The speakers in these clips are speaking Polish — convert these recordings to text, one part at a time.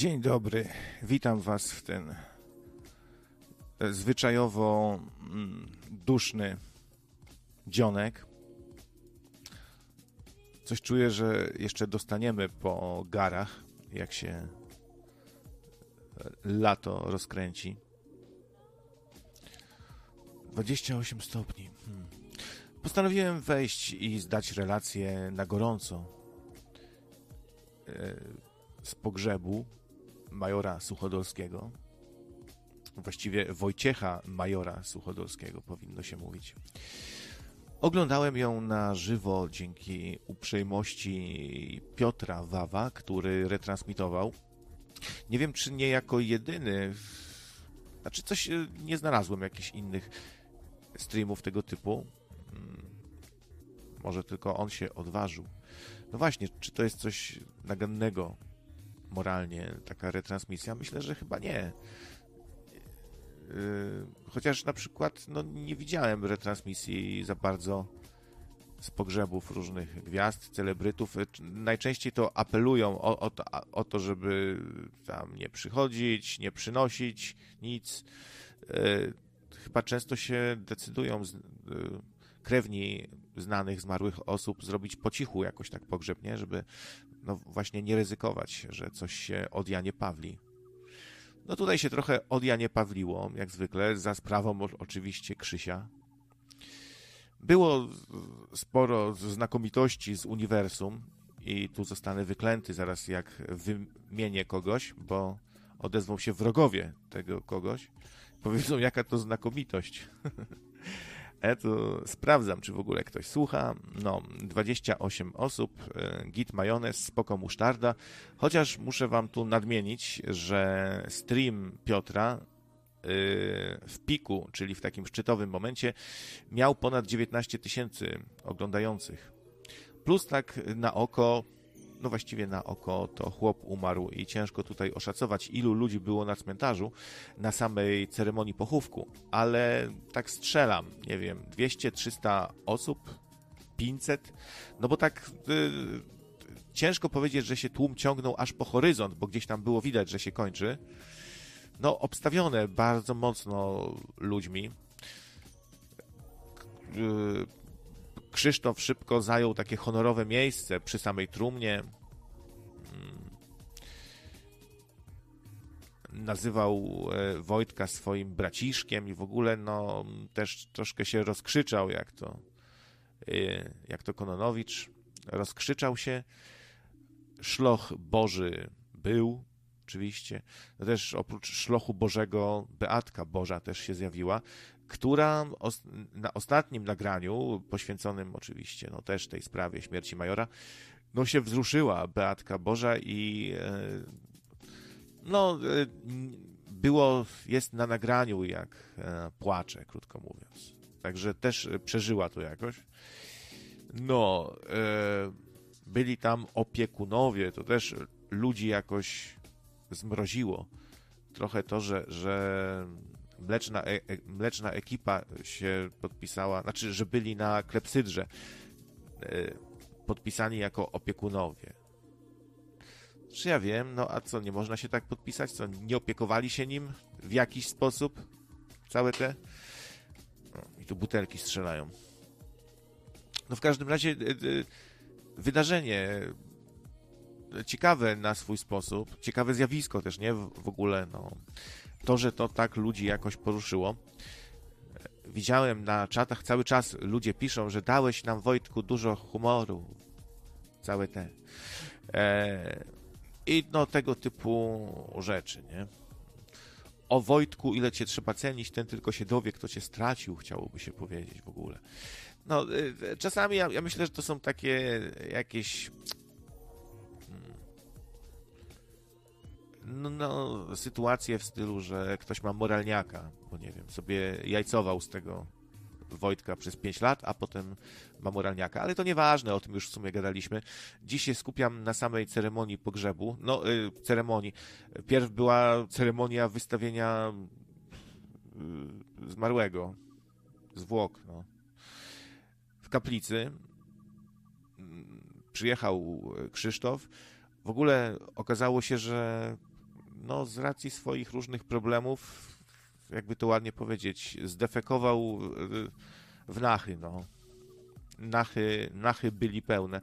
Dzień dobry, witam Was w ten zwyczajowo mm, duszny dzionek. Coś czuję, że jeszcze dostaniemy po garach, jak się lato rozkręci. 28 stopni. Hmm. Postanowiłem wejść i zdać relację na gorąco e, z pogrzebu majora Suchodolskiego. Właściwie Wojciecha majora Suchodolskiego powinno się mówić. Oglądałem ją na żywo dzięki uprzejmości Piotra Wawa, który retransmitował. Nie wiem, czy nie jako jedyny. Znaczy, coś e, nie znalazłem jakichś innych streamów tego typu. Hmm. Może tylko on się odważył. No właśnie, czy to jest coś nagannego moralnie, taka retransmisja? Myślę, że chyba nie. Yy, chociaż na przykład no, nie widziałem retransmisji za bardzo z pogrzebów różnych gwiazd, celebrytów. Najczęściej to apelują o, o, to, o to, żeby tam nie przychodzić, nie przynosić nic. Yy, chyba często się decydują z, krewni znanych, zmarłych osób zrobić po cichu jakoś tak pogrzeb, nie? Żeby no właśnie nie ryzykować, że coś się od Janie Pawli. No tutaj się trochę od Janie Pawliło, jak zwykle, za sprawą oczywiście Krzysia. Było sporo znakomitości z uniwersum i tu zostanę wyklęty zaraz jak wymienię kogoś, bo odezwą się wrogowie tego kogoś. Powiedzą, jaka to znakomitość. Tu sprawdzam, czy w ogóle ktoś słucha. No, 28 osób, e, git majonez, spoko musztarda. Chociaż muszę wam tu nadmienić, że stream Piotra e, w piku, czyli w takim szczytowym momencie, miał ponad 19 tysięcy oglądających. Plus tak na oko no właściwie na oko to chłop umarł i ciężko tutaj oszacować, ilu ludzi było na cmentarzu na samej ceremonii pochówku, ale tak strzelam, nie wiem, 200-300 osób, 500, no bo tak y, ciężko powiedzieć, że się tłum ciągnął aż po horyzont, bo gdzieś tam było widać, że się kończy. No, obstawione bardzo mocno ludźmi. Krzysztof szybko zajął takie honorowe miejsce przy samej trumnie. Mm. Nazywał e, Wojtka swoim braciszkiem i w ogóle no, też troszkę się rozkrzyczał, jak to, e, jak to Kononowicz. Rozkrzyczał się. Szloch Boży był, oczywiście. No też oprócz szlochu Bożego Beatka Boża też się zjawiła która na ostatnim nagraniu, poświęconym oczywiście no, też tej sprawie śmierci Majora, no się wzruszyła Beatka Boża i e, no e, było, jest na nagraniu jak e, płacze, krótko mówiąc. Także też przeżyła to jakoś. No, byli tam opiekunowie, to też ludzi jakoś zmroziło. Trochę to, że, że mleczna, e, e, mleczna ekipa się podpisała, znaczy, że byli na klepsydrze e, podpisani jako opiekunowie. Czy ja wiem, no a co, nie można się tak podpisać? Co, nie opiekowali się nim w jakiś sposób? Całe te... No, I tu butelki strzelają. No w każdym razie wydarzenie ciekawe na swój sposób, ciekawe zjawisko też, nie? W, w ogóle, no to, że to tak ludzi jakoś poruszyło. Widziałem na czatach cały czas ludzie piszą, że dałeś nam Wojtku dużo humoru. Całe te. E, I no tego typu rzeczy, nie? O Wojtku, ile cię trzeba cenić, ten tylko się dowie, kto cię stracił, chciałoby się powiedzieć w ogóle. No, e, czasami ja, ja myślę, że to są takie jakieś no, no, sytuacje w stylu, że ktoś ma moralniaka, bo nie wiem, sobie jajcował z tego Wojtka przez 5 lat, a potem ma moralniaka, ale to nieważne, o tym już w sumie gadaliśmy. Dziś się skupiam na samej ceremonii pogrzebu, no, y, ceremonii. Pierw była ceremonia wystawienia y, zmarłego, zwłok, no. W kaplicy przyjechał Krzysztof. W ogóle okazało się, że no z racji swoich różnych problemów, jakby to ładnie powiedzieć, zdefekował w nachy, no. Nachy, nachy byli pełne.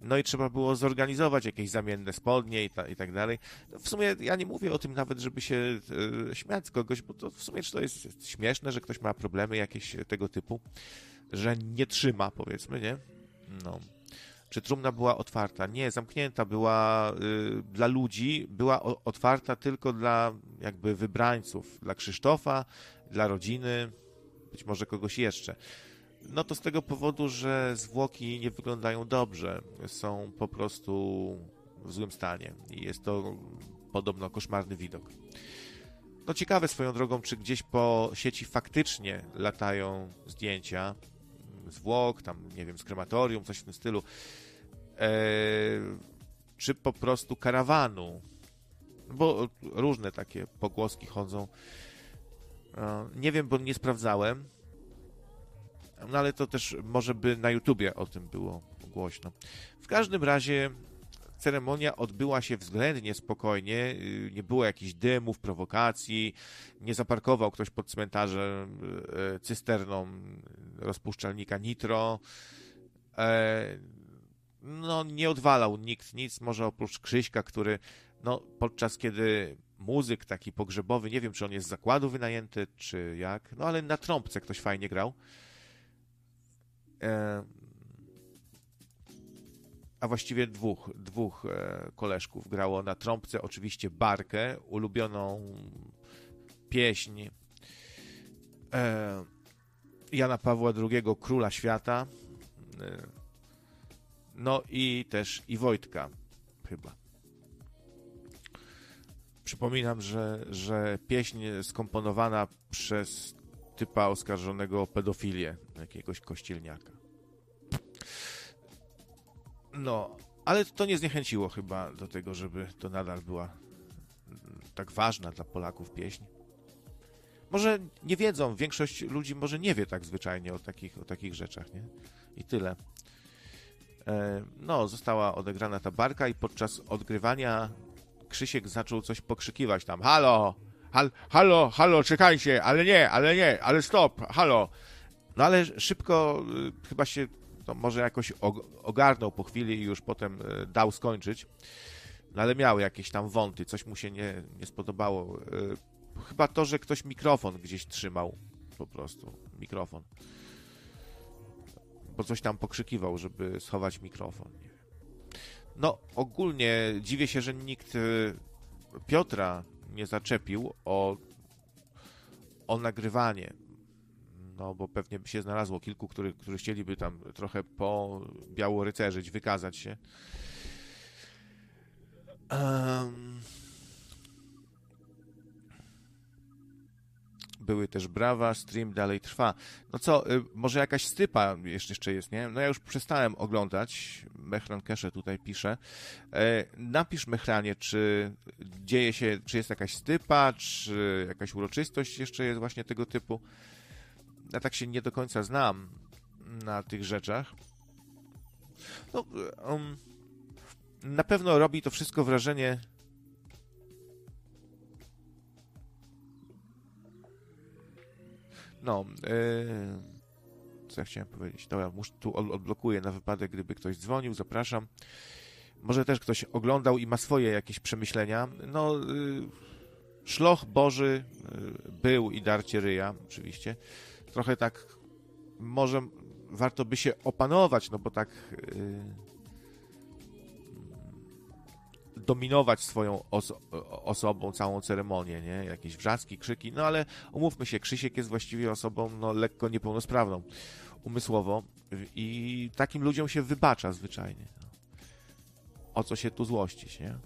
No i trzeba było zorganizować jakieś zamienne spodnie i, ta, i tak dalej. W sumie ja nie mówię o tym nawet, żeby się e, śmiać z kogoś, bo to w sumie czy to jest śmieszne, że ktoś ma problemy jakieś tego typu, że nie trzyma, powiedzmy, nie? No. Czy trumna była otwarta? Nie, zamknięta była y, dla ludzi, była o, otwarta tylko dla jakby wybrańców, dla Krzysztofa, dla rodziny, być może kogoś jeszcze. No to z tego powodu, że zwłoki nie wyglądają dobrze, są po prostu w złym stanie i jest to podobno koszmarny widok. No ciekawe swoją drogą, czy gdzieś po sieci faktycznie latają zdjęcia zwłok, tam nie wiem, z krematorium, coś w tym stylu, e, czy po prostu karawanu, bo różne takie pogłoski chodzą. E, nie wiem, bo nie sprawdzałem, no ale to też może by na YouTubie o tym było głośno. W każdym razie ceremonia odbyła się względnie spokojnie, y, nie było jakichś dymów, prowokacji, nie zaparkował ktoś pod cmentarzem y, cysterną rozpuszczalnika nitro, e, no nie odwalał nikt nic, może oprócz Krzyśka, który no podczas kiedy muzyk taki pogrzebowy, nie wiem czy on jest z zakładu wynajęty, czy jak, no ale na trąbce ktoś fajnie grał, e, a właściwie dwóch, dwóch e, koleżków grało na trąbce, oczywiście Barkę, ulubioną pieśń e, Jana Pawła II, Króla Świata, e, no i też i Wojtka chyba. Przypominam, że, że pieśń skomponowana przez typa oskarżonego o pedofilię, jakiegoś kościelniaka. No, ale to nie zniechęciło chyba do tego, żeby to nadal była tak ważna dla Polaków pieśń. Może nie wiedzą, większość ludzi może nie wie tak zwyczajnie o takich, o takich rzeczach, nie? I tyle. E, no, została odegrana ta barka i podczas odgrywania Krzysiek zaczął coś pokrzykiwać tam. Halo! Hal, halo, halo, czekajcie, ale nie, ale nie, ale stop, halo. No ale szybko y, chyba się to może jakoś ogarnął po chwili i już potem e, dał skończyć. No ale miał jakieś tam wąty, coś mu się nie, nie spodobało. E, chyba to, że ktoś mikrofon gdzieś trzymał po prostu. Mikrofon. Bo coś tam pokrzykiwał, żeby schować mikrofon. No, ogólnie dziwię się, że nikt e, Piotra nie zaczepił o, o nagrywanie no bo pewnie by się znalazło kilku, który, którzy chcieliby tam trochę po białorycerzyć, wykazać się. Um, były też brawa, stream dalej trwa. No co, y, może jakaś stypa jeszcze jest, nie? No ja już przestałem oglądać, Mechran Kesze tutaj pisze. E, napisz Mechranie, czy dzieje się, czy jest jakaś stypa, czy jakaś uroczystość jeszcze jest właśnie tego typu ja tak się nie do końca znam na tych rzeczach. No, um, na pewno robi to wszystko wrażenie no yy, co ja chciałem powiedzieć? Dobra, muszę tu odblokuję na wypadek, gdyby ktoś dzwonił, zapraszam. Może też ktoś oglądał i ma swoje jakieś przemyślenia. No yy, szloch Boży yy, był i darcie ryja oczywiście trochę tak może warto by się opanować, no bo tak yy, dominować swoją oso osobą całą ceremonię, nie? Jakieś wrzaski, krzyki, no ale umówmy się, Krzysiek jest właściwie osobą no, lekko niepełnosprawną umysłowo i takim ludziom się wybacza zwyczajnie. No. O co się tu złościć, nie?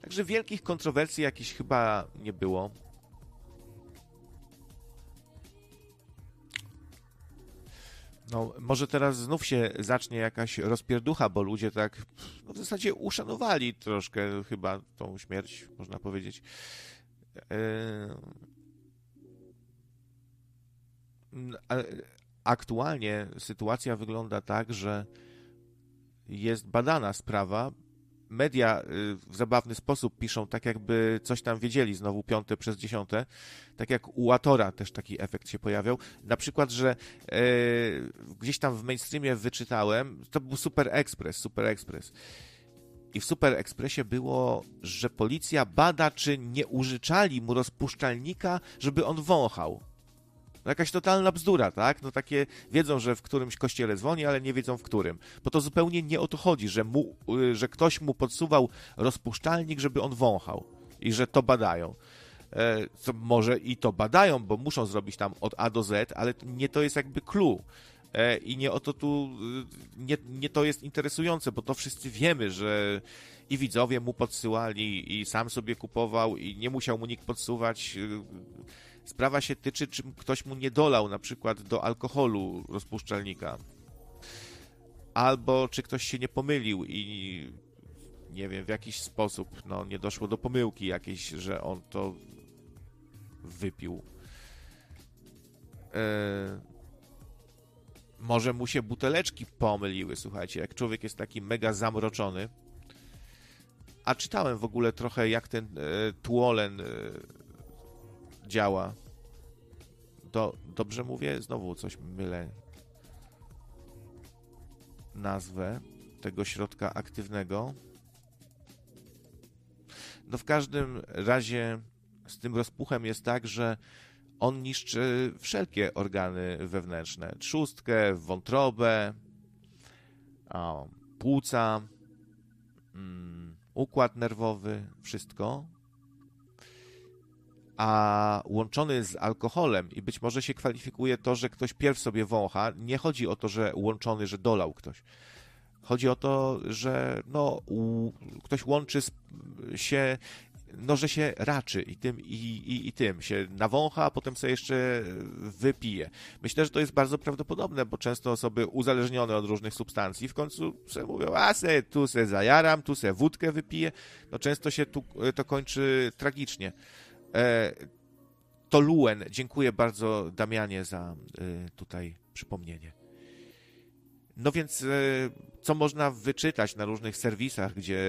Także wielkich kontrowersji jakichś chyba nie było. No, może teraz znów się zacznie jakaś rozpierducha, bo ludzie tak no, w zasadzie uszanowali troszkę chyba tą śmierć, można powiedzieć. Aktualnie sytuacja wygląda tak, że jest badana sprawa media y, w zabawny sposób piszą, tak jakby coś tam wiedzieli, znowu piąte przez dziesiąte, tak jak u Atora też taki efekt się pojawiał. Na przykład, że e, gdzieś tam w mainstreamie wyczytałem, to był Super Express, Super Express. I w Super Expressie było, że policja bada, czy nie użyczali mu rozpuszczalnika, żeby on wąchał. No jakaś totalna bzdura, tak? No takie wiedzą, że w którymś kościele dzwoni, ale nie wiedzą w którym. Bo to zupełnie nie o to chodzi, że, mu, y, że ktoś mu podsuwał rozpuszczalnik, żeby on wąchał i że to badają. E, co może i to badają, bo muszą zrobić tam od A do Z, ale nie to jest jakby clue. E, I nie o to tu, y, nie, nie to jest interesujące, bo to wszyscy wiemy, że i widzowie mu podsyłali, i sam sobie kupował, i nie musiał mu nikt podsuwać y, Sprawa się tyczy, czy ktoś mu nie dolał na przykład do alkoholu rozpuszczalnika. Albo czy ktoś się nie pomylił i nie wiem, w jakiś sposób no, nie doszło do pomyłki jakiejś, że on to wypił. E, może mu się buteleczki pomyliły, słuchajcie, jak człowiek jest taki mega zamroczony. A czytałem w ogóle trochę, jak ten e, tuolen e, działa. Do, dobrze mówię? Znowu coś mylę. Nazwę tego środka aktywnego. No w każdym razie z tym rozpuchem jest tak, że on niszczy wszelkie organy wewnętrzne. Trzustkę, wątrobę, płuca, mm, układ nerwowy, wszystko a łączony z alkoholem i być może się kwalifikuje to, że ktoś pierw sobie wącha. Nie chodzi o to, że łączony, że dolał ktoś. Chodzi o to, że no, ktoś łączy się, no, że się raczy i tym, i, i, i tym się nawącha, a potem sobie jeszcze wypije. Myślę, że to jest bardzo prawdopodobne, bo często osoby uzależnione od różnych substancji w końcu sobie mówią, a se tu se zajaram, tu se wódkę wypiję. No często się tu, to kończy tragicznie. E, to Luen. Dziękuję bardzo Damianie za e, tutaj przypomnienie. No więc, e, co można wyczytać na różnych serwisach, gdzie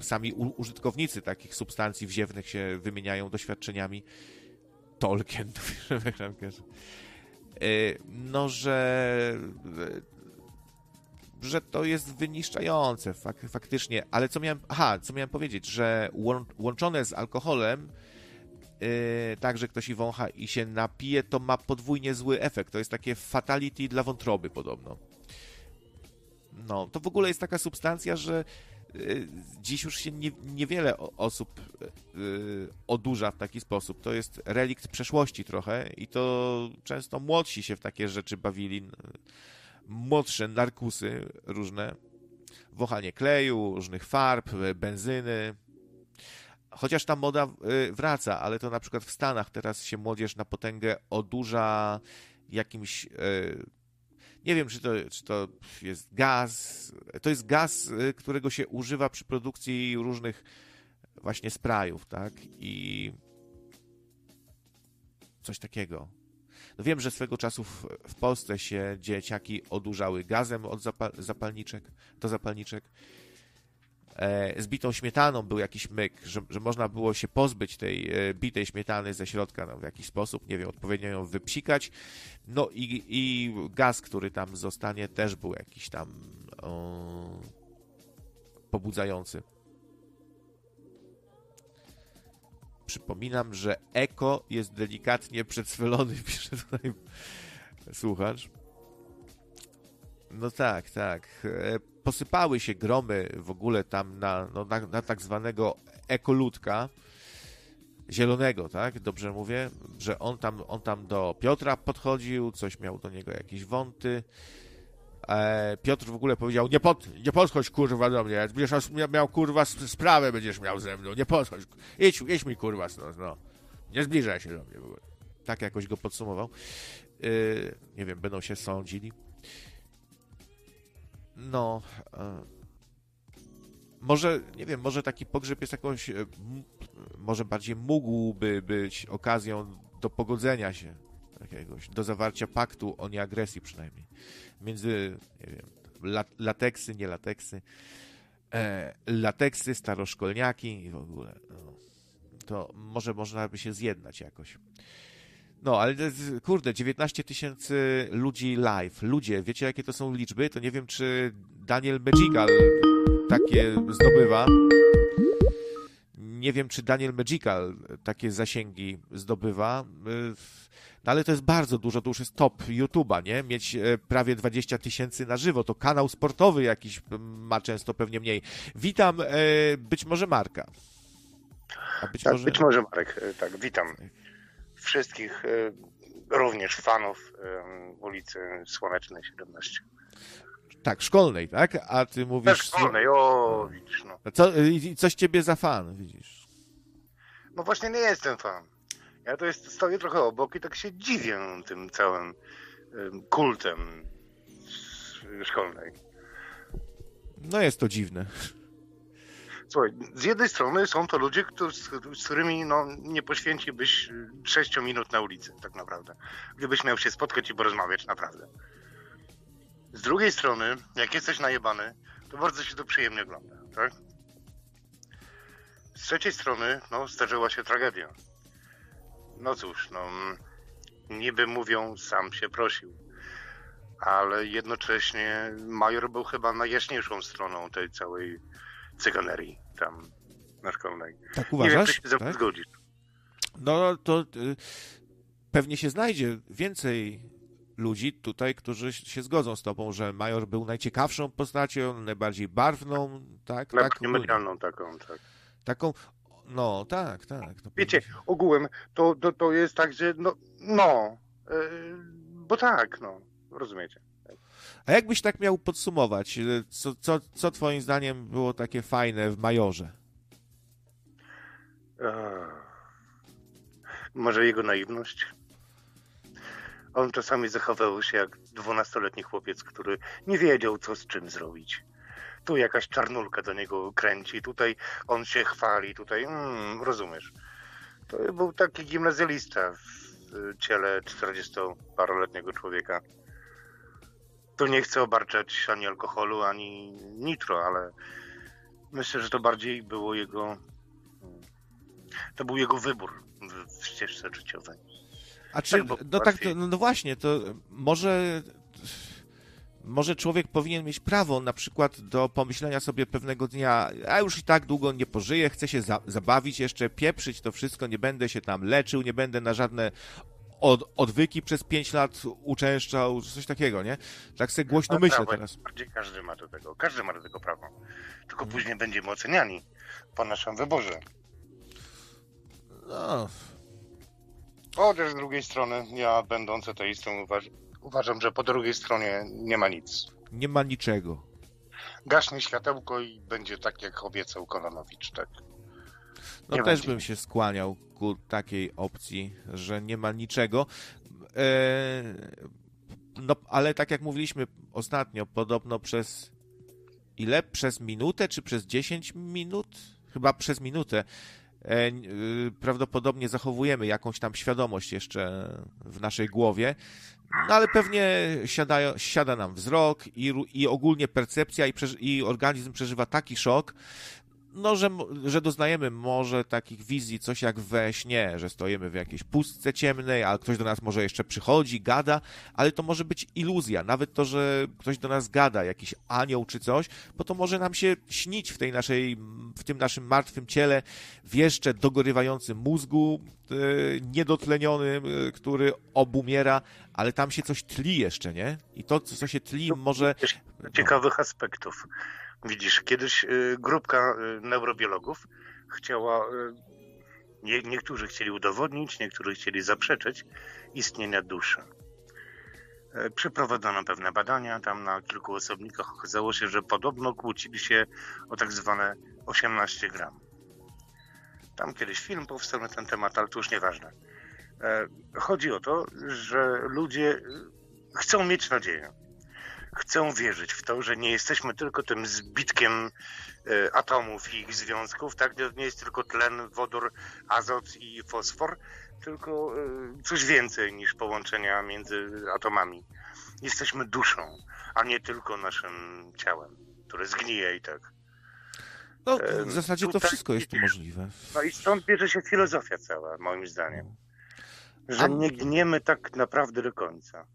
sami użytkownicy takich substancji wziewnych się wymieniają doświadczeniami? Tolkien, no, że że to jest wyniszczające fak faktycznie, ale co miałem, aha, co miałem powiedzieć, że łączone z alkoholem tak, że ktoś i wącha i się napije, to ma podwójnie zły efekt. To jest takie fatality dla wątroby podobno. No, to w ogóle jest taka substancja, że yy, dziś już się nie, niewiele osób yy, odurza w taki sposób. To jest relikt przeszłości trochę i to często młodsi się w takie rzeczy bawili. Młodsze narkusy różne. Wąchanie kleju, różnych farb, benzyny, Chociaż ta moda y, wraca, ale to na przykład w Stanach teraz się młodzież na potęgę odurza jakimś. Y, nie wiem, czy to, czy to jest gaz. To jest gaz, y, którego się używa przy produkcji różnych właśnie sprayów, tak? I coś takiego. No wiem, że swego czasu w, Polsce się dzieciaki odurzały gazem od zapal zapalniczek, do zapalniczek z bitą śmietaną był jakiś myk, że, że można było się pozbyć tej e, bitej śmietany ze środka no, w jakiś sposób, nie wiem, odpowiednio ją wypsikać. No i, i gaz, który tam zostanie, też był jakiś tam o, pobudzający. Przypominam, że eko jest delikatnie przedswylony, pisze tutaj słuchacz. No tak, tak. Posypały się gromy w ogóle tam na, no, na, na tak zwanego ekoludka zielonego, tak? Dobrze mówię, że on tam, on tam do Piotra podchodził, coś miał do niego jakieś wąty. E, Piotr w ogóle powiedział, nie, pod, nie podchodź kurwa do mnie, będziesz miał kurwa sprawę będziesz miał ze mną, nie podchodź, idź, idź mi kurwa no, no. nie zbliżaj się do mnie w ogóle. Tak jakoś go podsumował. E, nie wiem, będą się sądzili. No. E, może, nie wiem, może taki pogrzeb jest jakąś. E, może bardziej mógłby być okazją do pogodzenia się jakiegoś, do zawarcia paktu o nieagresji przynajmniej. Między, nie wiem, lateksy, nie lateksy. e, lateksy, staroszkolniaki i w ogóle. No, to może można by się zjednać jakoś. No, ale kurde, 19 tysięcy ludzi live. Ludzie, wiecie jakie to są liczby? To nie wiem, czy Daniel Magical takie zdobywa. Nie wiem, czy Daniel Magical takie zasięgi zdobywa. No ale to jest bardzo dużo, to już jest top YouTube'a, nie? Mieć e, prawie 20 tysięcy na żywo, to kanał sportowy jakiś ma często pewnie mniej. Witam, e, być może Marka. A być tak, może... być może Marek, e, tak, witam wszystkich, również fanów ulicy Słonecznej 17. Tak, szkolnej, tak? A ty mówisz... Tak, szkolnej, o, widzisz, no. Co, coś ciebie za fan, widzisz? No właśnie nie jestem fan. Ja to jest, stoję trochę obok i tak się dziwię tym całym kultem szkolnej. No jest to dziwne. Słuchaj, z jednej strony są to ludzie, którzy, z którymi no, nie poświęciłbyś 6 minut na ulicy, tak naprawdę. Gdybyś miał się spotkać i porozmawiać, naprawdę. Z drugiej strony, jak jesteś najebany, to bardzo się to przyjemnie ogląda, tak? Z trzeciej strony, no, zdarzyła się tragedia. No cóż, no, niby mówią, sam się prosił. Ale jednocześnie major był chyba najjaśniejszą stroną tej całej cyganerii tam na szkolnej. Tak uważasz? Nie wiem, czy się tak? zgodzisz. No to y, pewnie się znajdzie więcej ludzi tutaj, którzy się zgodzą z tobą, że Major był najciekawszą postacią, najbardziej barwną, tak? tak medialną taką, tak. Taką, no tak, tak. Wiecie, ogółem to, to, to jest tak, że no, no yy, bo tak, no, rozumiecie. A jakbyś tak miał podsumować, co, co, co twoim zdaniem było takie fajne w Majorze? może jego naiwność? On czasami zachowywał się jak dwunastoletni chłopiec, który nie wiedział, co z czym zrobić. Tu jakaś czarnulka do niego kręci, tutaj on się chwali, tutaj, mm, rozumiesz. To był taki gimnazjalista w ciele 40-paroletniego człowieka. Tu nie chcę obarczać ani alkoholu, ani nitro, ale myślę, że to bardziej było jego. To był jego wybór w ścieżce życiowej. A czy, tak, no tak, no, no właśnie, to może może człowiek powinien mieć prawo na przykład do pomyślenia sobie pewnego dnia, a już i tak długo nie pożyję, chcę się za zabawić jeszcze, pieprzyć to wszystko, nie będę się tam leczył, nie będę na żadne od, odwyki przez pięć lat uczęszczał, coś takiego, nie? Tak sobie głośno myślę prawo, teraz. Bardziej każdy ma do tego, każdy ma do tego prawo. Tylko hmm. później będziemy oceniani po naszym wyborze. No. Chociaż z drugiej strony, ja będąc ateistą uważam, uważam, że po drugiej stronie nie ma nic. Nie ma niczego. Gaśnie światełko i będzie tak, jak obiecał Kononowicz, tak? No nie też będzie. bym się skłaniał takiej opcji, że nie ma niczego. Eee, no, ale tak jak mówiliśmy ostatnio, podobno przez ile? Przez minutę, czy przez 10 minut? Chyba przez minutę. E, y, prawdopodobnie zachowujemy jakąś tam świadomość jeszcze w naszej głowie, no ale pewnie siada, siada nam wzrok i, i ogólnie percepcja i, i organizm przeżywa taki szok, no, że, że doznajemy może takich wizji, coś jak we śnie, że stoimy w jakiejś pustce ciemnej, a ktoś do nas może jeszcze przychodzi, gada, ale to może być iluzja. Nawet to, że ktoś do nas gada, jakiś anioł czy coś, bo to może nam się śnić w tej naszej, w tym naszym martwym ciele, w jeszcze dogorywającym mózgu, yy, niedotlenionym, yy, który obumiera, ale tam się coś tli jeszcze, nie? I to, co się tli, może... Ciekawych aspektów. Widzisz, kiedyś y, grupka y, neurobiologów chciała, y, nie, niektórzy chcieli udowodnić, niektórzy chcieli zaprzeczyć istnienia duszy. E, przeprowadzono pewne badania, tam na kilku osobnikach okazało się, że podobno kłócili się o tak zwane 18 gram. Tam kiedyś film powstał na ten temat, ale to już nieważne. E, chodzi o to, że ludzie chcą mieć nadzieję chcę wierzyć w to, że nie jesteśmy tylko tym zbitkiem e, atomów i ich związków, tak? Nie jest tylko tlen, wodór, azot i fosfor, tylko e, coś więcej niż połączenia między atomami. Jesteśmy duszą, a nie tylko naszym ciałem, które zgnije i tak. No, w zasadzie to wszystko jest tu możliwe. No i stąd bierze się filozofia cała, moim zdaniem. Że nie gniemy tak naprawdę do końca.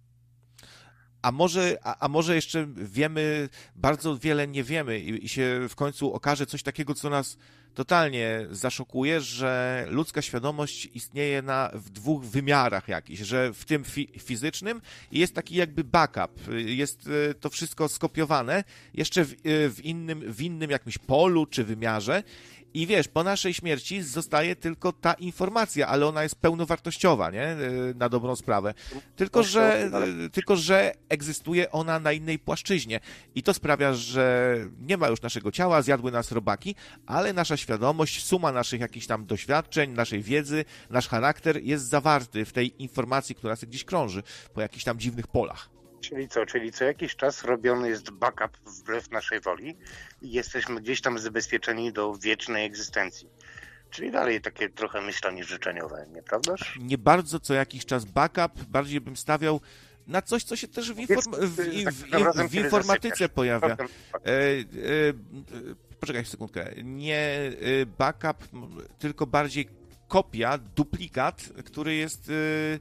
A może, a, a, może jeszcze wiemy, bardzo wiele nie wiemy i, i, się w końcu okaże coś takiego, co nas totalnie zaszokuje, że ludzka świadomość istnieje na, w dwóch wymiarach jakichś, że w tym fi fizycznym jest taki jakby backup, jest e, to wszystko skopiowane jeszcze w, e, w, innym, w innym jakimś polu czy wymiarze i wiesz, po naszej śmierci zostaje tylko ta informacja, ale ona jest pełnowartościowa, nie? E, na dobrą sprawę. Tylko, że, tylko, że egzystuje ona na innej płaszczyźnie. I to sprawia, że nie ma już naszego ciała, zjadły nas robaki, ale nasza świadomość, suma naszych jakichś tam doświadczeń, naszej wiedzy, nasz charakter jest zawarty w tej informacji, która gdzieś krąży po jakichś tam dziwnych polach. Czyli co? Czyli co jakiś czas robiony jest backup wbrew naszej woli i jesteśmy gdzieś tam zabezpieczeni do wiecznej egzystencji. Czyli dalej takie trochę myślenie życzeniowe, nieprawdaż? Nie bardzo co jakiś czas backup, bardziej bym stawiał na coś, co się też w, inform w, w, w, w informatyce pojawia. E, e, poczekaj sekundkę. Nie e, backup, tylko bardziej kopia, duplikat, który jest e,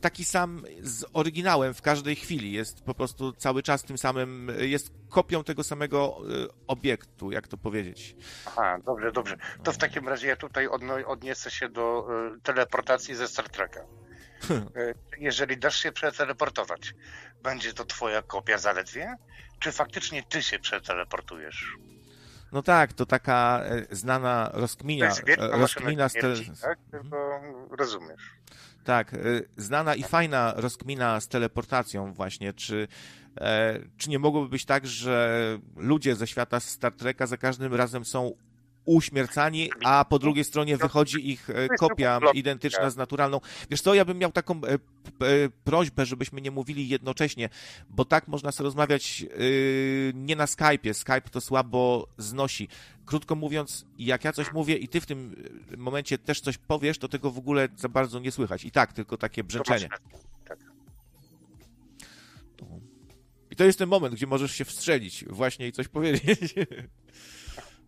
taki sam z oryginałem w każdej chwili. Jest po prostu cały czas tym samym, jest kopią tego samego y, obiektu, jak to powiedzieć. Aha, dobrze, dobrze. To w takim razie ja tutaj odniosę się do y, teleportacji ze Star Treka. Y, jeżeli dasz się przeteleportować, będzie to twoja kopia zaledwie? Czy faktycznie ty się przeteleportujesz? No tak, to taka e, znana rozkmina. To jest rozkmina śmierci, tak? Tylko rozumiesz. Tak, y, znana i fajna rozkmina z teleportacją właśnie, czy, e, czy nie mogłoby być tak, że ludzie ze świata Star Treka za każdym razem są uśmiercani, a po drugiej stronie wychodzi ich e, kopia identyczna z naturalną. Wiesz co, ja bym miał taką e, prośbę, żebyśmy nie mówili jednocześnie, bo tak można sobie rozmawiać nie na Skype'ie. Skype to słabo znosi. Krótko mówiąc, jak ja coś mówię i ty w tym momencie też coś powiesz, to tego w ogóle za bardzo nie słychać. I tak, tylko takie brzęczenie. Tak. I to jest ten moment, gdzie możesz się wstrzelić właśnie i coś powiedzieć.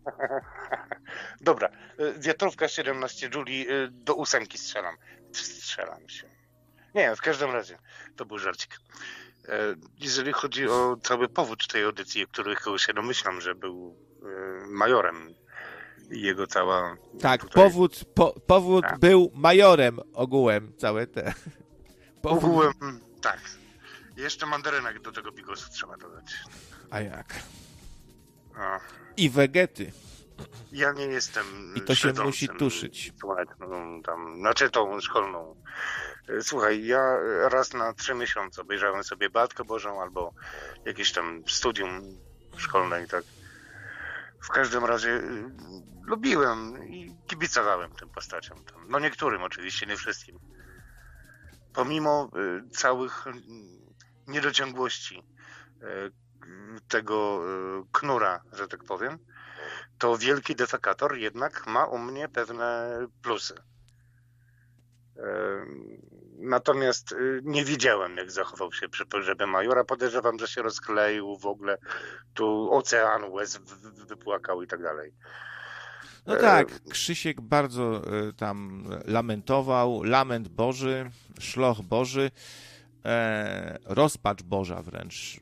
Dobra, y, wiatrówka 17 Juli y, do ósemki strzelam. Strzelam się. Nie, w każdym razie to był żarcik. E, jeżeli chodzi o cały powód tej audycji, o których się domyślam, że był y, majorem i jego cała... Tak, tutaj... powód, po, powód tak. był majorem ogółem, całe te... Powód... Ogółem, tak. Jeszcze mandarynek do tego bigosu trzeba dodać. A jak? I wegety. Ja nie jestem. I to się musi tuszyć. No, tam, znaczy tą szkolną. Słuchaj, ja raz na trzy miesiące obejrzałem sobie Batkę Bożą albo jakieś tam studium szkolne i tak. W każdym razie y, lubiłem i kibicowałem tym postaciom. No niektórym oczywiście, nie wszystkim. Pomimo y, całych y, niedociągłości tego knura, że tak powiem, to wielki defekator jednak ma u mnie pewne plusy. Natomiast y, nie widziałem, jak zachował się przy pogrzebie majora. Podejrzewam, że się rozkleił w ogóle. Tu ocean łez wypłakał i tak dalej. No tak, Krzysiek bardzo tam lamentował. Lament Boży, szloch Boży, e, rozpacz Boża wręcz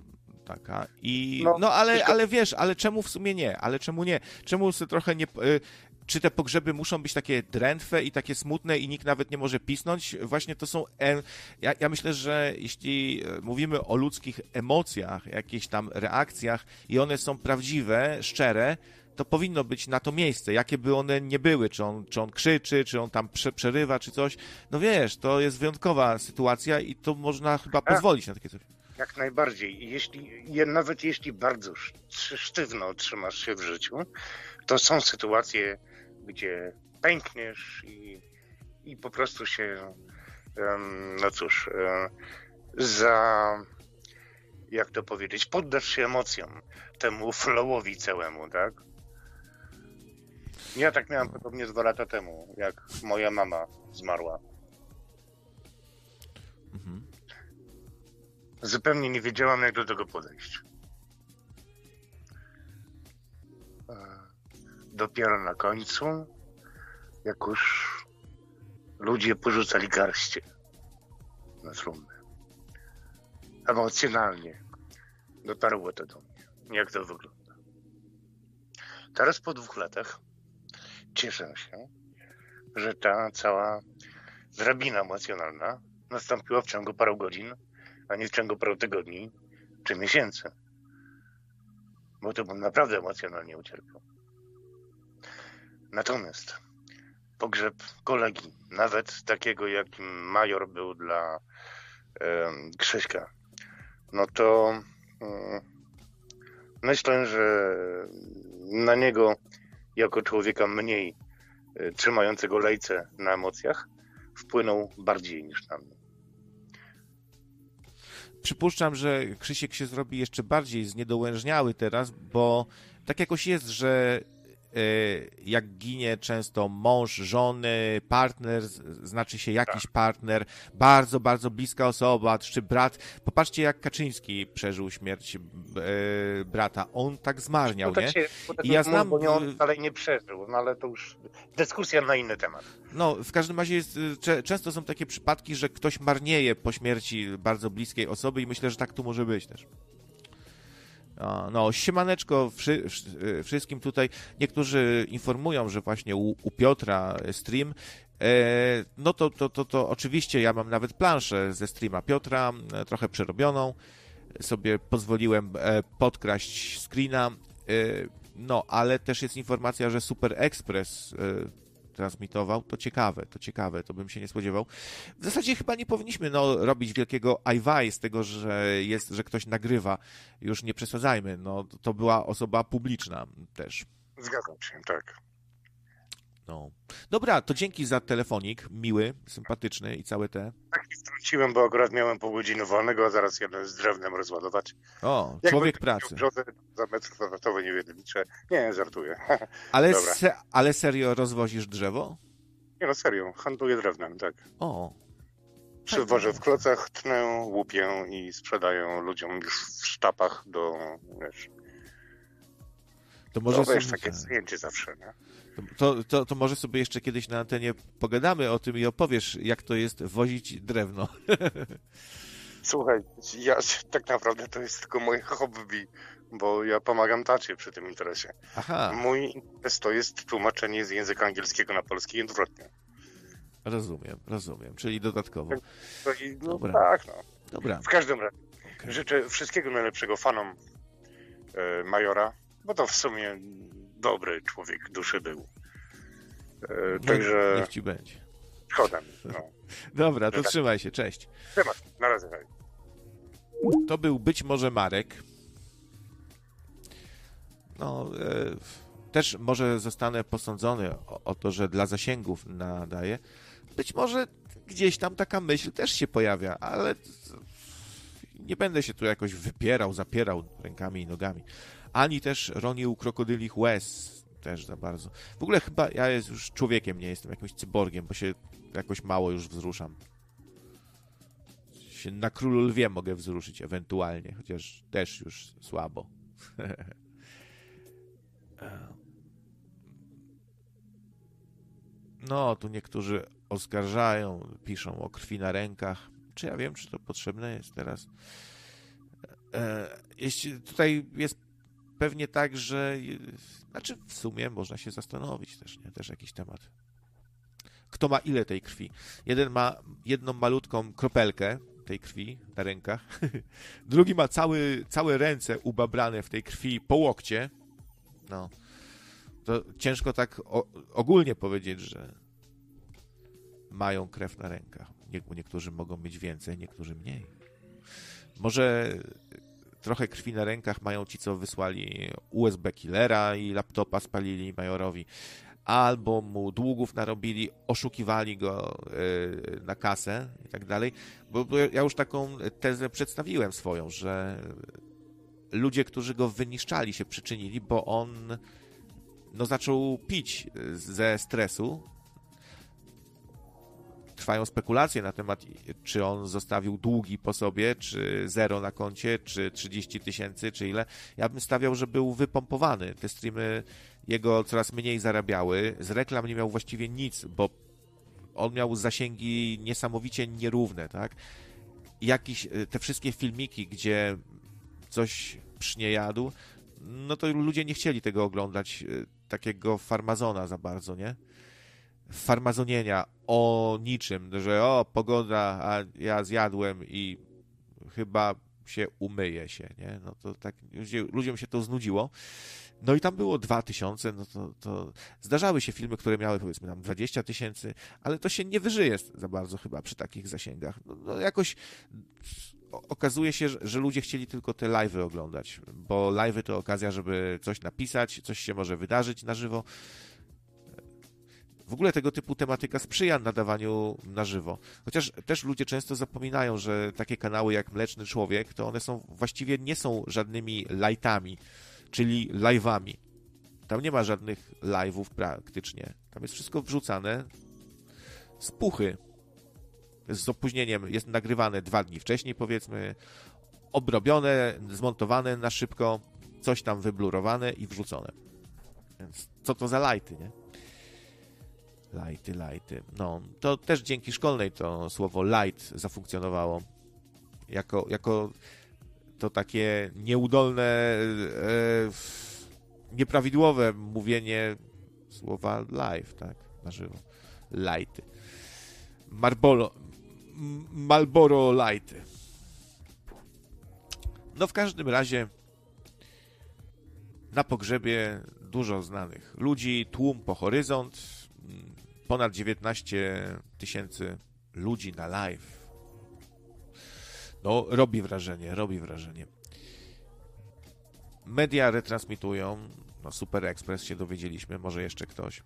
taka. I, no, no ale, ale wiesz, ale czemu w sumie nie? Ale czemu nie? Czemu sobie trochę nie... Y, czy te pogrzeby muszą być takie drętwe i takie smutne i nikt nawet nie może pisnąć? Właśnie to są... Ja, ja myślę, że jeśli e, mówimy o ludzkich emocjach, jakichś tam reakcjach i one są prawdziwe, szczere, to powinno być na to miejsce, jakie by one nie były, czy on, czy on krzyczy, czy on tam prze, przerywa, czy coś. No wiesz, to jest wyjątkowa sytuacja i to można chyba pozwolić na takie coś. Jak najbardziej. Jeśli, nawet jeśli bardzo sztywno trzymasz się w życiu, to są sytuacje, gdzie pękniesz i, i po prostu się, no cóż, za, jak to powiedzieć, poddasz się emocjom, temu flowowi całemu, tak? Ja tak miałem podobnie dwa lata temu, jak moja mama zmarła. Mhm. Zupełnie nie wiedziałam, jak do tego podejść. dopiero na końcu, jak już ludzie porzucali garście na trumnę. Emocjonalnie dotarło to do mnie, jak to wygląda. Teraz po dwóch latach cieszę się, że ta cała drabina emocjonalna nastąpiła w ciągu paru godzin, a nie w ciągu paru tygodni czy miesięcy. Bo to bym naprawdę emocjonalnie ucierpiał. Natomiast pogrzeb kolegi, nawet takiego jakim major był dla e, Krzyśka, no to e, myślę, że na niego jako człowieka mniej e, trzymającego lejce na emocjach wpłynął bardziej niż na mnie. Przypuszczam, że Krzysiek się zrobi jeszcze bardziej zniedołężniały teraz, bo tak jakoś jest, że jak ginie często mąż, żony, partner, znaczy się jakiś tak. partner, bardzo, bardzo bliska osoba, czy brat. Popatrzcie, jak Kaczyński przeżył śmierć e, brata. On tak zmarniał, no nie? Się, I ja znam... Bo nie, on dalej nie przeżył, no ale to już dyskusja na inny temat. No, w każdym razie jest, często są takie przypadki, że ktoś marnieje po śmierci bardzo bliskiej osoby i myślę, że tak tu może być też. No, siemaneczko wszy, wszystkim tutaj. Niektórzy informują, że właśnie u, u Piotra stream. E, no to, to, to, to oczywiście ja mam nawet planszę ze streama Piotra, e, trochę przerobioną. Sobie pozwoliłem e, podkraść screena. No, ale też jest informacja, że Super Express transmitował, to ciekawe, to ciekawe, to bym się nie spodziewał. W zasadzie chyba nie powinniśmy no, robić wielkiego ajwaj z tego, że jest, że ktoś nagrywa. Już nie przesadzajmy, no, to była osoba publiczna też. Zgadzam się, tak. No. Dobra, to dzięki za telefonik, miły, sympatyczny i całe te. Tak, wróciłem, bo akurat miałem pół godziny wolnego, a zaraz jadę z drewnem rozładować. O, Jak człowiek pracy. Brzozę, za metr kwadratowy nie liczę. Nie, żartuję. Ale, se, ale serio rozwozisz drzewo? Nie no, serio, handluję drewnem, tak. O. Przywożę w klocach, tnę, łupię i sprzedaję ludziom już w sztapach do, wiesz... To może to, wiesz, takie zdjęcie zawsze, nie? To, to, to może sobie jeszcze kiedyś na antenie pogadamy o tym i opowiesz, jak to jest wozić drewno. Słuchaj, ja tak naprawdę to jest tylko moje hobby, bo ja pomagam tacie przy tym interesie. Aha. Mój interes to jest tłumaczenie z języka angielskiego na polski i odwrotnie. Rozumiem, rozumiem, czyli dodatkowo. Tak, i, no, Dobra. Tak, no. Dobra. W każdym razie okay. życzę wszystkiego najlepszego fanom e, Majora, bo to w sumie dobry człowiek duszy był. E, no, także... Niech ci będzie. Szkoda no. Dobra, to tak. trzymaj się, cześć. Temat, na razie. Hej. To był być może Marek. No, e, też może zostanę posądzony o, o, to, że dla zasięgów nadaje. Być może gdzieś tam taka myśl też się pojawia, ale nie będę się tu jakoś wypierał, zapierał rękami i nogami ani też ronił krokodylich łez też za bardzo. W ogóle chyba ja jest już człowiekiem, nie jestem jakimś cyborgiem, bo się jakoś mało już wzruszam. Się na królu lwie mogę wzruszyć ewentualnie, chociaż też już słabo. no, tu niektórzy oskarżają, piszą o krwi na rękach. Czy ja wiem, czy to potrzebne jest teraz? E, jeśli tutaj jest pewnie tak, że znaczy w sumie można się zastanowić też, nie? Też jakiś temat. Kto ma ile tej krwi? Jeden ma jedną malutką kropelkę tej krwi na rękach, drugi ma cały, całe ręce ubabrane w tej krwi po łokcie. No. To ciężko tak o, ogólnie powiedzieć, że mają krew na rękach. Nie, niektórzy mogą mieć więcej, niektórzy mniej. Może trochę krwi na rękach mają ci, co wysłali USB killera i laptopa spalili majorowi, albo mu długów narobili, oszukiwali go yy, na kasę i tak dalej. Bo, bo ja już taką tezę przedstawiłem swoją, że ludzie, którzy go wyniszczali, się przyczynili, bo on no, zaczął pić ze stresu. Trwają spekulacje na temat, czy on zostawił długi po sobie, czy zero na koncie, czy 30 tysięcy, czy ile. Ja bym stawiał, że był wypompowany. Te streamy jego coraz mniej zarabiały. Z reklam nie miał właściwie nic, bo on miał zasięgi niesamowicie nierówne, tak? Jakiś, te wszystkie filmiki, gdzie coś przyniejadł, no to ludzie nie chcieli tego oglądać, takiego farmazona za bardzo, nie? Farmazonienia o niczym, że o, pogoda, a ja zjadłem i chyba się umyje się, nie? No to tak, ludziom się to znudziło. No i tam było 2000, no to, to zdarzały się filmy, które miały powiedzmy tam 20 tysięcy, ale to się nie wyżyje za bardzo chyba przy takich zasięgach. No, no jakoś okazuje się, że, ludzie chcieli tylko te live'y oglądać, bo live'y to okazja, żeby coś napisać, coś się może wydarzyć na żywo. W ogóle tego typu tematyka sprzyja nadawaniu na żywo. Chociaż też ludzie często zapominają, że takie kanały jak Mleczny Człowiek, to one są właściwie nie są żadnymi lightami, czyli live'ami. Tam nie ma żadnych live'ów praktycznie. Tam jest wszystko wrzucane z puchy. Z opóźnieniem jest nagrywane dwa dni wcześniej, powiedzmy, obrobione, zmontowane na szybko, coś tam wyblurowane i wrzucone. Więc co to za lighty, nie? Lighty, lighty. No, to też dzięki szkolnej to słowo light zafunkcjonowało. Jako, jako to takie nieudolne, e, nieprawidłowe mówienie słowa live, tak, na żywo. Lighty. Marbolo, Malboro Lighty. No w każdym razie na pogrzebie dużo znanych ludzi, tłum po horyzont, ponad 19 tysięcy ludzi na live. No, robi wrażenie, robi wrażenie. Media retransmitują, no Super Express się dowiedzieliśmy, może jeszcze ktoś.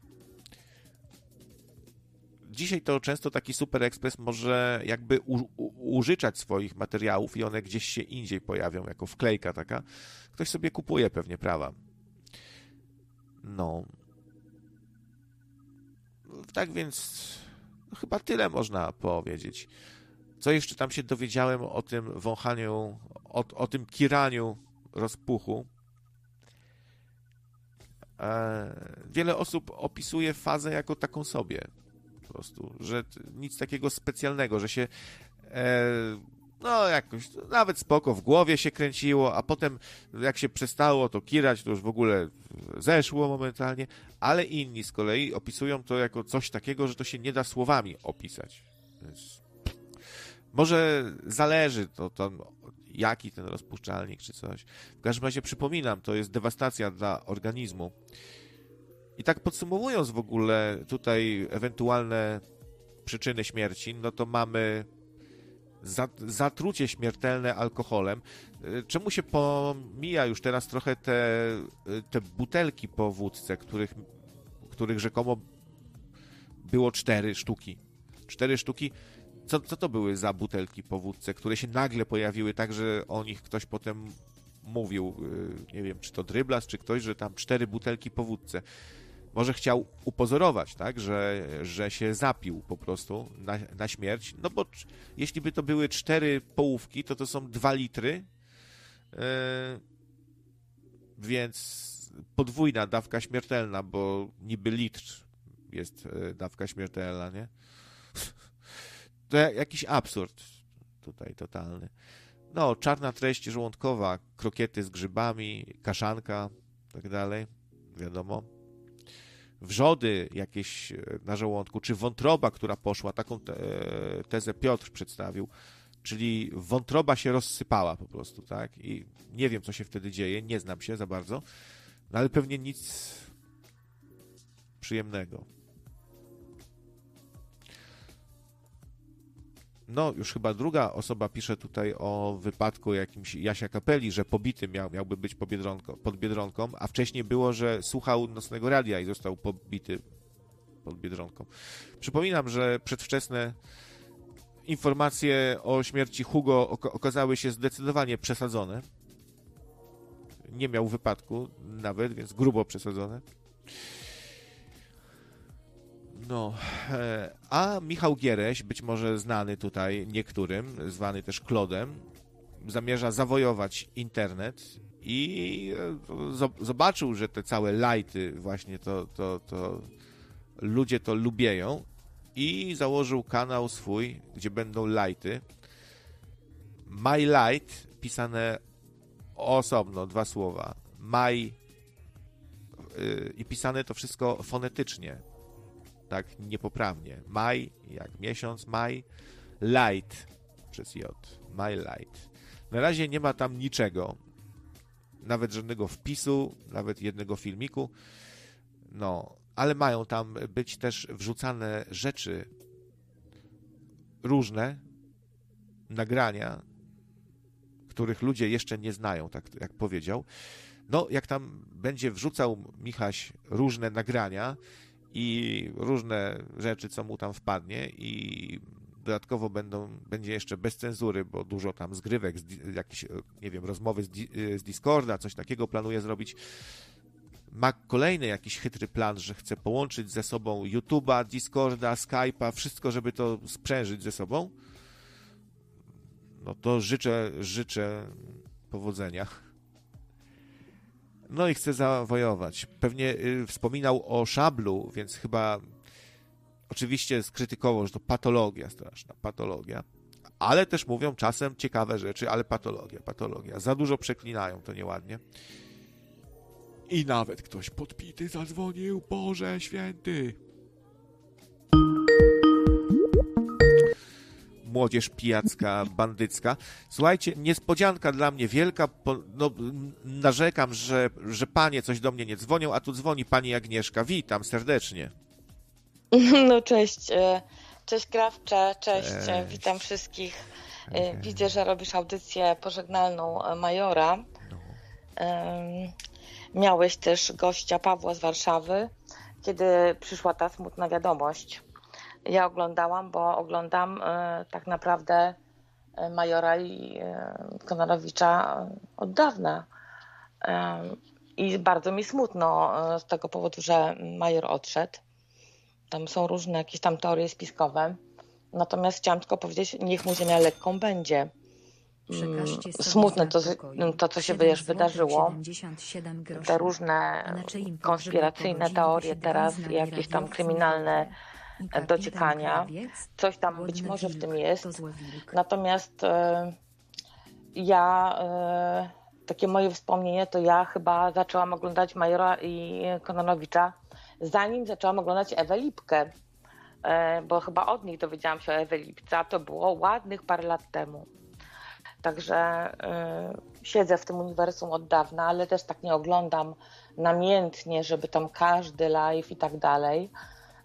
Dzisiaj to często taki Super Express może jakby u, u, użyczać swoich materiałów i one gdzieś się indziej pojawią, jako wklejka taka. Ktoś sobie kupuje pewnie prawa. No, tak więc no, chyba tyle można powiedzieć. Co jeszcze tam się dowiedziałem o tym wąchaniu, o, o tym kiraniu rozpuchu. E, wiele osób opisuje fazę jako taką sobie. Po prostu, że nic takiego specjalnego, że się e, no jakoś, nawet spoko, w głowie się kręciło, a potem jak się przestało to kirać, to już w ogóle zeszło momentalnie, ale inni z kolei opisują to jako coś takiego, że to się nie da słowami opisać. Więc może zależy to tam, jaki ten rozpuszczalnik czy coś. W każdym razie przypominam, to jest dewastacja dla organizmu. I tak podsumowując w ogóle tutaj ewentualne przyczyny śmierci, no to mamy zatrucie śmiertelne alkoholem. Y, czemu się pomija już teraz trochę te, y, te butelki po wódce, których, których rzekomo było cztery sztuki? Cztery sztuki. Co, co to były za butelki po wódce, które się nagle pojawiły tak, że o nich ktoś potem mówił, y, nie wiem, czy to Dryblas, czy ktoś, że tam cztery butelki po wódce może chciał upozorować, tak, że, że się zapił po prostu na, na śmierć, no bo jeśli by to były cztery połówki, to to są dwa litry, yy, więc podwójna dawka śmiertelna, bo niby litr jest yy, dawka śmiertelna, nie? To jakiś absurd tutaj totalny. No, czarna treść żołądkowa, krokiety z grzybami, kaszanka, tak dalej, wiadomo wrzody jakieś e, na żołądku, czy wątroba, która poszła, taką e, tezę Piotr przedstawił, czyli wątroba się rozsypała po prostu, tak? I nie wiem, co się wtedy dzieje, nie znam się za bardzo, no ale pewnie nic przyjemnego. No, już chyba druga osoba pisze tutaj o wypadku jakimś Jasia Kapeli, że pobity miał, miałby być pod Biedronką, pod Biedronką, a wcześniej było, że słuchał nocnego radia i został pobity pod Biedronką. Przypominam, że przedwczesne informacje o śmierci Hugo okazały się zdecydowanie przesadzone. Nie miał wypadku nawet, więc grubo przesadzone. No, e, a Michał Giereś, być może znany tutaj niektórym, zwany też Klodem, zamierza zawojować internet i e, zobaczył, że te całe lighty właśnie to, to, to ludzie to lubieją i założył kanał swój, gdzie będą lighty. My Light, pisane osobno, dwa słowa. My yy, i pisane to wszystko fonetycznie, tak niepoprawnie. My, jak miesiąc, my, light przez J. My light. Na razie nie ma tam niczego, nawet żadnego wpisu, nawet jednego filmiku. No, ale mają tam być też wrzucane rzeczy różne, nagrania, których ludzie jeszcze nie znają, tak jak powiedział. No, jak tam będzie wrzucał Michaś różne nagrania i różne rzeczy, co mu tam wpadnie i dodatkowo będą, będzie jeszcze bez cenzury, bo dużo tam zgrywek, jakieś, nie wiem, rozmowy z, z Discorda, coś takiego planuje zrobić. Ma kolejny jakiś chytry plan, że chce połączyć ze sobą YouTube'a, Discorda, Skype'a, wszystko, żeby to sprzężyć ze sobą. No to życzę, życzę powodzenia. No i chce zawojować. Pewnie y, wspominał o szablu, więc chyba oczywiście skrytykował, że to patologia straszna, patologia. Ale też mówią czasem ciekawe rzeczy, ale patologia, patologia. Za dużo przeklinają to nieładnie. I nawet ktoś podpity zadzwonił, Boże święty. Młodzież pijacka, bandycka. Słuchajcie, niespodzianka dla mnie wielka. No, narzekam, że, że panie coś do mnie nie dzwonią, a tu dzwoni pani Agnieszka. Witam serdecznie. No cześć, e, cześć Krawcze, cześć, e, cześć. witam wszystkich. E, widzę, że robisz audycję pożegnalną Majora. No. Miałeś też gościa Pawła z Warszawy, kiedy przyszła ta smutna wiadomość. Ja oglądałam, bo oglądam tak naprawdę Majora i Konarowicza od dawna. I bardzo mi smutno z tego powodu, że Major odszedł. Tam są różne jakieś tam teorie spiskowe. Natomiast chciałam tylko powiedzieć, niech mu ziemia lekką będzie. Mm, smutne to, to, co się wiesz, wydarzyło. Te różne konspiracyjne teorie teraz, jakieś tam kryminalne dociekania. Coś tam być może w tym jest. Natomiast e, ja, e, takie moje wspomnienie, to ja chyba zaczęłam oglądać Majora i Kononowicza zanim zaczęłam oglądać Ewę Lipkę, e, bo chyba od nich dowiedziałam się o Ewie Lipce, a to było ładnych parę lat temu. Także y, siedzę w tym uniwersum od dawna, ale też tak nie oglądam namiętnie, żeby tam każdy live i tak dalej.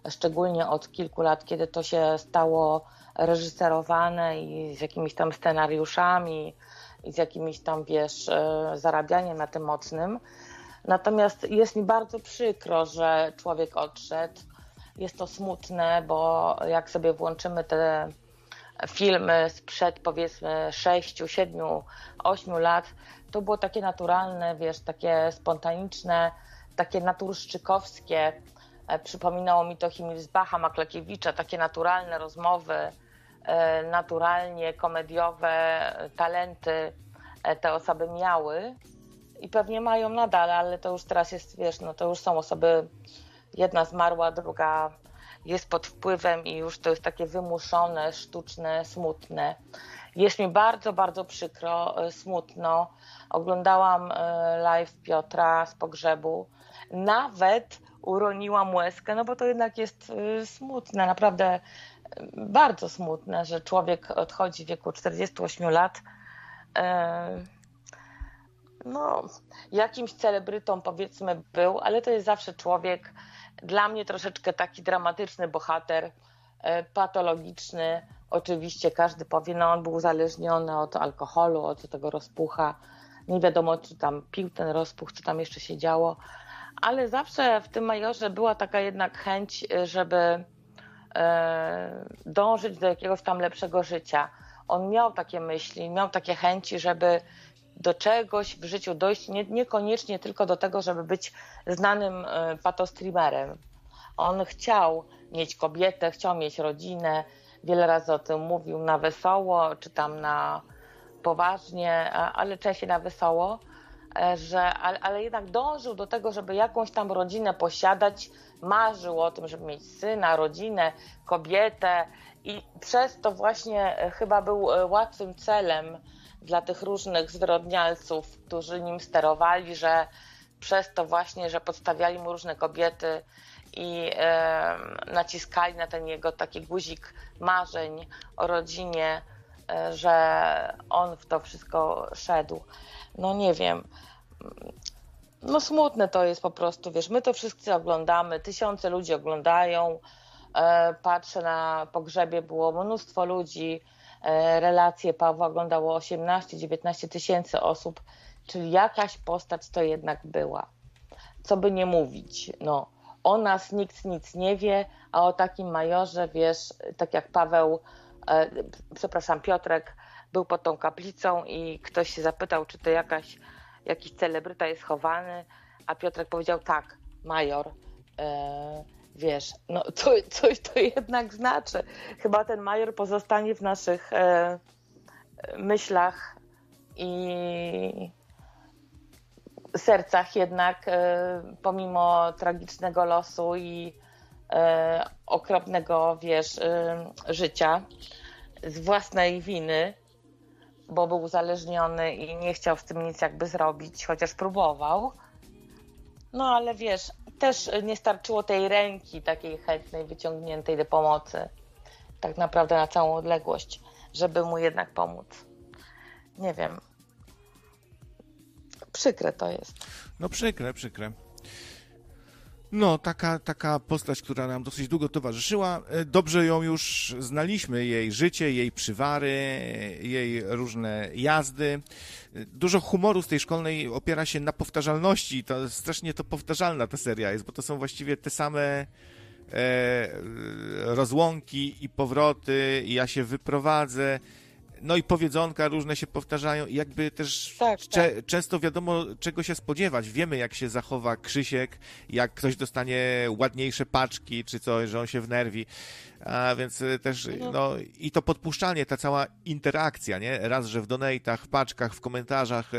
Szczególnie od kilku lat, kiedy to się stało reżyserowane i z jakimiś tam scenariuszami i z jakimiś tam, wiesz, y, zarabianiem na tym mocnym. Natomiast jest mi bardzo przykro, że człowiek odszedł. Jest to smutne, bo jak sobie włączymy te filmy sprzed powiedzmy 6, 7, 8 lat, to było takie naturalne, wiesz, takie spontaniczne, takie naturszczykowskie. E, przypominało mi to Himilsbacha, Maklakiewicza, takie naturalne rozmowy, e, naturalnie komediowe talenty e, te osoby miały i pewnie mają nadal, ale to już teraz jest, wiesz, no to już są osoby, jedna zmarła, druga jest pod wpływem i już to jest takie wymuszone, sztuczne, smutne. Jest mi bardzo, bardzo przykro, smutno. Oglądałam live Piotra z pogrzebu. Nawet uroniłam łezkę, no bo to jednak jest e, smutne, naprawdę bardzo smutne, że człowiek odchodzi w wieku 48 lat no, jakimś celebrytą powiedzmy był, ale to jest zawsze człowiek, dla mnie troszeczkę taki dramatyczny bohater, patologiczny. Oczywiście każdy powie, no on był uzależniony od alkoholu, od tego rozpucha. Nie wiadomo, czy tam pił ten rozpuch, co tam jeszcze się działo, ale zawsze w tym majorze była taka jednak chęć, żeby e, dążyć do jakiegoś tam lepszego życia. On miał takie myśli, miał takie chęci, żeby do czegoś w życiu dojść, nie, niekoniecznie tylko do tego, żeby być znanym e, patostreamerem. On chciał mieć kobietę, chciał mieć rodzinę, wiele razy o tym mówił na wesoło, czy tam na poważnie, ale częściej na wesoło, że, ale, ale jednak dążył do tego, żeby jakąś tam rodzinę posiadać, marzył o tym, żeby mieć syna, rodzinę, kobietę i przez to właśnie e, chyba był e, łatwym celem dla tych różnych zwyrodnialców, którzy nim sterowali, że przez to właśnie, że podstawiali mu różne kobiety i e, naciskali na ten jego taki guzik marzeń o rodzinie, e, że on w to wszystko szedł. No nie wiem. No smutne to jest po prostu, wiesz, my to wszyscy oglądamy, tysiące ludzi oglądają, e, patrzę na pogrzebie, było mnóstwo ludzi, e, relacje Pawła oglądało 18-19 tysięcy osób, czyli jakaś postać to jednak była. Co by nie mówić, no o nas nikt nic nie wie, a o takim majorze, wiesz, tak jak Paweł, e, przepraszam, Piotrek był pod tą kaplicą i ktoś się zapytał, czy to jakaś, jakiś celebryta jest chowany, a Piotrek powiedział tak, major. E, wiesz, no to, coś to jednak znaczy. Chyba ten major pozostanie w naszych e, myślach i sercach jednak, e, pomimo tragicznego losu i e, okropnego, wiesz, e, życia, z własnej winy, bo był uzależniony i nie chciał z tym nic jakby zrobić, chociaż próbował. No ale wiesz, też nie starczyło tej ręki takiej chętnej, wyciągniętej do pomocy, tak naprawdę na całą odległość, żeby mu jednak pomóc. Nie wiem, przykre to jest. No przykre, przykre. No, taka, taka postać, która nam dosyć długo towarzyszyła. E, dobrze ją już znaliśmy, jej życie, jej przywary, jej różne jazdy. E, dużo humoru z tej szkolnej opiera się na powtarzalności. To strasznie to powtarzalna ta seria jest, bo to są właściwie te same e, rozłąki i powroty, i ja się wyprowadzę no i powiedzonka różne się powtarzają i jakby też tak, cze tak. często wiadomo czego się spodziewać. Wiemy jak się zachowa Krzysiek, jak ktoś dostanie ładniejsze paczki czy coś, że on się wnerwi. A więc e, też, no. no i to podpuszczanie, ta cała interakcja, nie? Raz, że w donatach, w paczkach, w komentarzach, e,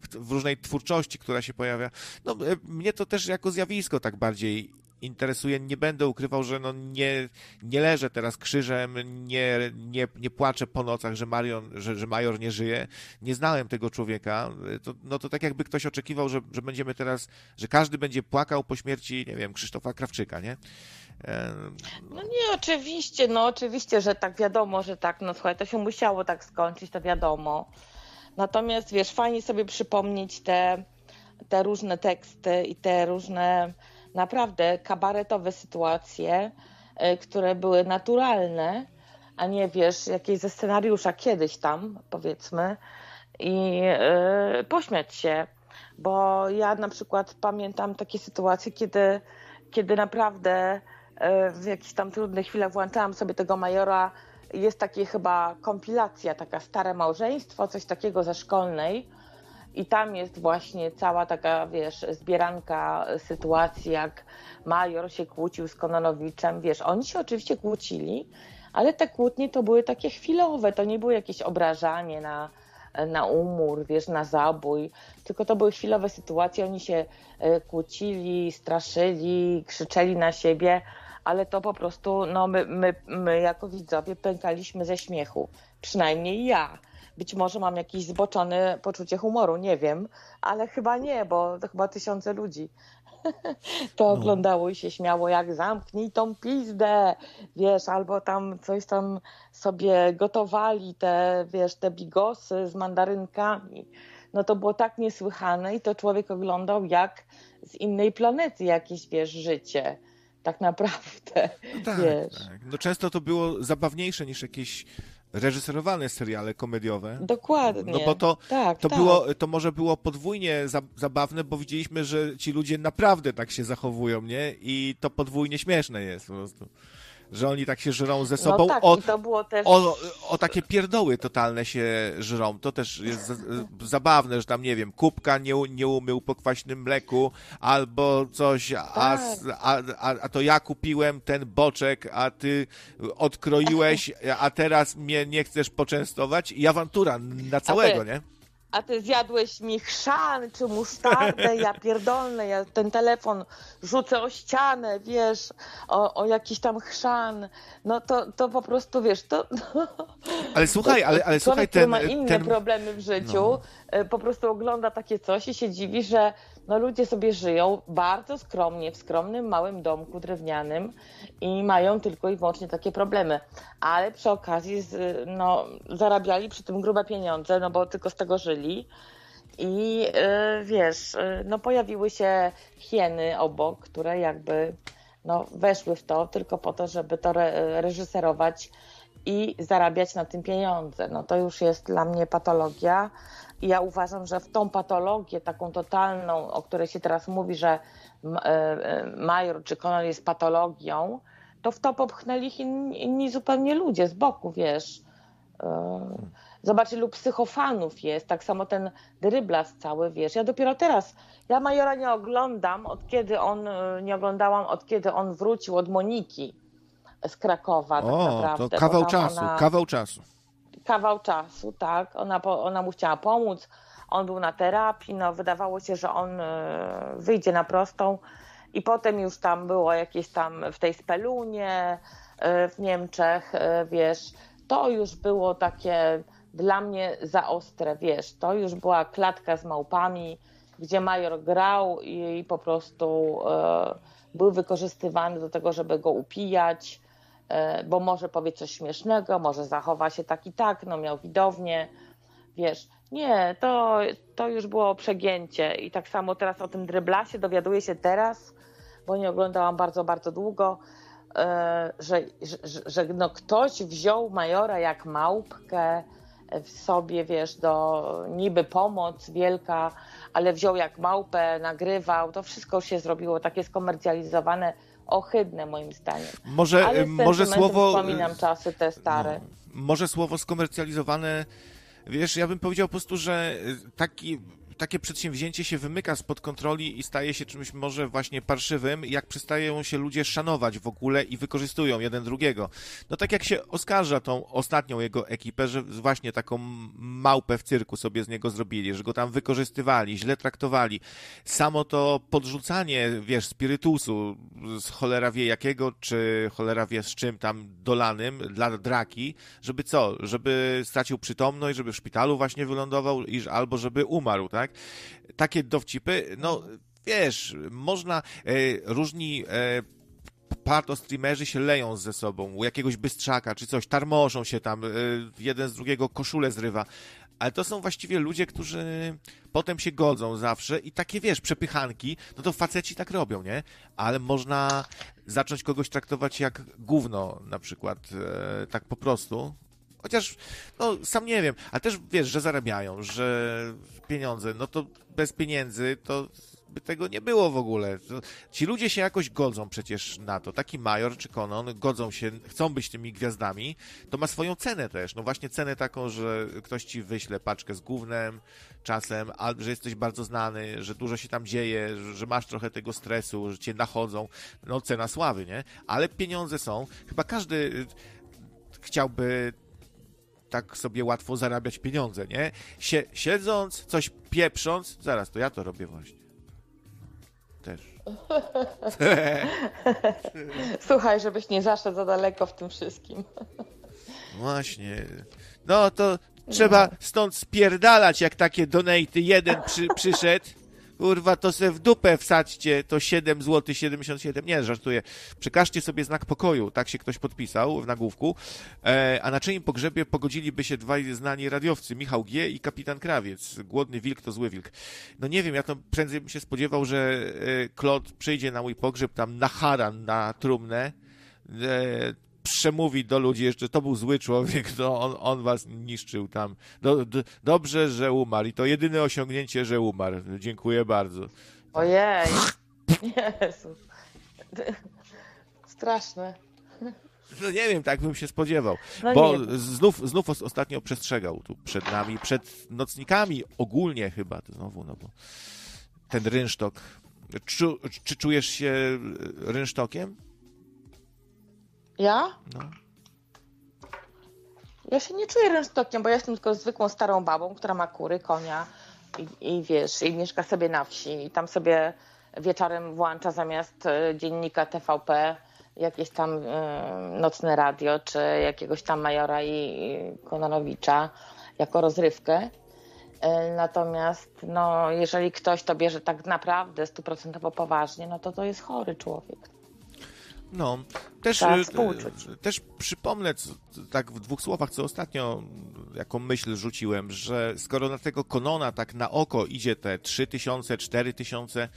w, w różnej twórczości, która się pojawia. No e, mnie to też jako zjawisko tak bardziej interesuje. Nie będę ukrywał, że no nie, nie leżę teraz krzyżem, nie, nie, nie płaczę po nocach, że, Marion, że, że Major nie żyje. Nie znałem tego człowieka. To, no to tak jakby ktoś oczekiwał, że, że będziemy teraz, że każdy będzie płakał po śmierci, nie wiem, Krzysztofa Krawczyka, nie? No nie, oczywiście, no oczywiście, że tak wiadomo, że tak, no słuchaj, to się musiało tak skończyć, to wiadomo. Natomiast wiesz, fajnie sobie przypomnieć te, te różne teksty i te różne naprawdę kabaretowe sytuacje, e, które były naturalne, a nie wiesz, jakieś ze scenariusza kiedyś tam, powiedzmy, i yy, pośmiać się. Bo ja na przykład pamiętam takie sytuacje, kiedy, kiedy naprawdę yy, w jakichś tam trudnych chwilach włączałam sobie tego majora. Jest takie chyba kompilacja, taka stare małżeństwo, coś takiego ze szkolnej i tam jest właśnie cała taka, wiesz, zbieranka sytuacji, jak major się kłócił z Kononowiczem. Wiesz, oni się oczywiście kłócili, ale te kłótnie to były takie chwilowe, to nie było jakieś obrażanie na, na umór, wiesz, na zabój, tylko to były chwilowe sytuacje, oni się e, kłócili, straszyli, krzyczeli na siebie, ale to po prostu, no my, my, my jako widzowie pękaliśmy ze śmiechu, przynajmniej ja być może mam jakieś zboczone poczucie humoru, nie wiem, ale chyba nie, bo to chyba tysiące ludzi to no. oglądało i się śmiało, jak zamknij tą pizdę, wiesz, albo tam coś tam sobie gotowali, te, wiesz, te bigosy z mandarynkami. No to było tak niesłychane i to człowiek oglądał jak z innej planety jakieś, wiesz, życie tak naprawdę. No tak, tak. No często to było zabawniejsze niż jakieś reżyserowane seriale komediowe. Dokładnie. No bo to, tak, to, tak. Było, to może było podwójnie za, zabawne, bo widzieliśmy, że ci ludzie naprawdę tak się zachowują, nie? I to podwójnie śmieszne jest po prostu. Że oni tak się żrą ze sobą. No tak, o, i to było też... o, o takie pierdoły totalne się żrą. To też jest za- zabawne, że tam, nie wiem, kubka nie, nie umył po kwaśnym mleku, albo coś, a, Tak. a, a, a to ja kupiłem ten boczek, a ty odkroiłeś, a teraz mnie nie chcesz poczęstować. I awantura na całego, nie? A ty zjadłeś mi chrzan czy musztardę, ja pierdolę, ja ten telefon rzucę o ścianę, wiesz, o, o jakiś tam chrzan. No to, to po prostu, wiesz, to... Ale słuchaj, ale, ale słuchaj, ten, ma inne ten, problemy w życiu, No. e, po prostu ogląda takie coś i się dziwi, że no, ludzie sobie żyją bardzo skromnie, w skromnym, małym domku drewnianym i mają tylko i wyłącznie takie problemy. Ale przy okazji no, zarabiali przy tym grube pieniądze, no bo tylko z tego żyli. I e, wiesz, e, no pojawiły się hieny obok, które jakby no, weszły w to tylko po to, żeby to re- reżyserować i zarabiać na tym pieniądze. No to już jest dla mnie patologia. Ja uważam, że w tą patologię taką totalną, o której się teraz mówi, że e, e, Major czy Konor jest patologią, to w to popchnęli ich inni, inni zupełnie ludzie z boku, wiesz. E, Zobacz, ilu psychofanów jest, tak samo ten dryblas cały, wiesz. Ja dopiero teraz, ja Majora nie oglądam, od kiedy on, nie oglądałam, od kiedy on wrócił od Moniki z Krakowa, tak o, naprawdę. to kawał czasu, ona- kawał czasu. Kawał czasu, tak. Ona, ona mu chciała pomóc. On był na terapii, no wydawało się, że on e, wyjdzie na prostą i potem już tam było jakieś tam w tej spelunie e, w Niemczech, e, wiesz, to już było takie dla mnie za ostre, wiesz, to już była klatka z małpami, gdzie major grał i, po prostu był wykorzystywany do tego, żeby go upijać, bo może powie coś śmiesznego, może zachowa się tak i tak, no miał widownię, wiesz. Nie, to, to już było przegięcie. I tak samo teraz o tym dryblasie dowiaduję się teraz, bo nie oglądałam bardzo, bardzo długo, e, że, że, że no ktoś wziął Majora jak małpkę w sobie, wiesz, do niby pomoc wielka, ale wziął jak małpę, nagrywał, to wszystko już się zrobiło takie skomercjalizowane, ohydne moim zdaniem. Może, Ale z może słowo... Wspominam czasy te stare. No, może słowo skomercjalizowane, wiesz, ja bym powiedział po prostu, że y, taki, takie przedsięwzięcie się wymyka spod kontroli i staje się czymś może właśnie parszywym, jak przestają się ludzie szanować w ogóle i wykorzystują jeden drugiego. No tak jak się oskarża tą ostatnią jego ekipę, że właśnie taką małpę w cyrku sobie z niego zrobili, że go tam wykorzystywali, źle traktowali. Samo to podrzucanie, wiesz, spirytusu z cholera wie jakiego, czy cholera wie z czym tam dolanym dla draki, żeby co? Żeby stracił przytomność, żeby w szpitalu właśnie wylądował, albo żeby umarł, tak? Takie dowcipy, no wiesz, można, e, różni e, parto-streamerzy się leją ze sobą, u jakiegoś bystrzaka czy coś, tarmoszą się tam, y, jeden z drugiego koszulę zrywa. Ale to są właściwie ludzie, którzy potem się godzą zawsze i takie, wiesz, przepychanki, no to faceci tak robią, nie? Ale można zacząć kogoś traktować jak gówno na przykład, e, tak po prostu. Chociaż, no, sam nie wiem, ale też wiesz, że zarabiają, że pieniądze, no to bez pieniędzy to by tego nie było w ogóle. Ci ludzie się jakoś godzą przecież na to. Taki Major czy Konon godzą się, chcą być tymi gwiazdami. To ma swoją cenę też. No właśnie cenę taką, że ktoś ci wyśle paczkę z gównem czasem, a że jesteś bardzo znany, że dużo się tam dzieje, że- że masz trochę tego stresu, że cię nachodzą. No cena sławy, nie? Ale pieniądze są. Chyba każdy y, chciałby tak sobie łatwo zarabiać pieniądze, nie? Sie, siedząc, coś pieprząc, zaraz, to ja to robię właśnie. Też. Słuchaj, żebyś nie zaszedł za daleko w tym wszystkim. Właśnie. No to trzeba stąd spierdalać, jak takie donaty jeden przy, przyszedł. Kurwa, to se w dupę wsadźcie, to 7 zł 77. Nie, żartuję. Przekażcie sobie znak pokoju, tak się ktoś podpisał w nagłówku. E, a na czyim pogrzebie pogodziliby się dwaj znani radiowcy, Michał G. i kapitan Krawiec. Głodny wilk to zły wilk. No nie wiem, ja to prędzej bym się spodziewał, że e, Klot przyjdzie na mój pogrzeb tam na haran, na trumnę. E, przemówi do ludzi jeszcze, to był zły człowiek, to on, on was niszczył tam. Do, do, dobrze, że umarł i to jedyne osiągnięcie, że umarł. Dziękuję bardzo. Ojej. Jezus. Straszne. No nie wiem, tak bym się spodziewał. No bo znów, znów ostatnio przestrzegał tu przed nami, przed nocnikami ogólnie chyba, to znowu, no bo ten rynsztok. Czy, czy czujesz się rynsztokiem? Ja? No. Ja się nie czuję rynsztokiem, bo ja jestem tylko zwykłą starą babą, która ma kury, konia i, i wiesz, i mieszka sobie na wsi i tam sobie wieczorem włącza zamiast e, dziennika TVP jakieś tam y, nocne radio, czy jakiegoś tam Majora i Kononowicza jako rozrywkę. Y, natomiast no, jeżeli ktoś to bierze tak naprawdę stuprocentowo poważnie, no to to jest chory człowiek. No, też, e, też przypomnę tak w dwóch słowach, co ostatnio jaką myśl rzuciłem, że skoro na tego Konona tak na oko idzie te 3000, 4000 E,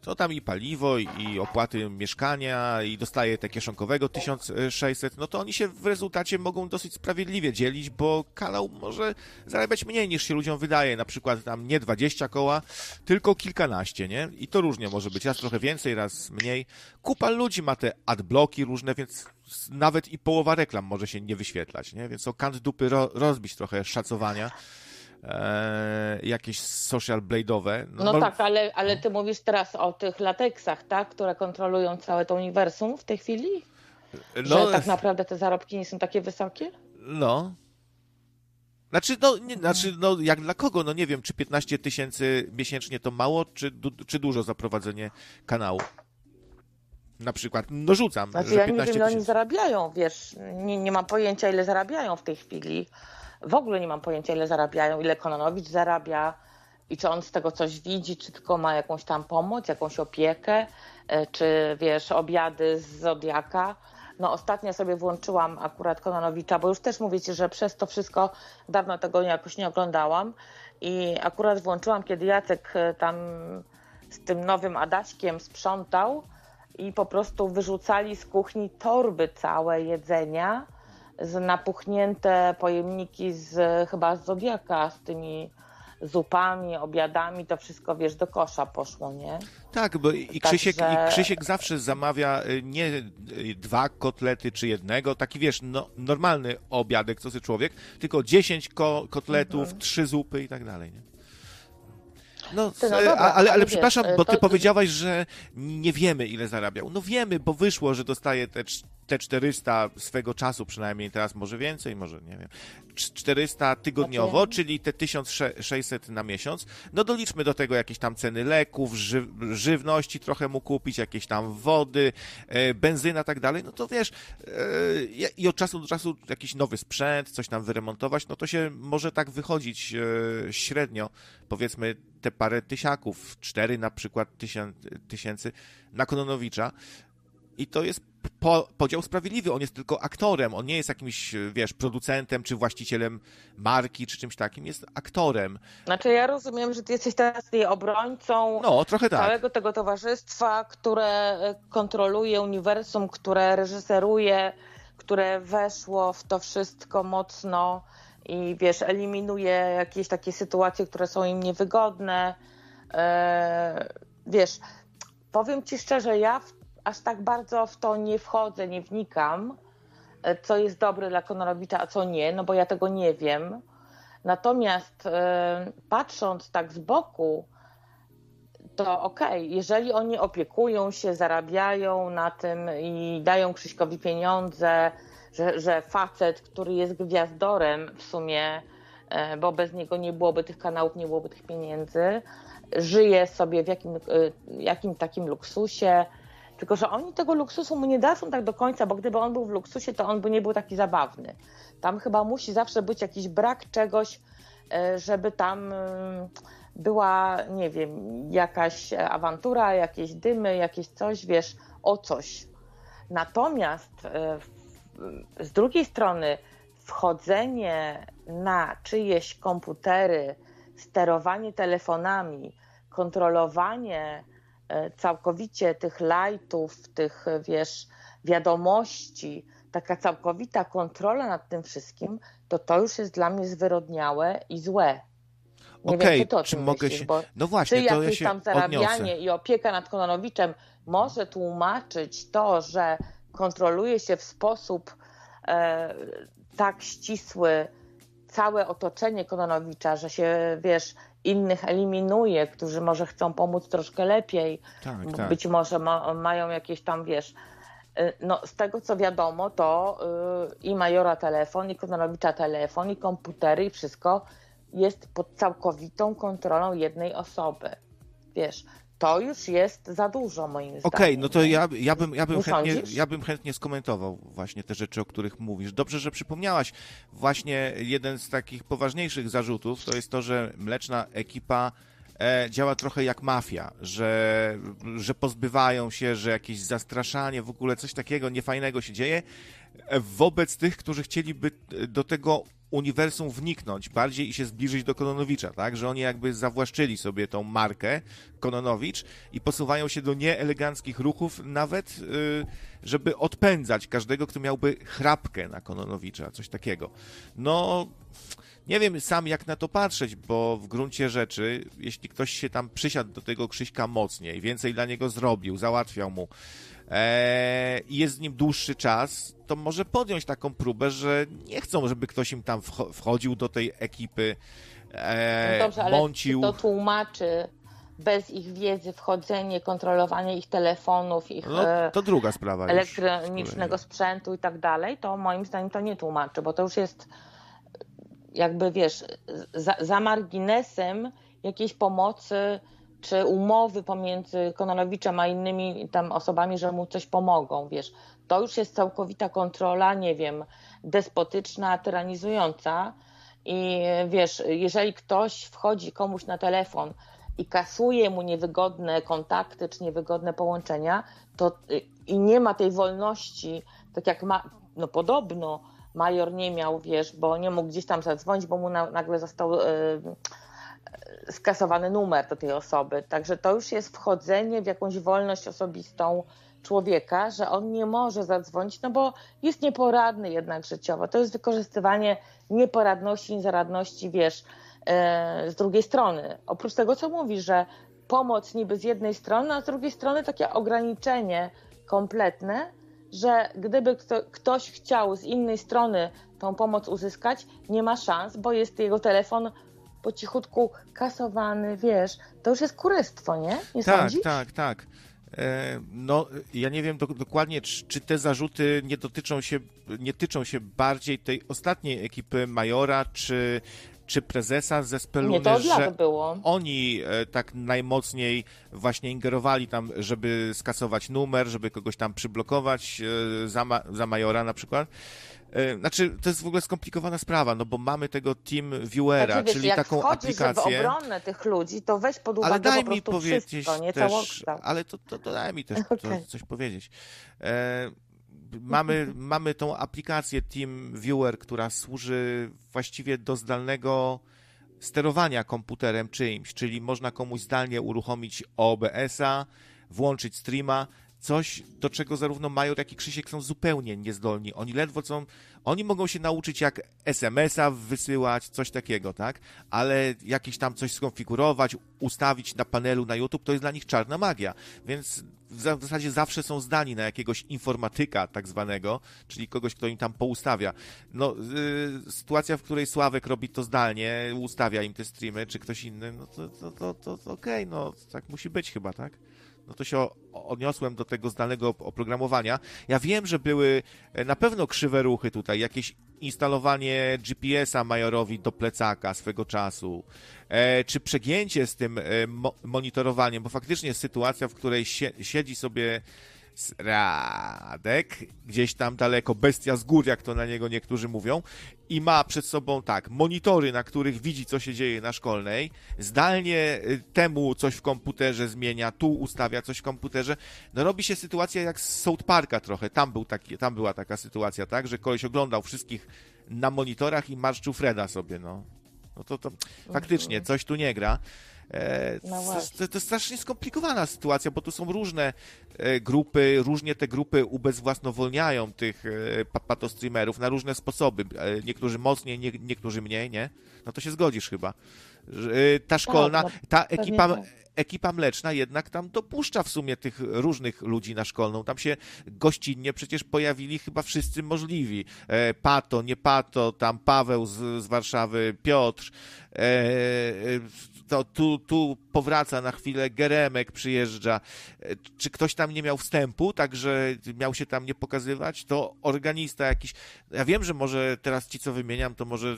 to tam i paliwo, i opłaty mieszkania, i dostaje te kieszonkowego 1600, no to oni się w rezultacie mogą dosyć sprawiedliwie dzielić, bo kanał może zarabiać mniej niż się ludziom wydaje, na przykład tam nie 20 koła, tylko kilkanaście, nie? I to różnie może być, raz trochę więcej, raz mniej. Kupa ludzi ma te adblocki różne, więc nawet i połowa reklam może się nie wyświetlać, nie? Więc o kant dupy ro rozbić trochę szacowania e, jakieś social blade'owe. No, no bo... tak, ale, ale ty mówisz teraz o tych lateksach, tak, które kontrolują całe to uniwersum w tej chwili? No, że tak naprawdę te zarobki nie są takie wysokie? No. Znaczy, no, nie, znaczy, no, jak dla kogo? No nie wiem, czy 15 tysięcy miesięcznie to mało, czy, czy dużo za prowadzenie kanału? Na przykład, no rzucam, znaczy, że ja nie wiem, ile oni zarabiają, wiesz, nie, nie mam pojęcia, ile zarabiają w tej chwili. W ogóle nie mam pojęcia, ile zarabiają, ile Kononowicz zarabia i czy on z tego coś widzi, czy tylko ma jakąś tam pomoc, jakąś opiekę, e, czy wiesz, obiady z Zodiaka. No ostatnio sobie włączyłam akurat Kononowicza, bo już też mówicie, że przez to wszystko dawno tego jakoś nie oglądałam i akurat włączyłam, kiedy Jacek e, tam z tym nowym Adaśkiem sprzątał i po prostu wyrzucali z kuchni torby całe jedzenia, z napuchnięte pojemniki z chyba z Zodiaka, z tymi zupami, obiadami, to wszystko, wiesz, do kosza poszło, nie? Tak, bo i Krzysiek, Także... i Krzysiek zawsze zamawia y, nie y, dwa kotlety czy jednego, taki, wiesz, no, normalny obiadek, co sobie człowiek, tylko dziesięć ko kotletów, mhm. trzy zupy i tak dalej, nie? No, no dobra, ale, ale, ale przepraszam, bo ty to... powiedziałaś, że nie wiemy, ile zarabiał. No wiemy, bo wyszło, że dostaje te te 400 swego czasu przynajmniej, teraz może więcej, może nie wiem, 400 tygodniowo, znaczy... czyli te 1600 na miesiąc, no doliczmy do tego jakieś tam ceny leków, ży żywności trochę mu kupić, jakieś tam wody, e, benzyna, tak dalej, no to wiesz, e, i od czasu do czasu jakiś nowy sprzęt, coś tam wyremontować, no to się może tak wychodzić e, średnio, powiedzmy te parę tysiaków, cztery na przykład tysięcy na Kononowicza, i to jest po, podział sprawiedliwy. On jest tylko aktorem, on nie jest jakimś, wiesz, producentem czy właścicielem marki czy czymś takim, jest aktorem. Znaczy ja rozumiem, że ty jesteś teraz obrońcą no, trochę tak. całego tego towarzystwa, które e, kontroluje uniwersum, które reżyseruje, które weszło w to wszystko mocno i wiesz, eliminuje jakieś takie sytuacje, które są im niewygodne. Eee, wiesz, powiem ci szczerze, ja w aż tak bardzo w to nie wchodzę, nie wnikam, e, co jest dobre dla Kononowicza, a co nie, no bo ja tego nie wiem. Natomiast e, patrząc tak z boku, to okej, okay, jeżeli oni opiekują się, zarabiają na tym i dają Krzyśkowi pieniądze, że, że facet, który jest gwiazdorem w sumie, e, bo bez niego nie byłoby tych kanałów, nie byłoby tych pieniędzy, żyje sobie w jakim, jakim takim luksusie, tylko, że oni tego luksusu mu nie dadzą tak do końca, bo gdyby on był w luksusie, to on by nie był taki zabawny. Tam chyba musi zawsze być jakiś brak czegoś, e, żeby tam mm, była, nie wiem, jakaś awantura, jakieś dymy, jakieś coś, wiesz, o coś. Natomiast e, z drugiej strony wchodzenie na czyjeś komputery, sterowanie telefonami, kontrolowanie E, całkowicie tych lightów, tych, wiesz, wiadomości, taka całkowita kontrola nad tym wszystkim, to to już jest dla mnie zwyrodniałe i złe. Nie okay, czy, mogę myślisz, się... No właśnie, czy to jakieś ja tam zarabianie odniosę. i opieka nad Kononowiczem może tłumaczyć to, że kontroluje się w sposób e, tak ścisły całe otoczenie Kononowicza, że się, wiesz, innych eliminuje, którzy może chcą pomóc troszkę lepiej, Tak, tak. być może ma, mają jakieś tam, wiesz, y, no z tego co wiadomo, to y, i Majora telefon, i Kononowicza telefon, i komputery, i wszystko jest pod całkowitą kontrolą jednej osoby. Wiesz, to już jest za dużo moim zdaniem. Okej, no to ja, ja, bym, ja, bym Nie chętnie, ja bym chętnie skomentował właśnie te rzeczy, o których mówisz. Dobrze, że przypomniałaś. Właśnie jeden z takich poważniejszych zarzutów to jest to, że mleczna ekipa e, działa trochę jak mafia, że, że pozbywają się, że jakieś zastraszanie, w ogóle coś takiego niefajnego się dzieje wobec tych, którzy chcieliby e, do tego uniwersum wniknąć bardziej i się zbliżyć do Kononowicza, tak? Że oni jakby zawłaszczyli sobie tą markę Kononowicz i posuwają się do nieeleganckich ruchów nawet, y, żeby odpędzać każdego, kto miałby chrapkę na Kononowicza, coś takiego. No, nie wiem sam jak na to patrzeć, bo w gruncie rzeczy, jeśli ktoś się tam przysiadł do tego Krzyśka mocniej, więcej dla niego zrobił, załatwiał mu i jest z nim dłuższy czas, to może podjąć taką próbę, że nie chcą, żeby ktoś im tam wcho- wchodził do tej ekipy, e, No dobrze, ale mącił. to tłumaczy bez ich wiedzy wchodzenie, kontrolowanie ich telefonów, ich No, e, to druga sprawa. już elektronicznego kolei. sprzętu i tak dalej, to moim zdaniem to nie tłumaczy, bo to już jest jakby wiesz, za, za marginesem jakiejś pomocy czy umowy pomiędzy Kononowiczem a innymi tam osobami, że mu coś pomogą, wiesz. To już jest całkowita kontrola, nie wiem, despotyczna, tyranizująca i wiesz, jeżeli ktoś wchodzi komuś na telefon i kasuje mu niewygodne kontakty czy niewygodne połączenia, to y, i nie ma tej wolności, tak jak ma, no podobno major nie miał, wiesz, bo nie mógł gdzieś tam zadzwonić, bo mu na, nagle został y, y, skasowany numer do tej osoby. Także to już jest wchodzenie w jakąś wolność osobistą człowieka, że on nie może zadzwonić, no bo jest nieporadny jednak życiowo. To jest wykorzystywanie nieporadności, niezaradności, wiesz, e, z drugiej strony. Oprócz tego, co mówi, że pomoc niby z jednej strony, a z drugiej strony takie ograniczenie kompletne, że gdyby kto, ktoś chciał z innej strony tą pomoc uzyskać, nie ma szans, bo jest jego telefon po cichutku kasowany, wiesz, to już jest kurystwo, nie? Nie Tak, sądzisz? tak, tak. E, No, ja nie wiem do, dokładnie, czy, czy te zarzuty nie dotyczą się, nie tyczą się bardziej tej ostatniej ekipy Majora, czy, czy prezesa ze Speluny, Nie, to od że było. oni e, tak najmocniej właśnie ingerowali tam, żeby skasować numer, żeby kogoś tam przyblokować e, za, ma, za Majora na przykład. E, Znaczy, to jest w ogóle skomplikowana sprawa, no bo mamy tego Team Viewera, Znaczy, wiesz, czyli jak taką wchodzisz w aplikację. obronę tych ludzi, to weź pod uwagę Ale daj mi powiedzieć wszystko, nie też, ale to, to, to daj mi też Okej. to, coś powiedzieć. E, mamy, mamy tą aplikację Team Viewer, która służy właściwie do zdalnego sterowania komputerem czyimś, czyli można komuś zdalnie uruchomić OBS-a, włączyć streama, coś, do czego zarówno Major, jak i Krzysiek są zupełnie niezdolni. Oni ledwo są, oni mogą się nauczyć jak SMS-a wysyłać, coś takiego, tak? Ale jakieś tam coś skonfigurować, ustawić na panelu na YouTube, to jest dla nich czarna magia. Więc w za- w zasadzie zawsze są zdani na jakiegoś informatyka tak zwanego, czyli kogoś, kto im tam poustawia. No, y, sytuacja, w której Sławek robi to zdalnie, ustawia im te streamy, czy ktoś inny, no to, to, to, to, okej, no tak musi być chyba, tak? No to się odniosłem do tego zdalnego op- oprogramowania. Ja wiem, że były e, na pewno krzywe ruchy tutaj, jakieś instalowanie GPS-a Majorowi do plecaka swego czasu, e, czy przegięcie z tym e, mo- monitorowaniem, bo faktycznie sytuacja, w której sie- siedzi sobie Radek, gdzieś tam daleko, bestia z gór, jak to na niego niektórzy mówią, i ma przed sobą tak, monitory, na których widzi, co się dzieje na szkolnej, zdalnie y, temu coś w komputerze zmienia, tu ustawia coś w komputerze. No robi się sytuacja jak z South Parka trochę, tam, był taki, tam była taka sytuacja, tak, że koleś oglądał wszystkich na monitorach i marszczył Freda sobie, no. No to, to faktycznie coś tu nie gra. E, No to, jest strasznie skomplikowana sytuacja, bo tu są różne e, grupy, różnie te grupy ubezwłasnowolniają tych e, pa- patostreamerów na różne sposoby. Niektórzy mocniej, nie, niektórzy mniej, nie? No to się zgodzisz chyba. Ta szkolna, no, ta ekipa, tak. ekipa mleczna jednak tam dopuszcza w sumie tych różnych ludzi na szkolną. Tam się gościnnie przecież pojawili chyba wszyscy możliwi. E, Pato, nie Pato, tam Paweł z, z Warszawy, Piotr. E, to tu, tu powraca na chwilę, Geremek przyjeżdża. E, Czy ktoś tam nie miał wstępu, także miał się tam nie pokazywać? To organista jakiś. Ja wiem, że może teraz ci, co wymieniam, to może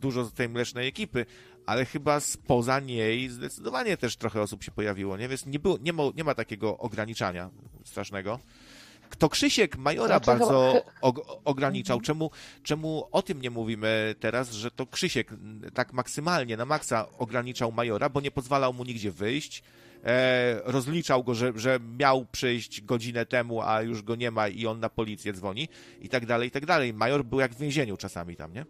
dużo z tej mlecznej ekipy, ale chyba spoza niej zdecydowanie też trochę osób się pojawiło, nie? Więc nie, było, nie, ma, nie ma takiego ograniczania strasznego. To Krzysiek Majora Znaczy, bardzo og- ograniczał. Czemu, czemu o tym nie mówimy teraz, że to Krzysiek tak maksymalnie, na maksa ograniczał Majora, bo nie pozwalał mu nigdzie wyjść, e, rozliczał go, że, że miał przyjść godzinę temu, a już go nie ma i on na policję dzwoni i tak dalej, i tak dalej. Major był jak w więzieniu czasami tam, nie?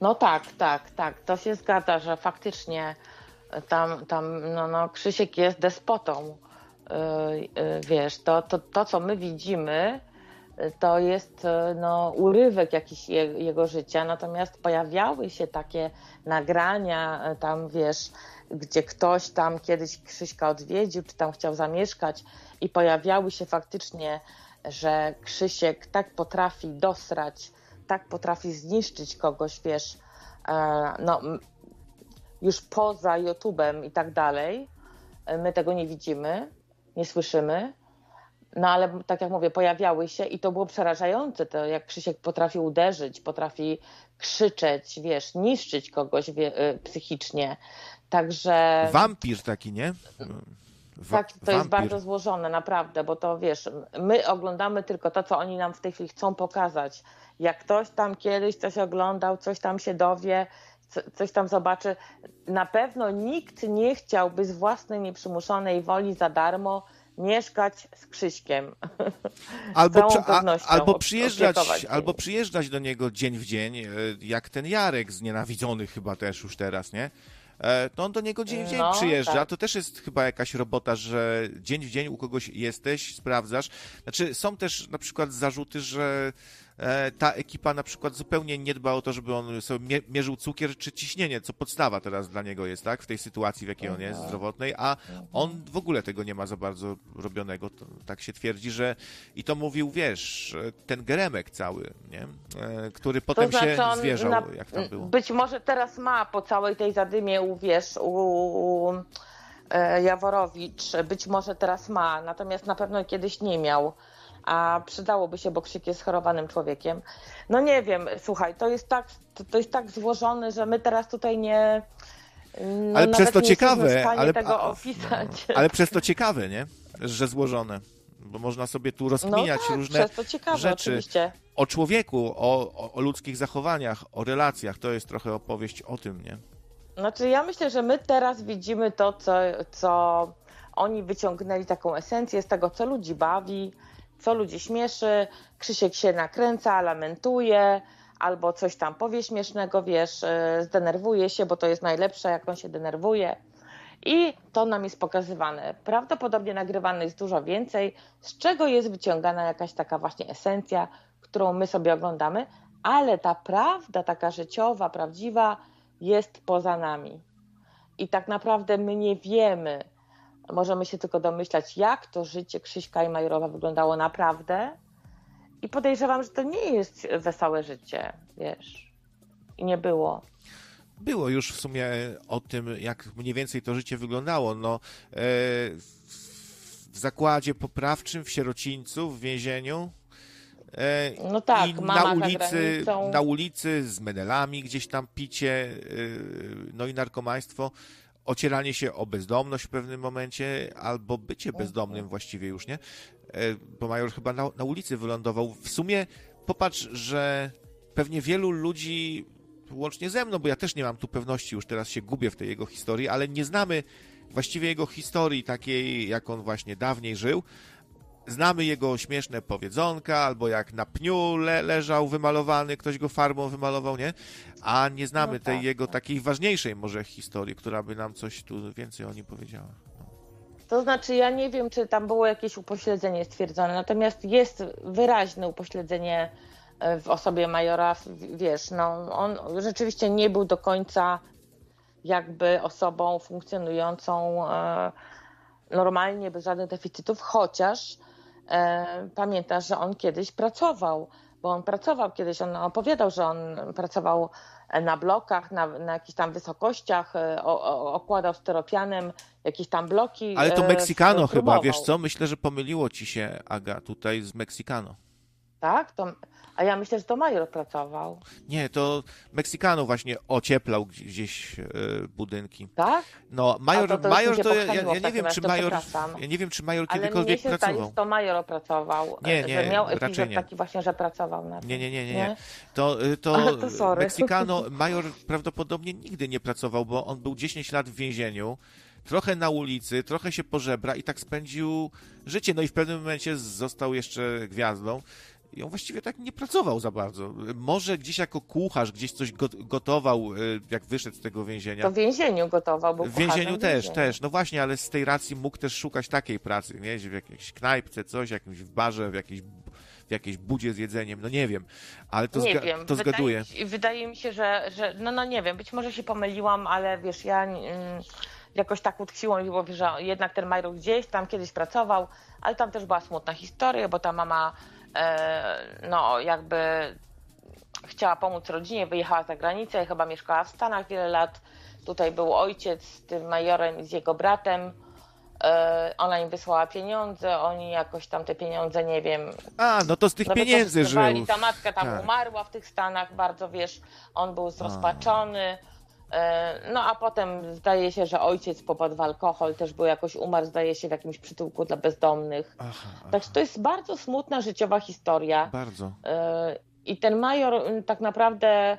No tak, tak, tak. To się zgadza, że faktycznie tam, tam no, no, Krzysiek jest despotą. Yy, yy, Wiesz, to, to, to co my widzimy, to jest yy, no, urywek jakiś je, jego życia, natomiast pojawiały się takie nagrania tam, wiesz, gdzie ktoś tam kiedyś Krzyśka odwiedził, czy tam chciał zamieszkać i pojawiały się faktycznie, że Krzysiek tak potrafi dosrać, tak potrafi zniszczyć kogoś, wiesz, e, no, już poza YouTube'em i tak dalej. E, My tego nie widzimy, nie słyszymy. No ale tak jak mówię, pojawiały się i to było przerażające, to jak Krzysiek potrafi uderzyć, potrafi krzyczeć, wiesz, niszczyć kogoś e, psychicznie. Także Wampir taki, nie? Wa- tak, to jest wampir. bardzo złożone, naprawdę, bo to wiesz, my oglądamy tylko to, co oni nam w tej chwili chcą pokazać. Jak ktoś tam kiedyś coś oglądał, coś tam się dowie, coś tam zobaczy, na pewno nikt nie chciałby z własnej nieprzymuszonej woli za darmo mieszkać z Krzyśkiem. Albo, przy- a, albo, przyjeżdżać, albo przyjeżdżać do niego dzień w dzień, e, jak ten Jarek znienawidzony chyba też już teraz, nie? E, To on do niego dzień w dzień No, przyjeżdża. tak. To też jest chyba jakaś robota, że dzień w dzień u kogoś jesteś, sprawdzasz. Znaczy, są też na przykład zarzuty, że ta ekipa na przykład zupełnie nie dba o to, żeby on sobie mie- mierzył cukier czy ciśnienie, co podstawa teraz dla niego jest, tak? W tej sytuacji, w jakiej on jest zdrowotnej, a on w ogóle tego nie ma za bardzo robionego. To, tak się twierdzi, że i to mówił, wiesz, ten geremek cały, nie? E, Który potem się on zwierzał, na- jak tam było. Być może teraz ma po całej tej zadymie u, wiesz, u, u e, Jaworowicz, być może teraz ma, natomiast na pewno kiedyś nie miał. A przydałoby się, bo Krzyk jest chorowanym człowiekiem. No nie wiem, słuchaj, to jest tak, to, to jest tak złożone, że my teraz tutaj nie. No, Ale przez to ciekawe, w stanie ale- tego opisać. Ale przez to ciekawe, nie? Że złożone. Bo można sobie tu No rozkminiać tak, różne ciekawe, rzeczy. oczywiście. o człowieku, o, o, o ludzkich zachowaniach, o relacjach. To jest trochę opowieść o tym, nie? Znaczy, ja myślę, że my teraz widzimy to, co, co oni wyciągnęli taką esencję z tego, co ludzi bawi, co ludzi śmieszy. Krzysiek się nakręca, lamentuje, albo coś tam powie śmiesznego, wiesz, e, zdenerwuje się, bo to jest najlepsze, jak on się denerwuje. I to nam jest pokazywane. Prawdopodobnie nagrywane jest dużo więcej, z czego jest wyciągana jakaś taka właśnie esencja, którą my sobie oglądamy, ale ta prawda, taka życiowa, prawdziwa, jest poza nami. I tak naprawdę my nie wiemy, możemy się tylko domyślać, jak to życie Krzyśka i Majorowa wyglądało naprawdę. I podejrzewam, że to nie jest wesołe życie, wiesz. I nie było. Było już w sumie o tym, jak mniej więcej to życie wyglądało. No, e, w zakładzie poprawczym, w sierocińcu, w więzieniu. E, No tak, I na ulicy, na ulicy z medalami, gdzieś tam picie, e, no i narkomaństwo, ocieranie się o bezdomność w pewnym momencie, albo bycie bezdomnym właściwie już, nie? E, Bo Major chyba na, na ulicy wylądował. W sumie popatrz, że pewnie wielu ludzi, łącznie ze mną, bo ja też nie mam tu pewności, już teraz się gubię w tej jego historii, ale nie znamy właściwie jego historii takiej, jak on właśnie dawniej żył. Znamy jego śmieszne powiedzonka, albo jak na pniu le, leżał wymalowany, ktoś go farbą wymalował, nie? A nie znamy No tej tak, jego tak. takiej ważniejszej może historii, która by nam coś tu więcej o nim powiedziała. To znaczy, ja nie wiem, czy tam było jakieś upośledzenie stwierdzone, natomiast jest wyraźne upośledzenie e, w osobie Majora. Wiesz, no, on rzeczywiście nie był do końca jakby osobą funkcjonującą e, normalnie, bez żadnych deficytów, chociaż e, pamiętasz, że on kiedyś pracował, bo on pracował kiedyś, on opowiadał, że on pracował na blokach, na, na jakichś tam wysokościach, e, o, o, okładał styropianem jakieś tam bloki. Ale to e, Meksykano chyba, wiesz co? Myślę, że pomyliło ci się, Aga, tutaj z Meksykano. Tak? To, a ja myślę, że to Major pracował. Nie, to Meksykano właśnie ocieplał gdzieś, e, budynki. Tak? No, Major, A to- to Major to ja, ja nie wiem, czy Major, ja nie wiem, czy Major Ale mnie kiedykolwiek się pracował. że to Major opracował. Nie, e, nie, że miał epizod nie. taki właśnie, że pracował na tym. Nie, nie, nie, nie. nie. To, y, to, Ale to sorry. Meksykano, Major prawdopodobnie nigdy nie pracował, bo on był 10 lat w więzieniu, trochę na ulicy, trochę się pożebra i tak spędził życie. No i w pewnym momencie został jeszcze gwiazdą. I on właściwie tak nie pracował za bardzo. Może gdzieś jako kucharz, gdzieś coś go- gotował, y, jak wyszedł z tego więzienia. To w więzieniu gotował, bo W więzieniu też, też. No właśnie, ale z tej racji mógł też szukać takiej pracy, nie? W jakiejś knajpce, coś, jakimś w barze, w jakiejś, w jakiejś budzie z jedzeniem, no nie wiem. Ale to, nie wiem. to zgaduję. Wydaje, mi się- wydaje mi się, że, że no, no nie wiem, być może się pomyliłam, ale wiesz, ja mm, jakoś tak utkwiło mi głowie, że jednak ten Major gdzieś tam kiedyś pracował, ale tam też była smutna historia, bo ta mama no jakby chciała pomóc rodzinie, wyjechała za granicę, chyba mieszkała w Stanach wiele lat. Tutaj był ojciec z tym majorem i z jego bratem. E, Ona im wysłała pieniądze, oni jakoś tam te pieniądze, nie wiem, A, no to z tych no pieniędzy żył. Ta matka tam Tak. umarła w tych Stanach, bardzo wiesz, on był zrozpaczony. E, No a potem zdaje się, że ojciec popadł w alkohol, też był jakoś umarł, zdaje się, w jakimś przytułku dla bezdomnych. Aha, aha, Także to jest bardzo smutna życiowa historia. bardzo. E, I ten major tak naprawdę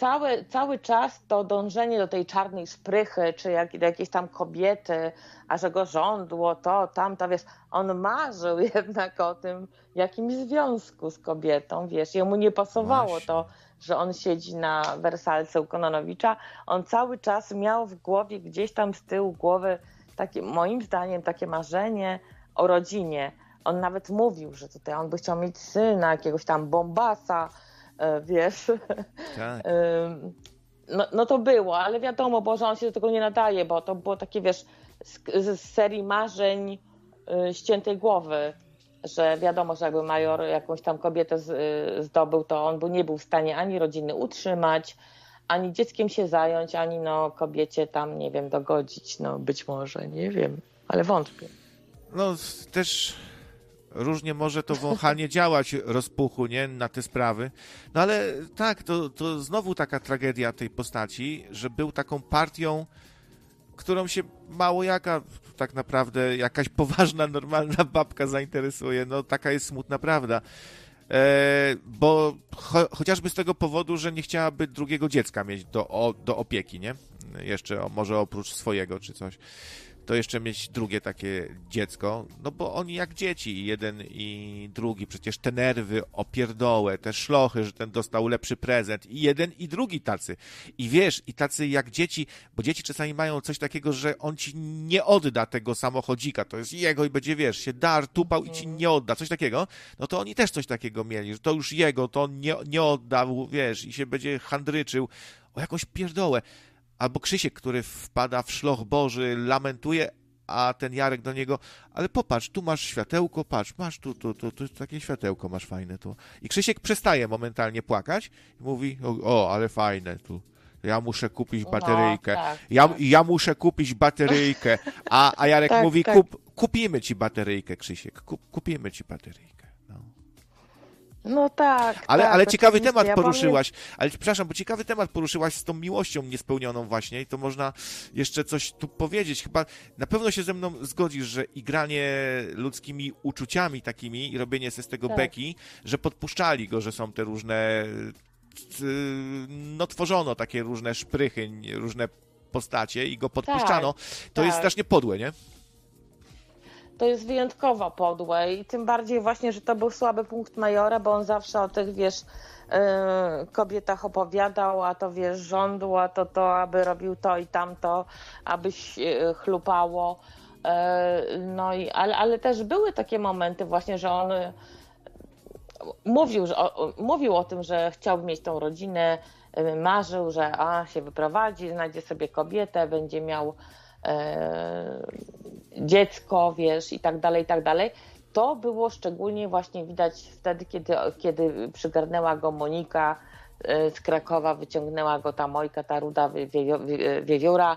cały, cały czas to dążenie do tej czarnej szprychy, czy jak, do jakiejś tam kobiety, a że go żądło, to, tamto, wiesz, on marzył jednak o tym jakimś związku z kobietą, wiesz, jemu nie pasowało Właśnie. to, że on siedzi na wersalce u Kononowicza. On cały czas miał w głowie, gdzieś tam z tyłu głowy, takie, moim zdaniem, takie marzenie o rodzinie. On nawet mówił, że tutaj on by chciał mieć syna, jakiegoś tam bombasa, e, wiesz. Tak. No, no to było, ale wiadomo, bo że on się do tego nie nadaje, bo to było takie, wiesz, z, z serii marzeń y, ściętej głowy, że wiadomo, że jakby major jakąś tam kobietę y, zdobył, to on by nie był w stanie ani rodziny utrzymać, ani dzieckiem się zająć, ani no kobiecie tam, nie wiem, dogodzić, no być może, nie wiem, ale wątpię. No też różnie może to wąchanie działać rozpuchu, nie, na te sprawy. No ale tak, to, to znowu taka tragedia tej postaci, że był taką partią, którą się mało jaka tak naprawdę jakaś poważna, normalna babka zainteresuje. No taka jest smutna prawda. E, bo cho, chociażby z tego powodu, że nie chciałaby drugiego dziecka mieć do, o, do opieki, nie? Jeszcze o, może oprócz swojego czy coś. To jeszcze mieć drugie takie dziecko, no bo oni jak dzieci, jeden i drugi, przecież te nerwy, opierdołe, te szlochy, że ten dostał lepszy prezent i jeden i drugi tacy. I wiesz, i tacy jak dzieci, bo dzieci czasami mają coś takiego, że on ci nie odda tego samochodzika, to jest jego i będzie, wiesz, się dar, tupał i ci nie odda, coś takiego, no to oni też coś takiego mieli, że to już jego, to on nie, nie oddał, wiesz, i się będzie handryczył o jakąś pierdołę. Albo Krzysiek, który wpada w szloch Boży, lamentuje, a ten Jarek do niego, ale popatrz, tu masz światełko, patrz, masz tu, tu, tu, tu takie światełko masz fajne tu. I Krzysiek przestaje momentalnie płakać i mówi, o, o ale fajne tu. Ja muszę kupić bateryjkę. No, tak, ja, tak. ja muszę kupić bateryjkę. A, a Jarek Tak, mówi, tak. Kup, kupimy ci bateryjkę, Krzysiek. Kup, kupimy ci bateryjkę. No. Tak. Ale, tak, ale ciekawy temat Ja poruszyłaś. Ale przepraszam, bo ciekawy temat poruszyłaś z tą miłością niespełnioną właśnie i to można jeszcze coś tu powiedzieć. Chyba na pewno się ze mną zgodzisz, że igranie ludzkimi uczuciami takimi i robienie se z tego Tak. beki, że podpuszczali go, że są te różne no tworzono takie różne szprychy, różne postacie i go podpuszczano. to jest tak. strasznie podłe, nie? To jest wyjątkowo podłe i tym bardziej właśnie, że to był słaby punkt Majora, bo on zawsze o tych, wiesz, yy, kobietach opowiadał, a to wiesz, żądł, a to to, aby robił to i tamto, abyś yy, chlupało. Yy, no i, ale, ale też były takie momenty właśnie, że on mówił, że, mówił o tym, że chciałby mieć tą rodzinę, y, marzył, że a, się wyprowadzi, znajdzie sobie kobietę, będzie miał dziecko, wiesz, i tak dalej, i tak dalej. To było szczególnie właśnie widać wtedy, kiedy, kiedy przygarnęła go Monika e, z Krakowa, wyciągnęła go ta Mojka, ta ruda wiewióra,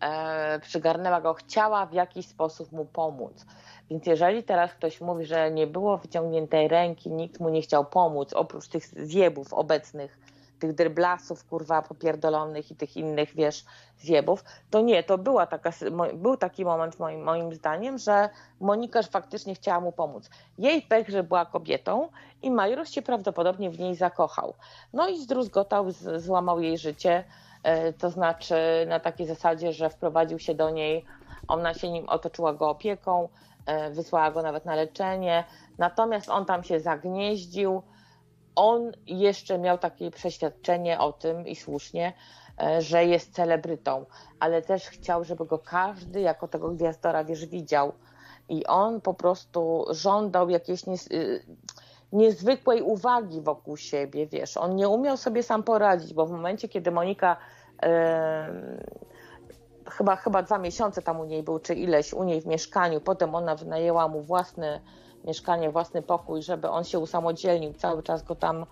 e, przygarnęła go, chciała w jakiś sposób mu pomóc. Więc jeżeli teraz ktoś mówi, że nie było wyciągniętej ręki, nikt mu nie chciał pomóc, oprócz tych zjebów obecnych, tych dryblasów, kurwa, popierdolonych i tych innych, wiesz, zjebów, to nie, to była taka, był taki moment moim, moim zdaniem, że Monika faktycznie chciała mu pomóc. Jej pech, że była kobietą i Major się prawdopodobnie w niej zakochał. No i zdruzgotał, złamał jej życie, e, to znaczy na takiej zasadzie, że wprowadził się do niej, ona się nim otoczyła go opieką, e, wysłała go nawet na leczenie, natomiast on tam się zagnieździł, on jeszcze miał takie przeświadczenie o tym i słusznie, e, że jest celebrytą, ale też chciał, żeby go każdy jako tego gwiazdora, wiesz, widział. I on po prostu żądał jakiejś nies y, niezwykłej uwagi wokół siebie, wiesz. On nie umiał sobie sam poradzić, bo w momencie, kiedy Monika chyba, chyba dwa miesiące tam u niej był, czy ileś u niej w mieszkaniu, potem ona wynajęła mu własny mieszkanie, własny pokój, żeby on się usamodzielnił, cały czas go tam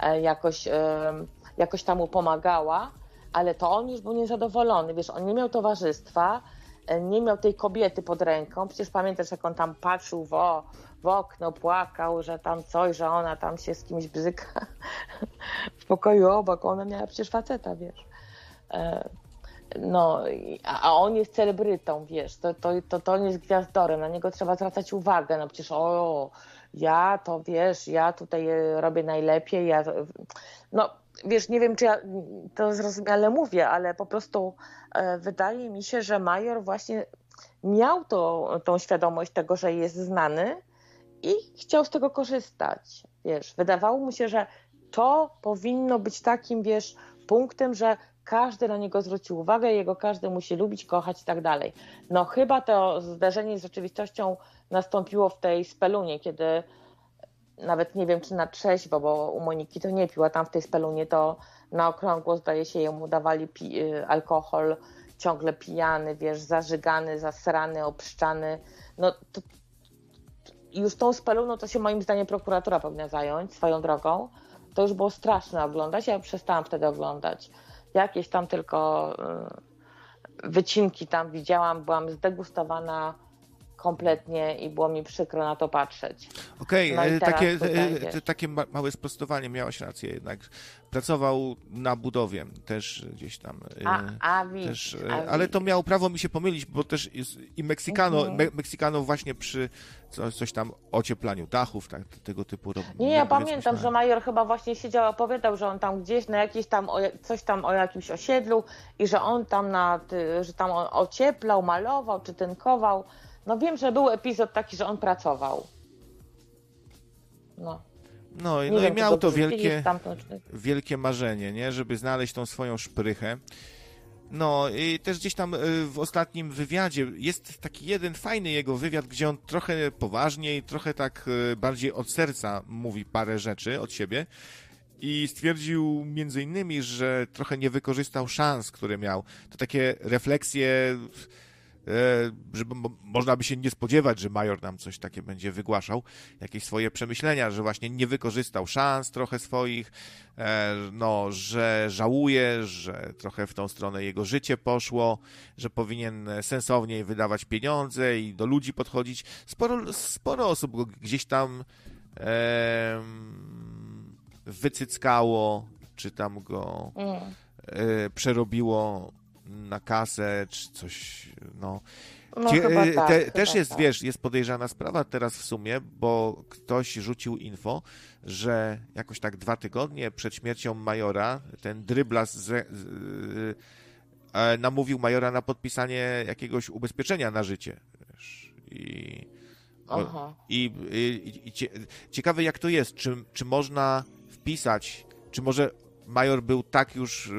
e, jakoś, e, jakoś tam mu pomagała, ale to on już był niezadowolony, wiesz, on nie miał towarzystwa, e, nie miał tej kobiety pod ręką, przecież pamiętasz, jak on tam patrzył w, w okno, płakał, że tam coś, że ona tam się z kimś bzyka w pokoju obok, ona miała przecież faceta, wiesz. No, a on jest celebrytą, wiesz, to, to, to, to on jest gwiazdorem, na niego trzeba zwracać uwagę, no przecież o, ja to wiesz, ja tutaj robię najlepiej, ja, no wiesz, nie wiem czy ja to zrozumiale mówię, ale po prostu e, wydaje mi się, że Major właśnie miał to, tą świadomość tego, że jest znany i chciał z tego korzystać, wiesz, wydawało mu się, że to powinno być takim, wiesz, punktem, że każdy na niego zwrócił uwagę, jego każdy musi lubić, kochać i tak dalej. No chyba to zdarzenie z rzeczywistością nastąpiło w tej spelunie, kiedy nawet nie wiem, czy na trzeźwo, bo u Moniki to nie piła, tam w tej spelunie to na okrągło zdaje się jemu dawali y, alkohol, ciągle pijany, wiesz, zażygany, zasrany, obszczany. No to, już tą speluną to się moim zdaniem prokuratura powinna zająć swoją drogą. To już było straszne oglądać, ja przestałam wtedy oglądać jakieś tam tylko y, wycinki tam widziałam, byłam zdegustowana kompletnie i było mi przykro na to patrzeć. Okej, okay, no takie, tutaj, takie małe sprostowanie, miałaś rację jednak. Pracował na budowie też gdzieś tam. A, a, też, a ale to miało prawo mi się pomylić, bo też jest, i Meksykano, mhm. me, Meksykano właśnie przy coś, coś tam ocieplaniu dachów, tak, tego typu robił. Nie, ja pamiętam, że Major chyba właśnie siedział, opowiadał, że on tam gdzieś na jakieś tam, coś tam o jakimś osiedlu i że on tam na, że tam ocieplał, malował czy tynkował. No wiem, że był epizod taki, że on pracował. No. No, no wiem, i miał to wielkie, wielkie marzenie, nie? Żeby znaleźć tą swoją szprychę. No i też gdzieś tam y, w ostatnim wywiadzie jest taki jeden fajny jego wywiad, gdzie on trochę poważniej, trochę tak y, bardziej od serca mówi parę rzeczy od siebie i stwierdził między innymi, że trochę nie wykorzystał szans, które miał. To takie refleksje E, żeby można by się nie spodziewać, że major nam coś takie będzie wygłaszał, jakieś swoje przemyślenia, że właśnie nie wykorzystał szans trochę swoich, e, no, że żałuje, że trochę w tą stronę jego życie poszło, że powinien sensowniej wydawać pieniądze i do ludzi podchodzić. Sporo, sporo osób go gdzieś tam e, wycyckało, czy tam go mm. e, przerobiło na kasę, czy coś, no. no Cie, e, tak, te, też jest, tak. wiesz, jest podejrzana sprawa teraz w sumie, bo ktoś rzucił info, że jakoś tak dwa tygodnie przed śmiercią Majora ten dryblas z, z, e, namówił Majora na podpisanie jakiegoś ubezpieczenia na życie. Wiesz, i, o, i, i, i ciekawe jak to jest, czy, czy można wpisać, czy może Major był tak już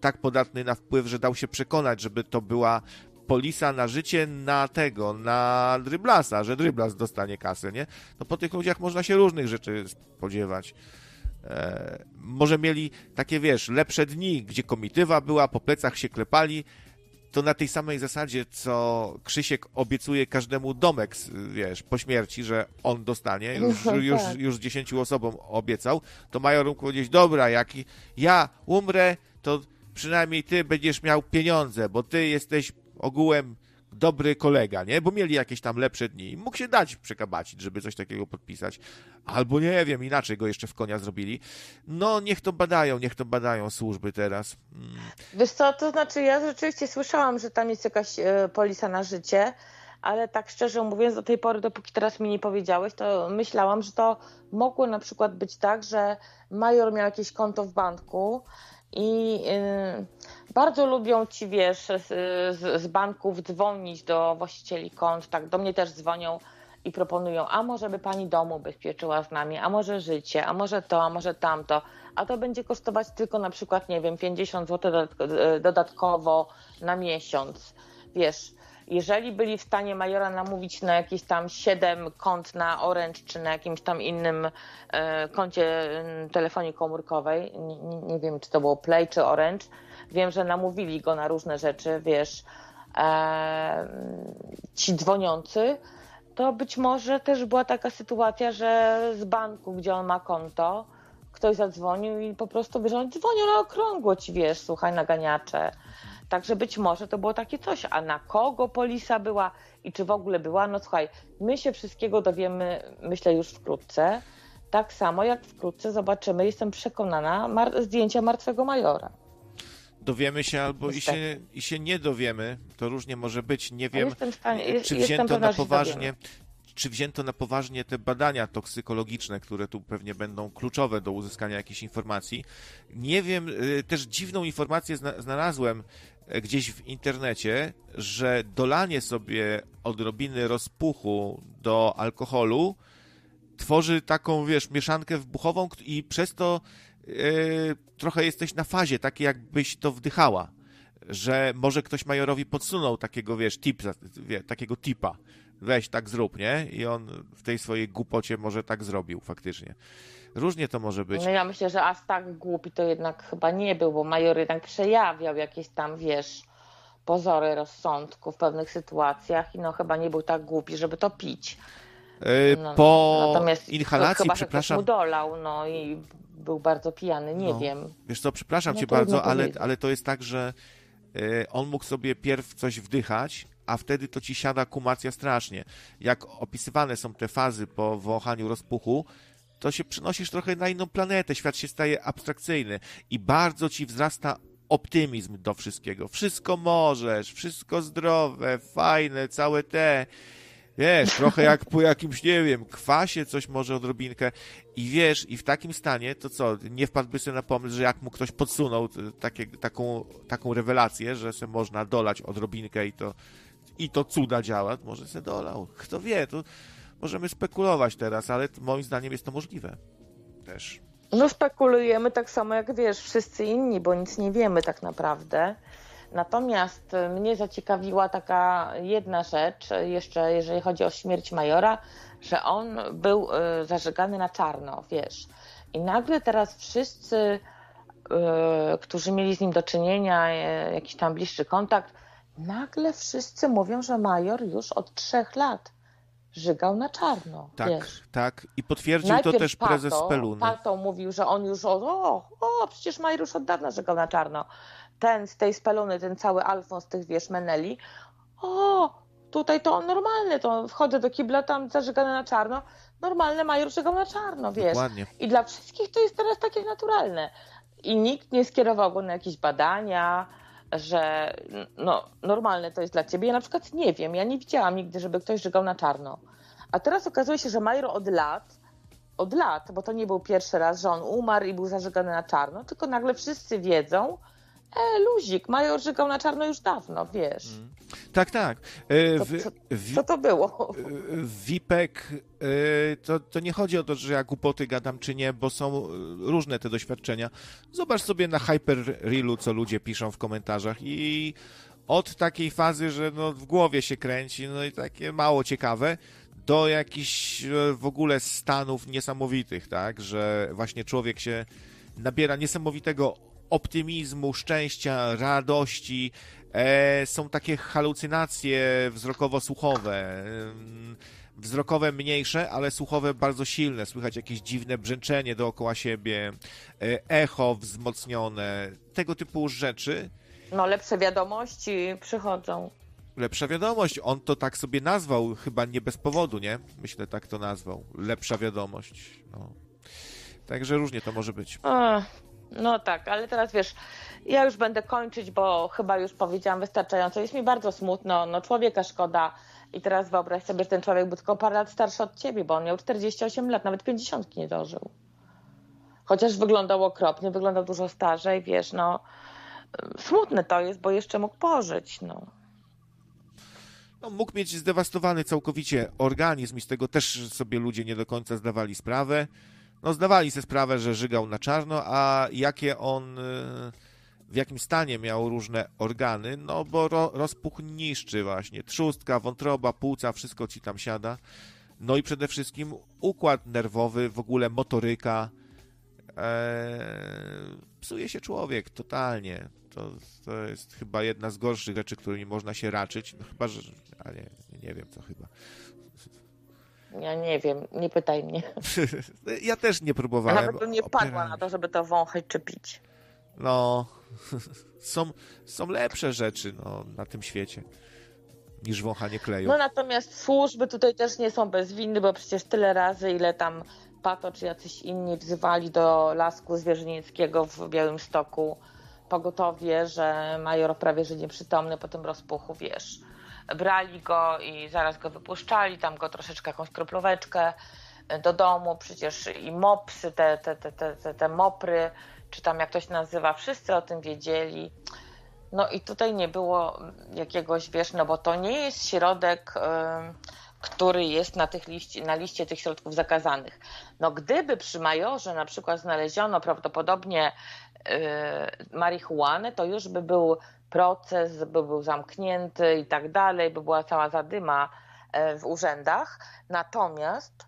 tak podatny na wpływ, że dał się przekonać, żeby to była polisa na życie na tego, na Dryblasa, że Dryblas dostanie kasę, nie? No po tych ludziach można się różnych rzeczy spodziewać. E, może mieli takie, wiesz, lepsze dni, gdzie komitywa była, po plecach się klepali, to na tej samej zasadzie, co Krzysiek obiecuje każdemu domek, wiesz, po śmierci, że on dostanie, już, No, już, tak. już dziesięciu osobom obiecał, to major powiedzieć, dobra, jak ja umrę, to przynajmniej ty będziesz miał pieniądze, bo ty jesteś ogółem dobry kolega, nie? Bo mieli jakieś tam lepsze dni. Mógł się dać przekabacić, żeby coś takiego podpisać. Albo nie wiem, inaczej go jeszcze w konia zrobili. No, niech to badają, niech to badają służby teraz. Mm. Wiesz co, to znaczy ja rzeczywiście słyszałam, że tam jest jakaś e, polisa na życie, ale tak szczerze mówiąc, do tej pory, dopóki teraz mi nie powiedziałeś, to myślałam, że to mogło na przykład być tak, że major miał jakieś konto w banku i y, bardzo lubią ci, wiesz, z, z, banków dzwonić do właścicieli kont, tak, do mnie też dzwonią i proponują, a może by pani dom ubezpieczyła z nami, a może życie, a może to, a może tamto, a to będzie kosztować tylko na przykład, nie wiem, 50 zł dodatkowo na miesiąc. Wiesz, jeżeli byli w stanie majora namówić na jakieś tam 7 kont na Orange czy na jakimś tam innym e, koncie m, telefonii komórkowej, nie, nie, wiem czy to było Play czy Orange, wiem, że namówili go na różne rzeczy, wiesz, e, ci dzwoniący, to być może też była taka sytuacja, że z banku, gdzie on ma konto, ktoś zadzwonił i po prostu wiesz, on dzwonił na okrągło ci, wiesz, słuchaj, naganiacze. Także być może to było takie coś. A na kogo polisa była i czy w ogóle była? No słuchaj, my się wszystkiego dowiemy, myślę, już wkrótce. Tak samo jak wkrótce zobaczymy, jestem przekonana, mar- zdjęcia martwego majora. Dowiemy się albo i się, i się nie dowiemy. To różnie może być. Nie wiem, stanie, jest, czy wzięto pewna, na poważnie. Czy wzięto na poważnie te badania toksykologiczne, które tu pewnie będą kluczowe do uzyskania jakichś informacji? Nie wiem, y, też dziwną informację zna- znalazłem gdzieś w internecie, że dolanie sobie odrobiny rozpuchu do alkoholu tworzy taką, wiesz, mieszankę wybuchową i przez to e, trochę jesteś na fazie, takiej jakbyś to wdychała. Że może ktoś majorowi podsunął takiego, wiesz, tip, wie, takiego tipa. Weź, tak zrób, nie? I on w tej swojej głupocie może tak zrobił faktycznie. Różnie to może być. No ja myślę, że aż tak głupi to jednak chyba nie był, bo major jednak przejawiał jakieś tam, wiesz, pozory rozsądku w pewnych sytuacjach i no chyba nie był tak głupi, żeby to pić. E, No, po natomiast inhalacji, chyba, przepraszam, mu dolał, no i był bardzo pijany, nie No. wiem. Wiesz co, przepraszam No cię bardzo, ale, powiedzieć. ale to jest tak, że e, on mógł sobie pierw coś wdychać, a wtedy to ci siada kumacja strasznie. Jak opisywane są te fazy po wąchaniu rozpuchu, to się przenosisz trochę na inną planetę, świat się staje abstrakcyjny i bardzo ci wzrasta optymizm do wszystkiego. Wszystko możesz, wszystko zdrowe, fajne, całe te. Wiesz, trochę jak po jakimś, nie wiem, kwasie coś może odrobinkę i wiesz, i w takim stanie, to co, nie wpadłby sobie na pomysł, że jak mu ktoś podsunął t- takie, taką, taką rewelację, że se można dolać odrobinkę i to, i to cuda działa, może se dolał. Kto wie, to możemy spekulować teraz, ale moim zdaniem jest to możliwe. Też. No spekulujemy tak samo jak wiesz, wszyscy inni, bo nic nie wiemy tak naprawdę. Natomiast y, mnie zaciekawiła taka jedna rzecz, y, jeszcze jeżeli chodzi o śmierć Majora, że on był y, zażegany na czarno, wiesz. I nagle teraz wszyscy, którzy mieli z nim do czynienia, jakiś tam bliższy kontakt, nagle wszyscy mówią, że Major już od trzech lat żygał na czarno, Tak, wiesz. tak. I potwierdził to też prezes Peluny. Pato mówił, że on już o, o, przecież Major już od dawna żegał na czarno. Ten z tej speluny, ten cały Alfons tych, wiesz, Meneli, o, tutaj to on normalny, to wchodzę do kibla, tam zażegane na czarno, normalny Major żegał na czarno, wiesz. Dokładnie. I dla wszystkich to jest teraz takie naturalne. I nikt nie skierował go na jakieś badania, że no, normalne to jest dla ciebie. Ja na przykład nie wiem, ja nie widziałam nigdy, żeby ktoś żegał na czarno. A teraz okazuje się, że Major od lat, od lat, bo to nie był pierwszy raz, że on umarł i był zażegany na czarno, tylko nagle wszyscy wiedzą, e, luzik, Major żegał na czarno już dawno, wiesz. Tak, tak. E, Co, w- co, co to było? Wipek, y, to, to nie chodzi o to, że ja głupoty gadam czy nie, bo są y, różne te doświadczenia. Zobacz sobie na Hyperrealu, co ludzie piszą w komentarzach i od takiej fazy, że no w głowie się kręci, no i takie mało ciekawe, do jakichś e, w ogóle stanów niesamowitych, tak? Że właśnie człowiek się nabiera niesamowitego optymizmu, szczęścia, radości. E, są takie halucynacje wzrokowo-słuchowe. Wzrokowe mniejsze, ale słuchowe bardzo silne. Słychać jakieś dziwne brzęczenie dookoła siebie, e, echo wzmocnione, tego typu rzeczy. No, lepsze wiadomości przychodzą. Lepsza wiadomość. On to tak sobie nazwał, chyba nie bez powodu, nie? Myślę, tak to nazwał. Lepsza wiadomość. No. Także różnie to może być. No tak, ale teraz wiesz, ja już będę kończyć, bo chyba już powiedziałam wystarczająco. Jest mi bardzo smutno, no człowieka szkoda. I teraz wyobraź sobie, że ten człowiek był tylko parę lat starszy od ciebie, bo on miał 48 lat, nawet 50 nie dożył. Chociaż wyglądał okropnie, wyglądał dużo starzej, wiesz, no smutne to jest, bo jeszcze mógł pożyć, no. No, mógł mieć zdewastowany całkowicie organizm i z tego też sobie ludzie nie do końca zdawali sprawę. No, zdawali sobie sprawę, że żygał na czarno, a jakie on, y, w jakim stanie miał różne organy, no bo ro, rozpuch niszczy właśnie. Trzustka, wątroba, płuca, wszystko ci tam siada. No i przede wszystkim układ nerwowy, w ogóle motoryka. Eee, psuje się człowiek totalnie. To, to jest chyba jedna z gorszych rzeczy, którymi można się raczyć. No chyba, że. A nie, nie wiem co chyba. Ja nie wiem, nie pytaj mnie. ja też nie próbowałem. Nawet bym nie padła na to, żeby to wąchać czy pić. No, są, są lepsze rzeczy no, na tym świecie niż wąchanie kleju. No natomiast służby tutaj też nie są bez winy, bo przecież tyle razy, ile tam Pato czy jacyś inni wzywali do lasku zwierzynieckiego w Białymstoku pogotowie, że major prawie że nieprzytomny po tym rozpuchu, wiesz. Brali go i zaraz go wypuszczali, tam go troszeczkę jakąś kroplóweczkę do domu, przecież i mopsy, te, te, te, te, te mopry, czy tam jak to się nazywa, wszyscy o tym wiedzieli. No i tutaj nie było jakiegoś, wiesz, no bo to nie jest środek, który jest na, tych liści, na liście tych środków zakazanych. No gdyby przy majorze na przykład znaleziono prawdopodobnie Y, marihuanę, to już by był proces, by był zamknięty i tak dalej, by była cała zadyma e, w urzędach. Natomiast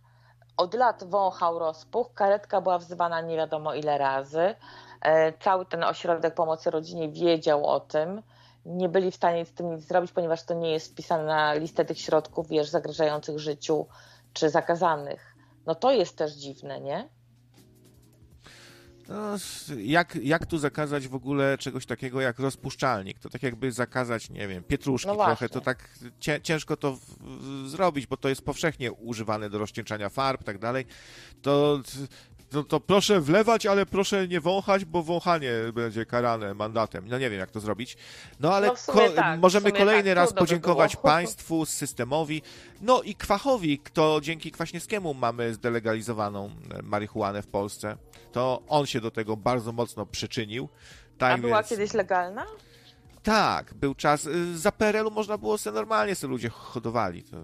od lat wąchał rozpuch, karetka była wzywana nie wiadomo ile razy. E, cały ten ośrodek pomocy rodzinie wiedział o tym. Nie byli w stanie z tym nic zrobić, ponieważ to nie jest wpisane na listę tych środków, wiesz, zagrażających życiu czy zakazanych. No to jest też dziwne, nie? No, jak, jak tu zakazać w ogóle czegoś takiego jak rozpuszczalnik? To tak jakby zakazać, nie wiem, pietruszki no trochę, to tak ciężko to zrobić, bo to jest powszechnie używane do rozcieńczania farb i tak dalej. To no to proszę wlewać, ale proszę nie wąchać, bo wąchanie będzie karane mandatem. No nie wiem, jak to zrobić. No ale no ko tak, możemy kolejny tak, raz podziękować by państwu, systemowi, no i Kwachowi, kto dzięki Kwaśniewskiemu mamy zdelegalizowaną e, marihuanę w Polsce. To on się do tego bardzo mocno przyczynił. Tak A była kiedyś legalna? Tak, był czas. Y, za PRL-u można było sobie normalnie, sobie ludzie hodowali. To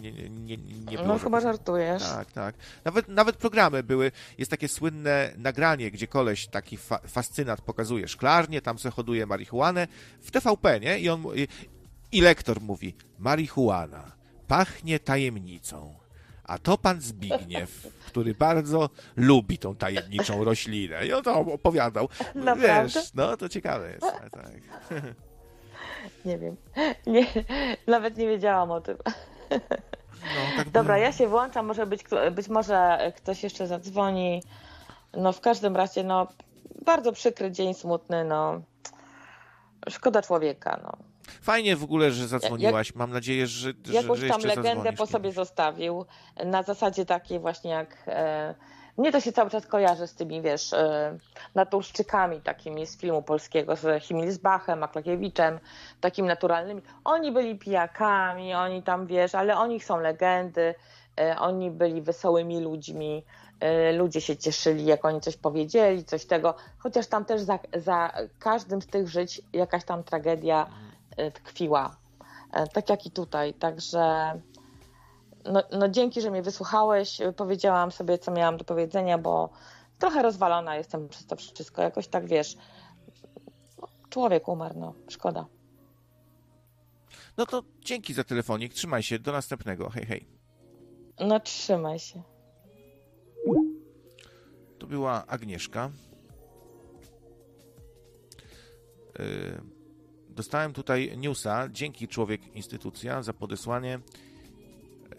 nie, nie, nie, nie było. No chyba żartujesz. Tak, tak. Nawet, nawet programy były, jest takie słynne nagranie, gdzie koleś, taki fa fascynat pokazuje szklarnię, tam se hoduje marihuanę w TVP, nie? I on i lektor mówi, marihuana pachnie tajemnicą. A to pan Zbigniew, który bardzo lubi tą tajemniczą roślinę. I on to opowiadał. Naprawdę? Wiesz, no to ciekawe jest. Tak. Nie wiem. Nie, nawet nie wiedziałam o tym. No, tak Dobra, ja się włączam, może być, być może ktoś jeszcze zadzwoni. No w każdym razie, no bardzo przykry dzień, smutny, no szkoda człowieka, no. Fajnie w ogóle, że zadzwoniłaś. Jak, Mam nadzieję, że, że Jakąś że tam legendę po sobie zostawił. Na zasadzie takiej właśnie jak... E, mnie to się cały czas kojarzy z tymi, wiesz, e, naturszczykami takimi z filmu polskiego, z Himilsbachem, Maklakiewiczem, takimi naturalnymi. Oni byli pijakami, oni tam, wiesz, ale oni są legendy, e, oni byli wesołymi ludźmi, e, ludzie się cieszyli, jak oni coś powiedzieli, coś tego, chociaż tam też za, za każdym z tych żyć jakaś tam tragedia tkwiła, tak jak i tutaj, także no, no dzięki, że mnie wysłuchałeś. Powiedziałam sobie, co miałam do powiedzenia, bo trochę rozwalona jestem przez to wszystko. Jakoś tak wiesz. Człowiek umarł, no szkoda. No to dzięki za telefonik. Trzymaj się. Do następnego. Hej, hej. No trzymaj się. To była Agnieszka. Y, dostałem tutaj newsa. Dzięki człowiek instytucja za podesłanie.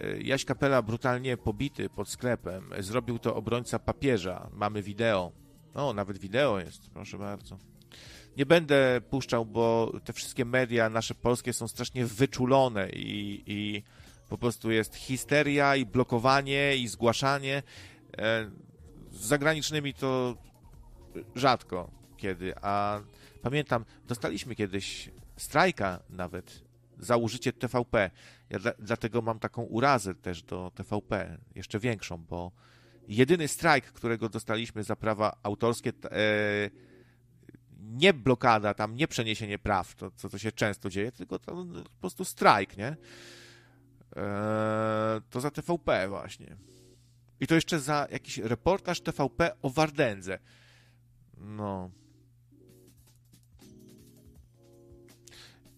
Y, Jaś Kapela brutalnie pobity pod sklepem. Zrobił to obrońca papieża. Mamy wideo. O, nawet wideo jest, proszę bardzo. Nie będę puszczał, bo te wszystkie media nasze polskie są strasznie wyczulone i, i po prostu jest histeria i blokowanie i zgłaszanie. E, z zagranicznymi to rzadko kiedy, a pamiętam, dostaliśmy kiedyś strajka nawet za użycie TVP. Ja dla, dlatego mam taką urazę też do TVP, jeszcze większą, bo jedyny strajk, którego dostaliśmy za prawa autorskie, e, nie blokada, tam nie przeniesienie praw, to co to się często dzieje, tylko to po prostu strajk, nie? E, to za TVP właśnie. I to jeszcze za jakiś reportaż TVP o Wardędze. No.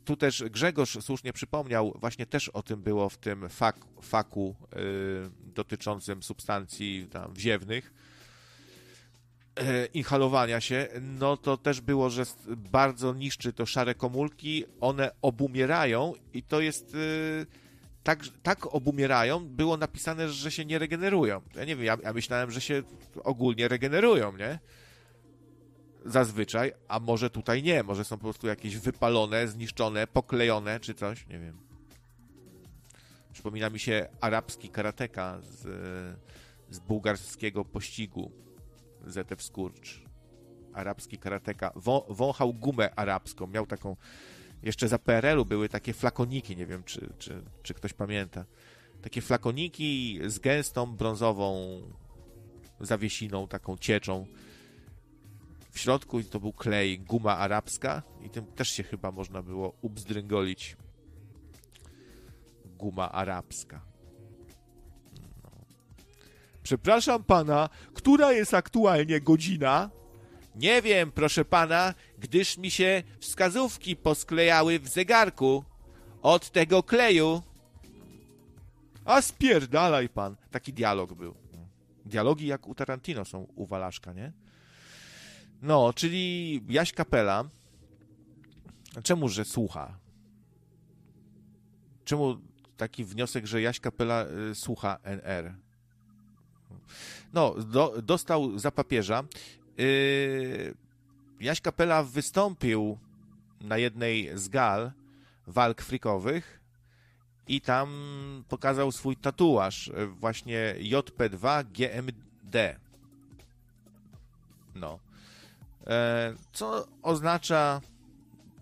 Tu też Grzegorz słusznie przypomniał, właśnie też o tym było w tym fak, faku yy, dotyczącym substancji tam, wziewnych, yy, inhalowania się, no to też było, że bardzo niszczy to szare komórki, one obumierają i to jest... Yy, tak, tak obumierają, było napisane, że się nie regenerują. Ja nie wiem, ja, ja myślałem, że się ogólnie regenerują, nie? Zazwyczaj, a może tutaj nie, może są po prostu jakieś wypalone, zniszczone, poklejone czy coś, nie wiem. Przypomina mi się arabski karateka z, z bułgarskiego pościgu Zetew Skurcz. Arabski karateka. Wą, wąchał gumę arabską, miał taką jeszcze za PRL-u były takie flakoniki, nie wiem, czy, czy, czy ktoś pamięta. Takie flakoniki z gęstą brązową zawiesiną, taką cieczą. W środku to był klej, guma arabska i tym też się chyba można było ubzdryngolić. Guma arabska. No. Przepraszam pana, która jest aktualnie godzina? Nie wiem, proszę pana, gdyż mi się wskazówki posklejały w zegarku od tego kleju. A spierdalaj pan. Taki dialog był. Dialogi jak u Tarantino są u Walaszka, nie? No, czyli Jaś Kapela. Czemu, że słucha? Czemu taki wniosek, że Jaś Kapela y, słucha NR? No, do, dostał za papieża Yy, Jaś Kapela wystąpił na jednej z gal walk frikowych i tam pokazał swój tatuaż, właśnie JP2 GMD. No. E, co oznacza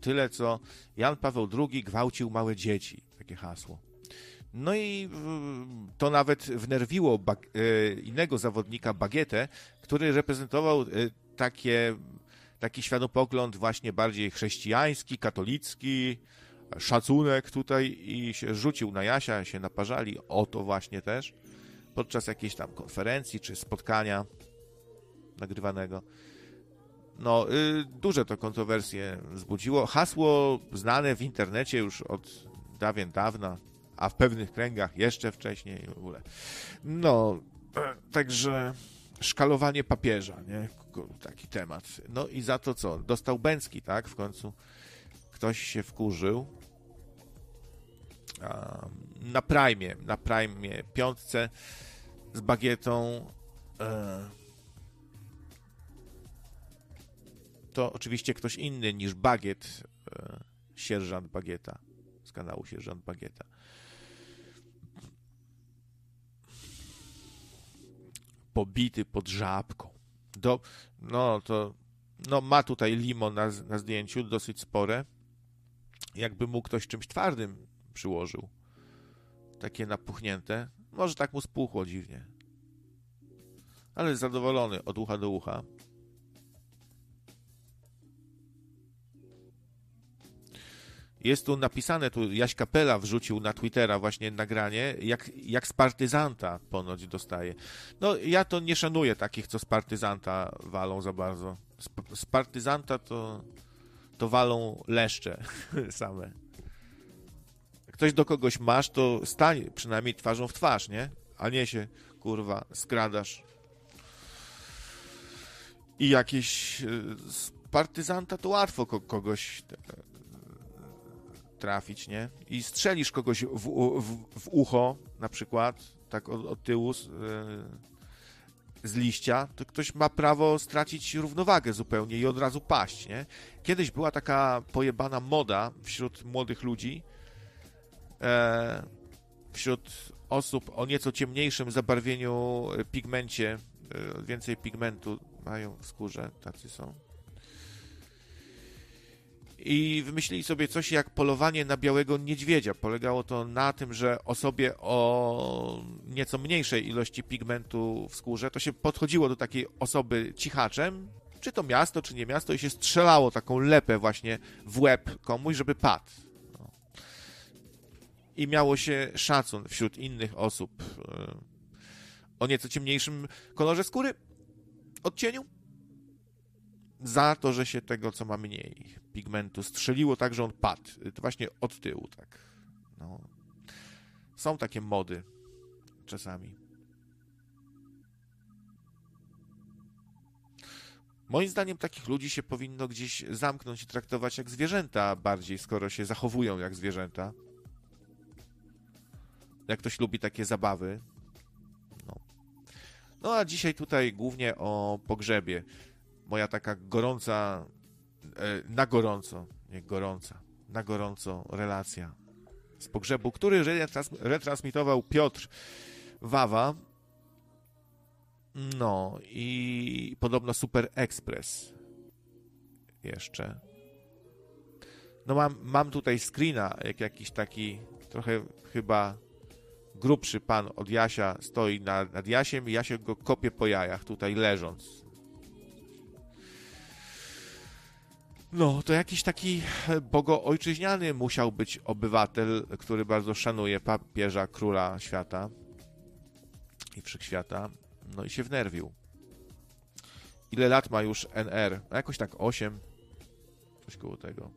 tyle, co Jan Paweł II gwałcił małe dzieci. Takie hasło. No i to nawet wnerwiło e, innego zawodnika, Bagietę, który reprezentował e, takie, taki światopogląd właśnie bardziej chrześcijański, katolicki, szacunek tutaj i się rzucił na Jasia, się naparzali o to właśnie też podczas jakiejś tam konferencji czy spotkania nagrywanego. No, y, duże to kontrowersje wzbudziło. Hasło znane w internecie już od dawien dawna, a w pewnych kręgach jeszcze wcześniej w ogóle. No, także szkalowanie papieża, nie? Taki temat. No i za to co? Dostał Bęcki, tak? W końcu ktoś się wkurzył. Na prime, na prime piątce z bagietą e, to oczywiście ktoś inny niż Bagiet, e, sierżant Bagieta z kanału Sierżant Bagieta. pobity pod żabką. Do, no to no, ma tutaj limo na, na zdjęciu, dosyć spore. Jakby mu ktoś czymś twardym przyłożył. Takie napuchnięte. Może tak mu spuchło dziwnie. Ale zadowolony od ucha do ucha. Jest tu napisane, tu Jaś Kapela wrzucił na Twittera właśnie nagranie, jak, jak z partyzanta ponoć dostaje. No ja to nie szanuję takich, co z partyzanta walą za bardzo. Z, z partyzanta to, to walą leszcze same. Ktoś do kogoś masz, to stań przynajmniej twarzą w twarz, nie? a nie się, kurwa, skradasz. I jakieś z partyzanta to łatwo kogoś trafić, nie? I strzelisz kogoś w, w, w ucho, na przykład, tak od, od tyłu z, z, liścia, to ktoś ma prawo stracić równowagę zupełnie i od razu paść, nie? Kiedyś była taka pojebana moda wśród młodych ludzi, e, wśród osób o nieco ciemniejszym zabarwieniu pigmencie, e, więcej pigmentu mają w skórze, tacy są i wymyślili sobie coś jak polowanie na białego niedźwiedzia. Polegało to na tym, że osobie o nieco mniejszej ilości pigmentu w skórze to się podchodziło do takiej osoby cichaczem, czy to miasto, czy nie miasto, i się strzelało taką lepę właśnie w łeb komuś, żeby padł. No. I miało się szacun wśród innych osób e, o nieco ciemniejszym kolorze skóry, odcieniu, za to, że się tego, co ma mniej pigmentu, strzeliło tak, że on padł. To właśnie od tyłu, tak. No. Są takie mody czasami. Moim zdaniem takich ludzi się powinno gdzieś zamknąć i traktować jak zwierzęta bardziej, skoro się zachowują jak zwierzęta. Jak ktoś lubi takie zabawy. No, no a dzisiaj tutaj głównie o pogrzebie moja taka gorąca, na gorąco, nie gorąca, na gorąco relacja z pogrzebu, który retransmitował Piotr Wawa. No i podobno Super Express jeszcze. No mam, mam tutaj screena, jak jakiś taki trochę chyba grubszy pan od Jasia stoi nad, nad Jasiem i Jasio go kopie po jajach tutaj leżąc No, to jakiś taki bogoojczyźniany musiał być obywatel, który bardzo szanuje papieża, króla świata i wszechświata. No i się wnerwił. Ile lat ma już NR? No jakoś tak 8. Coś koło tego.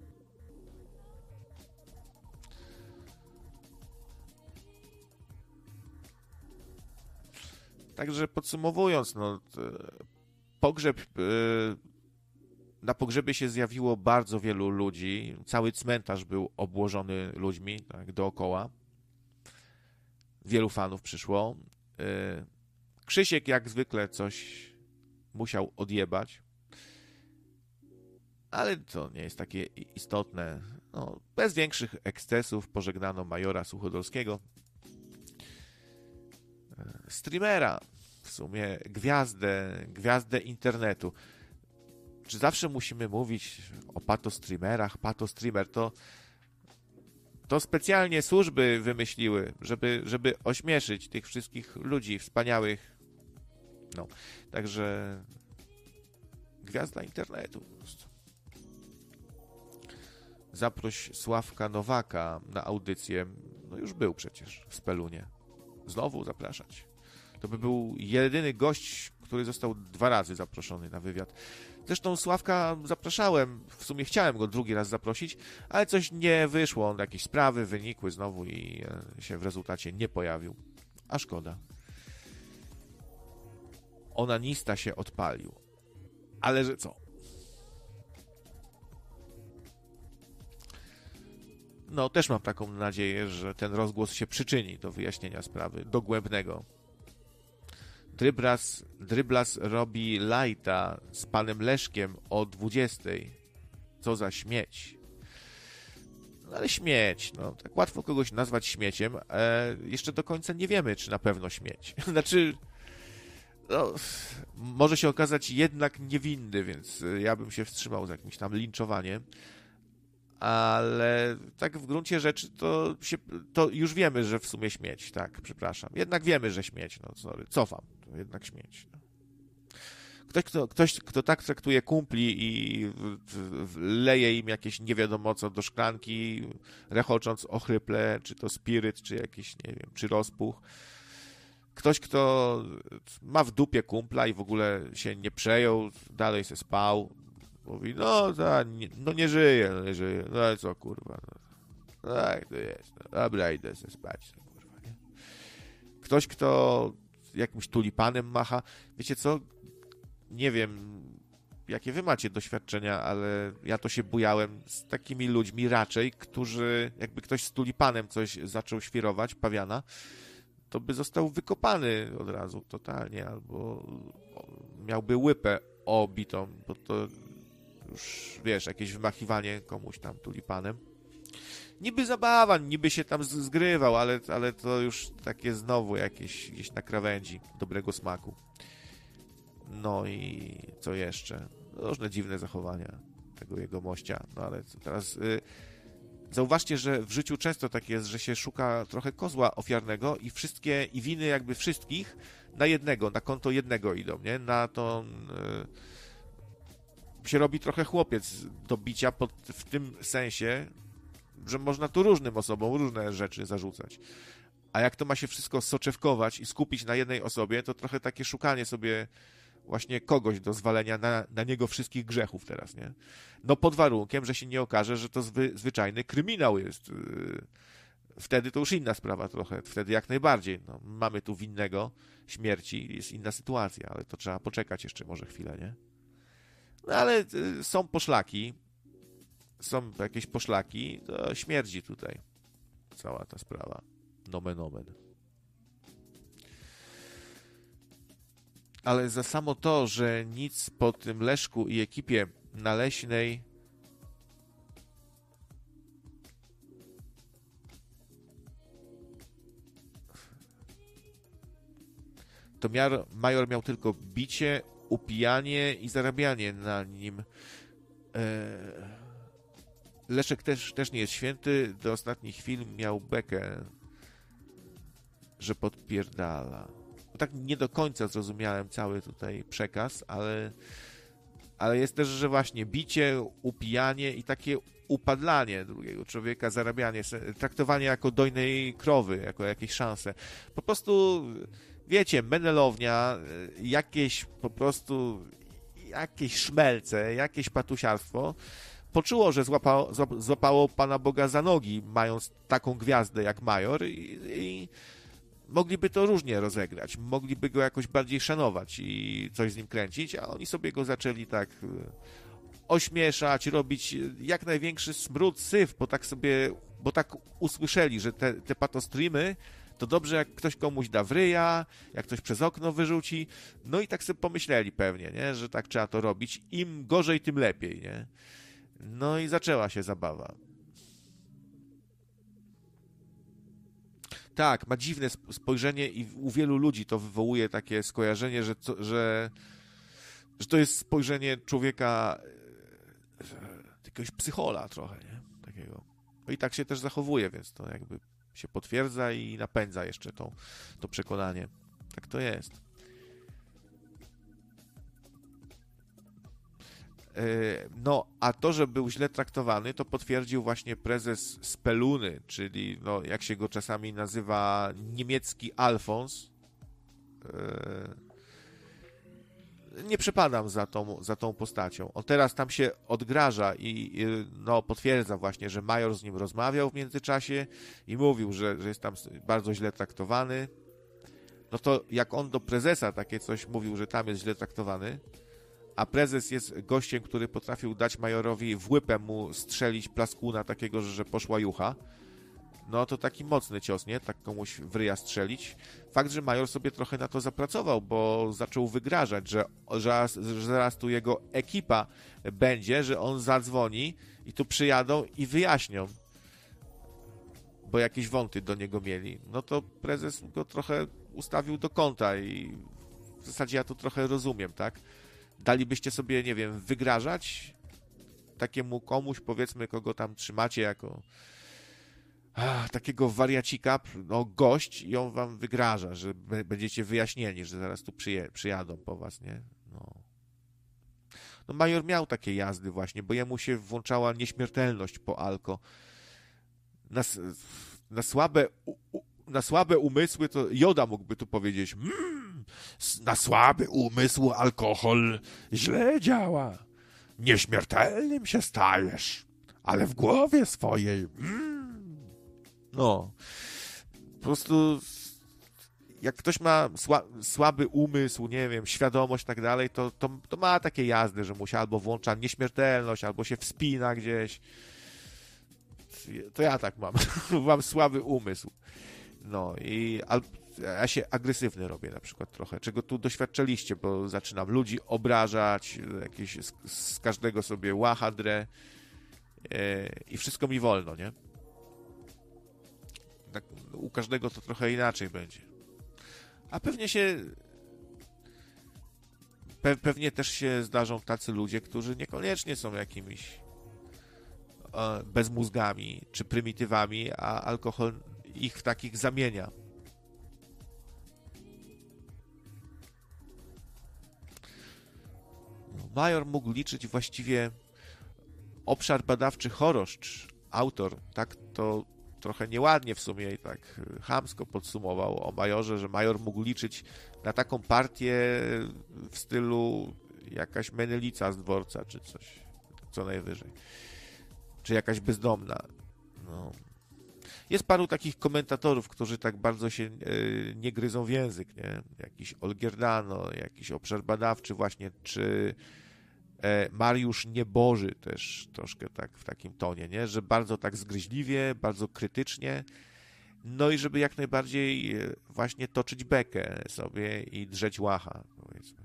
Także podsumowując, no, pogrzeb y, na pogrzebie się zjawiło bardzo wielu ludzi. Cały cmentarz był obłożony ludźmi tak, dookoła. Wielu fanów przyszło. Y, Krzysiek jak zwykle coś musiał odjebać. Ale to nie jest takie istotne. No, bez większych ekscesów pożegnano majora Suchodolskiego. Y, streamera, w sumie gwiazdę, gwiazdę internetu czy zawsze musimy mówić o patostreamerach? Patostreamer to to specjalnie służby wymyśliły, żeby, żeby ośmieszyć tych wszystkich ludzi wspaniałych. No, także gwiazda internetu po prostu. Zaproś Sławka Nowaka na audycję. No już był przecież w Spelunie. Znowu zapraszać. To by był jedyny gość, który został dwa razy zaproszony na wywiad. Zresztą Sławka zapraszałem, w sumie chciałem go drugi raz zaprosić, ale coś nie wyszło, jakieś sprawy wynikły znowu i e, się w rezultacie nie pojawił. A szkoda. Onanista się odpalił. Ale że co? No, też mam taką nadzieję, że ten rozgłos się przyczyni do wyjaśnienia sprawy dogłębnego. Dryblas, Dryblas robi lajta z panem Leszkiem o 20. Co za śmieć. No ale śmieć, no. Tak łatwo kogoś nazwać śmieciem. E, jeszcze do końca nie wiemy, czy na pewno śmieć. znaczy, no, może się okazać jednak niewinny, więc ja bym się wstrzymał z jakimś tam linczowaniem ale tak w gruncie rzeczy to, się, to już wiemy, że w sumie śmieć, tak, przepraszam. Jednak wiemy, że śmieć, no sorry, cofam, to jednak śmieć. No. Ktoś kto, ktoś, kto tak traktuje kumpli i leje im jakieś nie wiadomo co do szklanki, rechocząc ochryple, czy to spiryt, czy jakiś, nie wiem, czy rozpuch. Ktoś, kto ma w dupie kumpla i w ogóle się nie przejął, dalej se spał, Mówi, no, za, nie, no nie żyje, no nie żyje. No ale co, kurwa. No, tak to jest. No, dobra, idę się spać. No, kurwa, nie? ktoś, kto jakimś tulipanem macha. Wiecie co? Nie wiem, jakie wy macie doświadczenia, ale ja to się bujałem z takimi ludźmi raczej, którzy, jakby ktoś z tulipanem coś zaczął świrować, pawiana, to by został wykopany od razu totalnie, albo miałby łypę obitą, bo to już, wiesz, jakieś wymachiwanie komuś tam tulipanem. Niby zabawa, niby się tam zgrywał, ale, ale to już takie znowu jakieś gdzieś na krawędzi dobrego smaku. No i co jeszcze? Różne dziwne zachowania tego jego mościa. No ale teraz... Y Zauważcie, że w życiu często tak jest, że się szuka trochę kozła ofiarnego i wszystkie, i winy jakby wszystkich na jednego, na konto jednego idą, nie? Na to yy, się robi trochę chłopiec do bicia pod, w tym sensie, że można tu różnym osobom różne rzeczy zarzucać. A jak to ma się wszystko soczewkować i skupić na jednej osobie, to trochę takie szukanie sobie właśnie kogoś do zwalenia na, na niego wszystkich grzechów teraz, nie? No pod warunkiem, że się nie okaże, że to zwy, zwyczajny kryminał jest. Yy, wtedy to już inna sprawa trochę. Wtedy jak najbardziej. No, mamy tu winnego śmierci, jest inna sytuacja, ale to trzeba poczekać jeszcze może chwilę, nie? No ale yy, są poszlaki, są jakieś poszlaki, to śmierdzi tutaj cała ta sprawa. Nomen omen. ale za samo to, że nic po tym Leszku i ekipie naleśnej to miar, major miał tylko bicie, upijanie i zarabianie na nim. E, Leszek też, też nie jest święty. Do ostatnich chwil miał bekę, że podpierdala tak nie do końca zrozumiałem cały tutaj przekaz, ale, ale jest też, że właśnie bicie, upijanie i takie upadlanie drugiego człowieka, zarabianie, traktowanie jako dojnej krowy, jako jakieś szanse. Po prostu, wiecie, menelownia, jakieś po prostu jakieś szmelce, jakieś patusiarstwo, poczuło, że złapało, złapało Pana Boga za nogi, mając taką gwiazdę jak Major i, i mogliby to różnie rozegrać, mogliby go jakoś bardziej szanować i coś z nim kręcić, a oni sobie go zaczęli tak e, ośmieszać, robić jak największy smród, syf, bo tak sobie, bo tak usłyszeli, że te, te patostreamy to dobrze, jak ktoś komuś da wryja, jak ktoś przez okno wyrzuci, no i tak sobie pomyśleli pewnie, nie, że tak trzeba to robić, im gorzej, tym lepiej, nie. No i zaczęła się zabawa. Tak, ma dziwne spojrzenie i u wielu ludzi to wywołuje takie skojarzenie, że, że, że to jest spojrzenie człowieka, e, jakiegoś psychola trochę, nie? Takiego. No i tak się też zachowuje, więc to jakby się potwierdza i napędza jeszcze to, to przekonanie. Tak to jest. No, a to, że był źle traktowany, to potwierdził właśnie prezes Speluny, czyli, no, jak się go czasami nazywa, niemiecki Alfons. E, nie przepadam za tą, za tą postacią. On teraz tam się odgraża i, no, potwierdza właśnie, że major z nim rozmawiał w międzyczasie i mówił, że, że jest tam bardzo źle traktowany. No to jak on do prezesa takie coś mówił, że tam jest źle traktowany, a prezes jest gościem, który potrafił dać majorowi w łypę mu strzelić plaskuna takiego, że poszła jucha, no to taki mocny cios, nie? Tak komuś w ryja strzelić. Fakt, że major sobie trochę na to zapracował, bo zaczął wygrażać, że, że, że zaraz tu jego ekipa będzie, że on zadzwoni i tu przyjadą i wyjaśnią, bo jakieś wąty do niego mieli. No to prezes go trochę ustawił do kąta i w zasadzie ja to trochę rozumiem, tak? Dalibyście sobie, nie wiem, wygrażać takiemu komuś, powiedzmy, kogo tam trzymacie jako a, takiego wariacika, no gość i on wam wygraża, że będziecie wyjaśnieni, że zaraz tu przyje, przyjadą po was, nie? No. no major miał takie jazdy właśnie, bo jemu się włączała nieśmiertelność po alko. Na, na słabe na słabe umysły to Joda mógłby tu powiedzieć mmm, na słaby umysł alkohol źle działa. Nieśmiertelnym się stajesz, ale w głowie swojej. Mm. No. Po prostu jak ktoś ma sła, słaby umysł, nie wiem, świadomość i tak dalej, to, to, to ma takie jazdy, że mu się albo włącza nieśmiertelność, albo się wspina gdzieś. To ja tak mam. mam słaby umysł. No i al, ja się agresywny robię na przykład trochę, czego tu doświadczaliście, bo zaczynam ludzi obrażać, jakieś z, z każdego sobie łachadrę e, i wszystko mi wolno, nie? Tak, u każdego to trochę inaczej będzie. A pewnie się. Pe, pewnie też się zdarzą tacy ludzie, którzy niekoniecznie są jakimiś e, bezmózgami czy prymitywami, a alkohol ich w takich zamienia. Major mógł liczyć właściwie obszar badawczy choroszcz, autor, tak to trochę nieładnie w sumie i tak chamsko podsumował o majorze, że major mógł liczyć na taką partię w stylu jakaś menelica z dworca, czy coś, co najwyżej. Czy jakaś bezdomna. No. Jest paru takich komentatorów, którzy tak bardzo się e, nie gryzą w język, nie? Jakiś Olgierdano, jakiś obszar badawczy właśnie, czy Mariusz Nieboży też troszkę tak w takim tonie, nie? że bardzo tak zgryźliwie, bardzo krytycznie, no i żeby jak najbardziej e, właśnie toczyć bekę sobie i drzeć łacha, powiedzmy.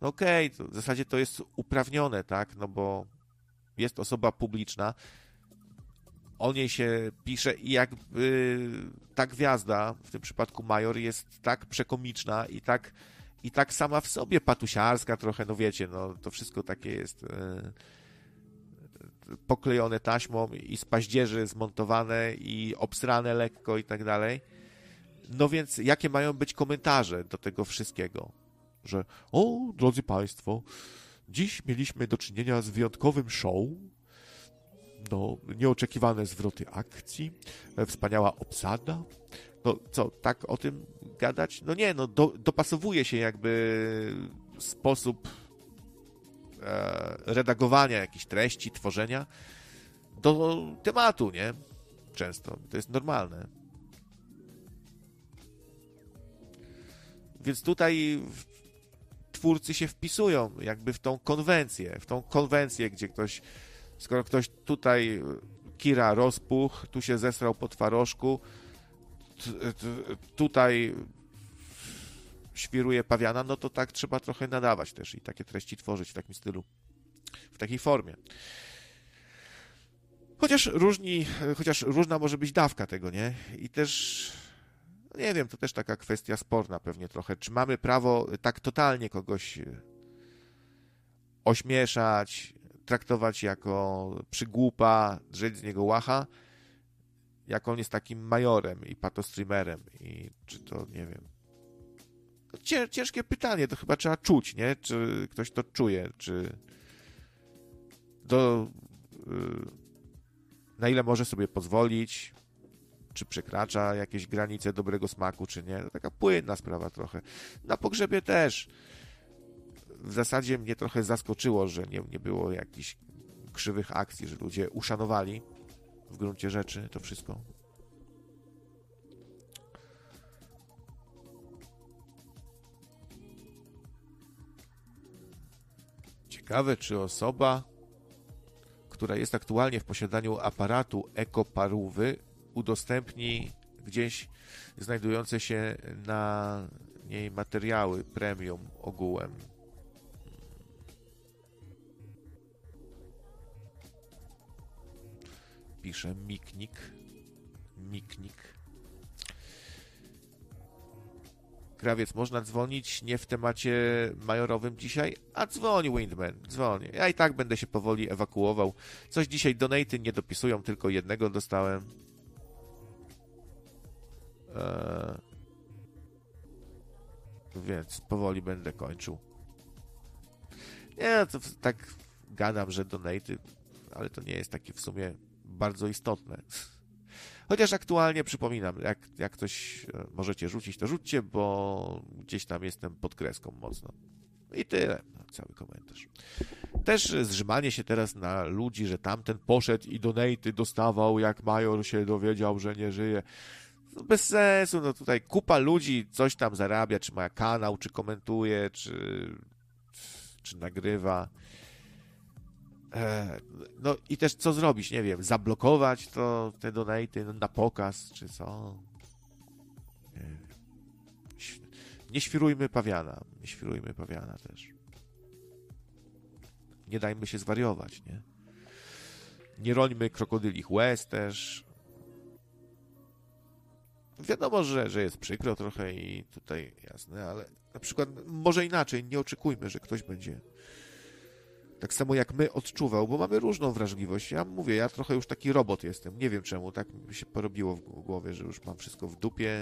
No okej, okay, w zasadzie to jest uprawnione, tak, no bo jest osoba publiczna, o niej się pisze i jakby ta gwiazda, w tym przypadku Major, jest tak przekomiczna i tak i tak sama w sobie patusiarska trochę, no wiecie, no to wszystko takie jest e, poklejone taśmą i z paździerzy zmontowane i obsrane lekko i tak dalej. No więc jakie mają być komentarze do tego wszystkiego? Że o, drodzy Państwo, dziś mieliśmy do czynienia z wyjątkowym show, no, nieoczekiwane zwroty akcji, e, wspaniała obsada, no co, tak o tym gadać? No nie, no do, dopasowuje się jakby sposób e, redagowania jakichś treści, tworzenia do tematu, nie? Często. To jest normalne. Więc tutaj twórcy się wpisują jakby w tą konwencję, w tą konwencję, gdzie ktoś, skoro ktoś tutaj Kira rozpuch, tu się zesrał po twarożku, tutaj świruje pawiana, no to tak trzeba trochę nadawać też i takie treści tworzyć w takim stylu, w takiej formie. Chociaż różni, chociaż różna może być dawka tego, nie? I też no nie wiem, to też taka kwestia sporna pewnie trochę. Czy mamy prawo tak totalnie kogoś ośmieszać, traktować jako przygłupa, drzeć z niego łacha, jak on jest takim majorem i patostreamerem i czy to, nie wiem. Ciężkie pytanie, to chyba trzeba czuć, nie? Czy ktoś to czuje, czy do y, na ile może sobie pozwolić, czy przekracza jakieś granice dobrego smaku, czy nie. To taka płynna sprawa trochę. Na pogrzebie też. W zasadzie mnie trochę zaskoczyło, że nie, nie było jakichś krzywych akcji, że ludzie uszanowali w gruncie rzeczy to wszystko. Ciekawe, czy osoba, która jest aktualnie w posiadaniu aparatu ekoparówy, udostępni gdzieś znajdujące się na niej materiały premium ogółem pisze Miknik. Miknik. Krawiec, można dzwonić nie w temacie majorowym dzisiaj? A dzwoni Windman, dzwoni. Ja i tak będę się powoli ewakuował. Coś dzisiaj donaty nie dopisują, tylko jednego dostałem. Eee... Więc powoli będę kończył. Nie, to tak gadam, że donaty, ale to nie jest takie w sumie bardzo istotne. Chociaż aktualnie przypominam, jak, jak coś e, możecie rzucić, to rzućcie, bo gdzieś tam jestem pod kreską mocno. I tyle, cały komentarz. Też zrzymanie się teraz na ludzi, że tamten poszedł i donaty dostawał, jak major się dowiedział, że nie żyje. No bez sensu, no tutaj kupa ludzi coś tam zarabia, czy ma kanał, czy komentuje, czy, czy nagrywa. E, no i też co zrobić, nie wiem, zablokować to, te donaty na pokaz, czy co? Nie świrujmy pawiana, nie świrujmy pawiana też. Nie dajmy się zwariować, nie? Nie rońmy krokodylich łez też. Wiadomo, że, że jest przykro trochę i tutaj jasne, ale na przykład może inaczej, nie oczekujmy, że ktoś będzie tak samo jak my odczuwał, bo mamy różną wrażliwość. Ja mówię, ja trochę już taki robot jestem. Nie wiem czemu, tak mi się porobiło w głowie, że już mam wszystko w dupie,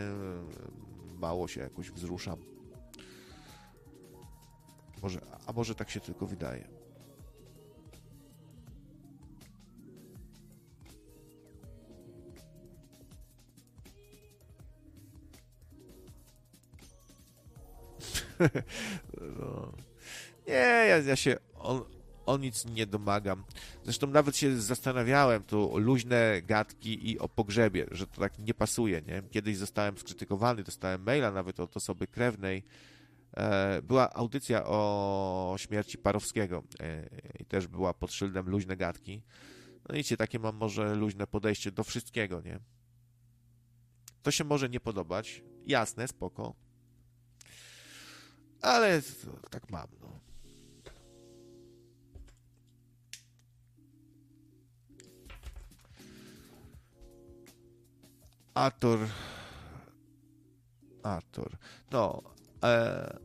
mało się jakoś wzruszam. Może, a może tak się tylko wydaje. no. Nie, ja, ja się o, o, nic nie domagam. Zresztą nawet się zastanawiałem tu o luźne gadki i o pogrzebie, że to tak nie pasuje, nie? Kiedyś zostałem skrytykowany, dostałem maila nawet od osoby krewnej. E, była audycja o śmierci Parowskiego e, i też była pod szyldem luźne gadki. No wiecie, takie mam może luźne podejście do wszystkiego, nie? To się może nie podobać, jasne, spoko, ale tak mam, no. Ator. Ator. No. E,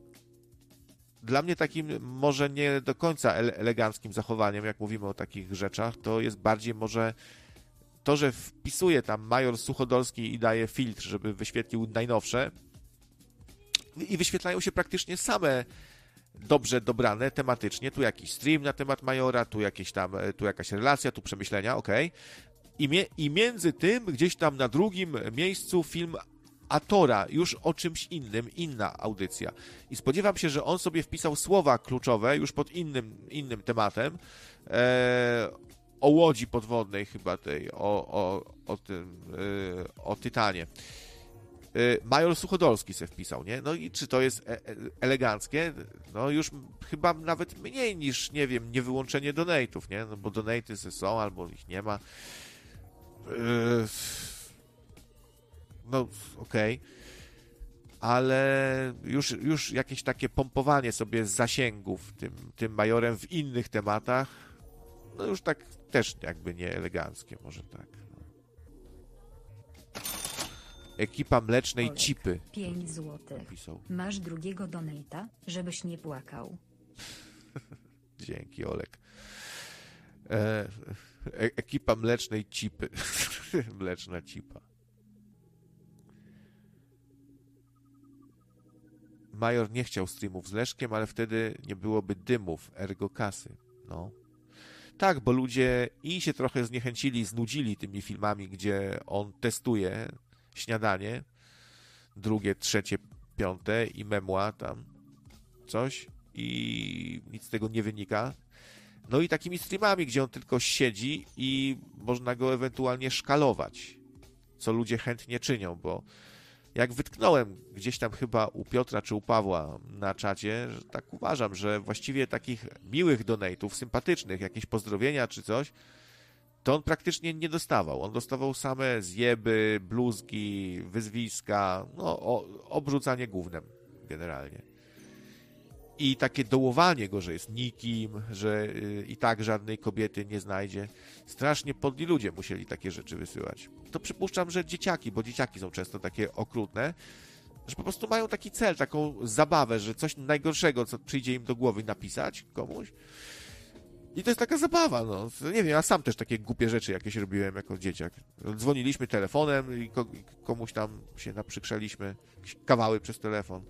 dla mnie takim może nie do końca eleganckim zachowaniem, jak mówimy o takich rzeczach, to jest bardziej może to, że wpisuje tam major Suchodolski i daje filtr, żeby wyświetlił najnowsze, i wyświetlają się praktycznie same dobrze dobrane tematycznie. Tu jakiś stream na temat Majora, tu jakieś tam, e, tu jakaś relacja, tu przemyślenia, ok. I, mie, I między tym gdzieś tam na drugim miejscu film Atora, już o czymś innym, inna audycja. I spodziewam się, że on sobie wpisał słowa kluczowe już pod innym, innym tematem. E, o łodzi podwodnej chyba tej, o, o, o tym, e, o Tytanie. Y, Major Suchodolski se wpisał, nie? No i czy to jest e, e eleganckie? No już chyba nawet mniej niż, nie wiem, niewyłączenie donate'ów, nie? No bo donate'y są, albo ich nie ma. Yy... No, okej. Okay. Ale już, już jakieś takie pompowanie sobie zasięgów tym, tym majorem w innych tematach, no już tak też jakby nie eleganckie, może tak. Ekipa mlecznej Olek, cipy. 5 zł. Masz drugiego donata, żebyś nie płakał. Dzięki, Olek. E, e, ekipa mlecznej cipy. Mleczna cipa. Major nie chciał streamów z Leszkiem, ale wtedy nie byłoby dymów, ergo kasy. No. Tak, bo ludzie i się trochę zniechęcili, znudzili tymi filmami, gdzie on testuje śniadanie, drugie, trzecie, piąte i memła tam coś i nic z tego nie wynika. No i takimi streamami, gdzie on tylko siedzi i można go ewentualnie szkalować, co ludzie chętnie czynią, bo jak wytknąłem gdzieś tam chyba u Piotra czy u Pawła na czacie, że tak uważam, że właściwie takich miłych donate'ów, sympatycznych, jakieś pozdrowienia czy coś, to on praktycznie nie dostawał. On dostawał same zjeby, bluzgi, wyzwiska, no, obrzucanie głównym generalnie. I takie dołowanie go, że jest nikim, że yy, i tak żadnej kobiety nie znajdzie. Strasznie podli ludzie musieli takie rzeczy wysyłać. To przypuszczam, że dzieciaki, bo dzieciaki są często takie okrutne, że po prostu mają taki cel, taką zabawę, że coś najgorszego, co przyjdzie im do głowy napisać komuś, i to jest taka zabawa, no. Nie wiem, ja sam też takie głupie rzeczy jakieś robiłem jako dzieciak. Dzwoniliśmy telefonem i komuś tam się naprzykrzaliśmy jakieś kawały przez telefon.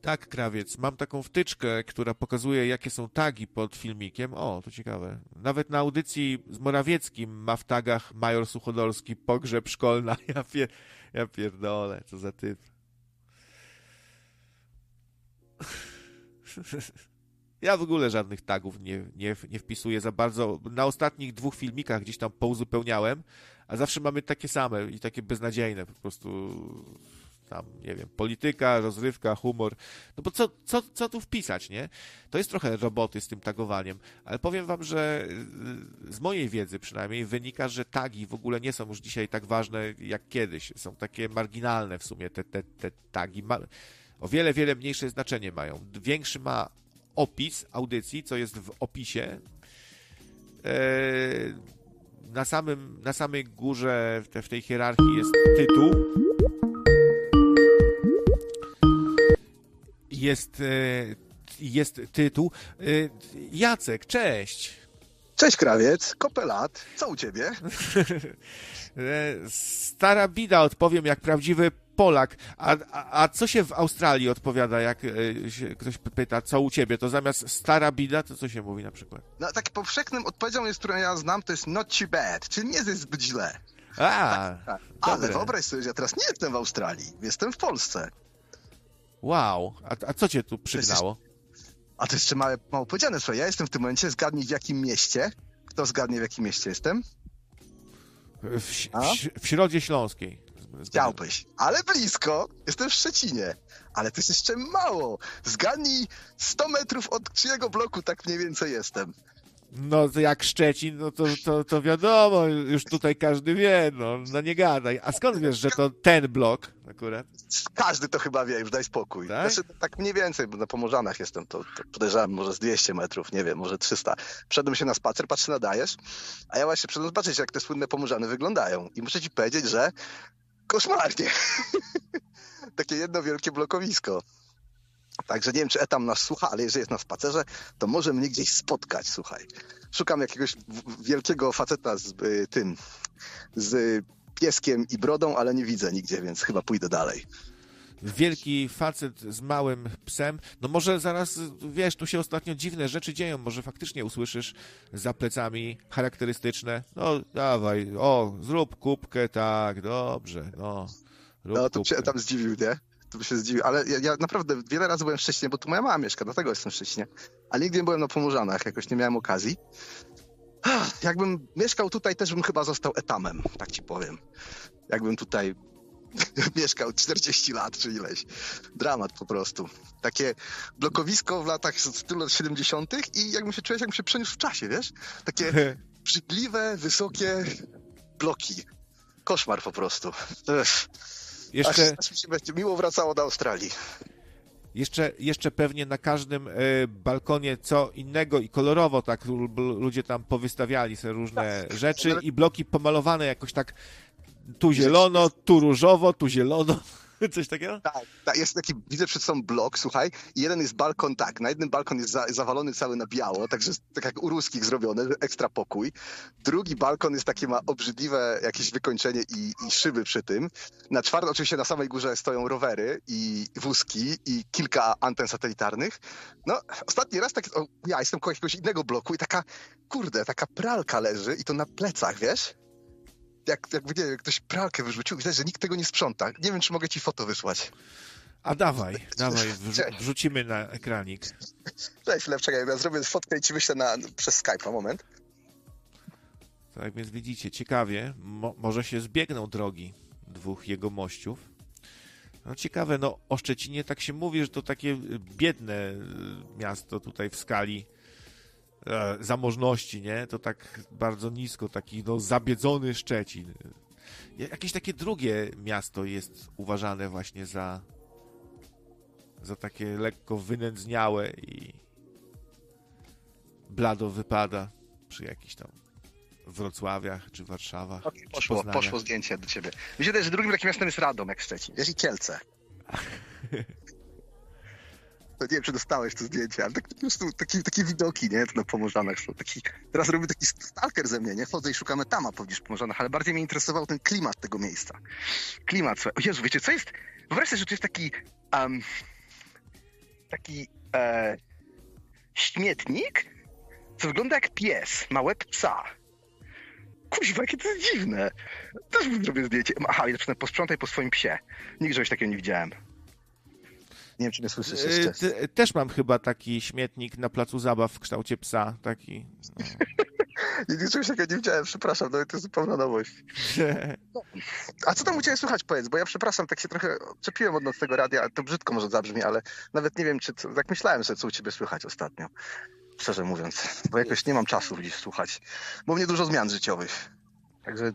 Tak, krawiec. Mam taką wtyczkę, która pokazuje, jakie są tagi pod filmikiem. O, to ciekawe. Nawet na audycji z Morawieckim ma w tagach Major Suchodolski pogrzeb szkolna. Ja, pier... ja pierdolę, co za typ. Ja w ogóle żadnych tagów nie, nie, nie wpisuję za bardzo. Na ostatnich dwóch filmikach gdzieś tam pouzupełniałem, a zawsze mamy takie same i takie beznadziejne po prostu tam, nie wiem, polityka, rozrywka, humor. No bo co, co, co tu wpisać, nie? To jest trochę roboty z tym tagowaniem, ale powiem wam, że y, z mojej wiedzy przynajmniej wynika, że tagi w ogóle nie są już dzisiaj tak ważne jak kiedyś. Są takie marginalne w sumie te, te, te tagi. O wiele, wiele mniejsze znaczenie mają. Większy ma opis audycji, co jest w opisie. Eee, na, samym, na samej górze w, te, w tej hierarchii jest tytuł. Jest, e, jest tytuł. E, Jacek, cześć. Cześć krawiec, kopelat, co u ciebie? E, Stara bida odpowiem jak prawdziwy Polak. A, a, a co się w Australii odpowiada, jak ktoś pyta, co u ciebie? To zamiast stara bida, to co się mówi na przykład? No tak powszechnym odpowiedzią jest, którą ja znam, to jest not too bad, czyli nie jest zbyt źle. A, Tak. Ale dobre. wyobraź sobie, że ja teraz nie jestem w Australii, jestem w Polsce. Wow. A, a co cię tu przygnało? A to jeszcze mało, mało powiedziane, słuchaj, ja jestem w tym momencie, zgadnij w jakim mieście. Kto zgadnie w jakim mieście jestem? W, w, A? w Środzie Śląskiej. Chciałbyś, ale blisko, jestem w Szczecinie. Ale to jest jeszcze mało. Zgadnij 100 metrów od czyjego bloku tak mniej więcej jestem. No to jak Szczecin, no to, to, to wiadomo, już tutaj każdy wie, no, no nie gadaj. A skąd wiesz, że to ten blok akurat? Każdy to chyba wie, już daj spokój. Tak? Znaczy, tak mniej więcej, bo na Pomorzanach jestem, to, to podejrzewam może z 200 metrów, nie wiem, może 300. Wszedłem się na spacer, patrzę, nadajesz, a ja właśnie przyszedłem zobaczyć, jak te słynne Pomorzany wyglądają. I muszę ci powiedzieć, że koszmarnie. Takie jedno wielkie blokowisko. Także nie wiem, czy Etam nas słucha, ale jeżeli jest na spacerze, to może mnie gdzieś spotkać, słuchaj. Szukam jakiegoś wielkiego faceta z y, tym, z pieskiem i brodą, ale nie widzę nigdzie, więc chyba pójdę dalej. Wielki facet z małym psem. No może zaraz, wiesz, tu się ostatnio dziwne rzeczy dzieją. Może faktycznie usłyszysz za plecami charakterystyczne. No dawaj, o, zrób kubkę, tak, dobrze, no. No, to kubkę. tam zdziwił, nie? To by się zdziwił. Ale ja, ja naprawdę wiele razy byłem w Szczecinie, bo tu moja mama mieszka, dlatego jestem w Szczecinie. Ale nigdy nie byłem na Pomorzanach, jakoś nie miałem okazji. Jakbym mieszkał tutaj, też bym chyba został etamem, tak ci powiem. Jakbym tutaj mieszkał 40 lat czy ileś. Dramat po prostu. Takie blokowisko w latach z stylu lat 70. i jakbym się czuł, jakbym się przeniósł w czasie, wiesz? Takie brzydliwe, wysokie bloki. Koszmar po prostu. Ech. Jeszcze, Aż, aż mi się będzie miło wracało do Australii. jeszcze, jeszcze pewnie na każdym e, balkonie co innego i kolorowo tak lu- lu- ludzie tam powystawiali sobie różne Tak. rzeczy i bloki pomalowane jakoś tak tu zielono, tu różowo, tu zielono. Coś takiego? Tak, tak, jest taki, widzę przed sobą blok, słuchaj, i jeden jest balkon tak, na jednym balkon jest za, zawalony cały na biało, także tak jak u ruskich zrobione, ekstra pokój. Drugi balkon jest takie, ma obrzydliwe jakieś wykończenie i, i szyby przy tym. Na czwartym oczywiście na samej górze stoją rowery i wózki i kilka anten satelitarnych. No, ostatni raz tak, o, ja jestem koło jakiegoś innego bloku i taka, kurde, taka pralka leży i to na plecach, wiesz? Jak, jakby, nie wiem, ktoś pralkę wyrzucił, widać, że nikt tego nie sprząta. Nie wiem, czy mogę ci foto wysłać. A dawaj, dawaj, wrzu- wrzucimy na ekranik. Cześć, chwilę, czekaj, ja zrobię fotkę i ci wyślę na, przez Skype'a, moment. Tak więc widzicie, ciekawie, mo- może się zbiegną drogi dwóch jego mościów. No ciekawe, no o Szczecinie tak się mówi, że to takie biedne y, miasto tutaj w skali e, zamożności, nie? To tak bardzo nisko, taki no zabiedzony Szczecin. Ja- Jakieś takie drugie miasto jest uważane właśnie za za takie lekko wynędzniałe i blado wypada przy jakichś tam Wrocławiach czy Warszawach. Okay, czy poszło, Poznaniach. poszło zdjęcie do ciebie. Wydaje, że drugim takim miastem jest Radom, jak Szczecin. Wiesz, i Kielce. Nie wiem, czy dostałeś to zdjęcie, ale tak, po prostu takie, takie widoki, nie? To na Pomorzanach są. Taki, teraz robię taki stalker ze mnie, nie? Chodzę i szukam etama pobliż Pomorzanach, ale bardziej mnie interesował ten klimat tego miejsca. Klimat, słuchaj. O Jezu, wiecie, co jest? Sobie, że to jest taki... Um, taki... E, śmietnik, co wygląda jak pies, ma łeb psa. Kuźwa, jakie to jest dziwne. Też bym zrobił zdjęcie. Aha, i zaczynam posprzątaj po swoim psie. Nigdy czegoś takiego nie widziałem. Nie wiem, czy mnie słyszysz Y, Też mam chyba taki śmietnik na placu zabaw w kształcie psa, taki. Nigdy czegoś takiego nie widziałem, przepraszam, no to jest zupełna nowość. No. A co tam u ciebie słychać, powiedz, bo ja przepraszam, tak się trochę czepiłem od nocnego radia, to brzydko może zabrzmi, ale nawet nie wiem, czy, co, tak myślałem, że co u ciebie słychać ostatnio, szczerze mówiąc, bo jakoś nie mam czasu dziś słuchać, bo mnie dużo zmian życiowych, także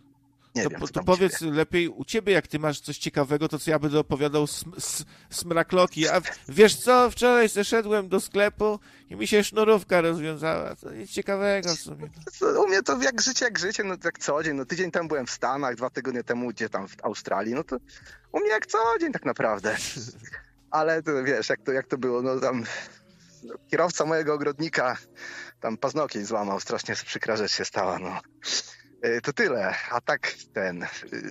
nie To, wiem, to powiedz ciebie. lepiej u ciebie, jak ty masz coś ciekawego, to co ja będę opowiadał sm, s, smrakloki. A wiesz co, wczoraj zeszedłem do sklepu i mi się sznurówka rozwiązała. To nic ciekawego w sumie. U mnie to jak życie, jak życie, no tak co dzień, no tydzień temu byłem w Stanach, dwa tygodnie temu gdzie tam w Australii, no to u mnie jak co dzień tak naprawdę. Ale to wiesz, jak to, jak to było, no tam kierowca mojego ogrodnika tam paznokieć złamał, strasznie przykra rzecz się stała, no. Y, To tyle, a tak ten, y,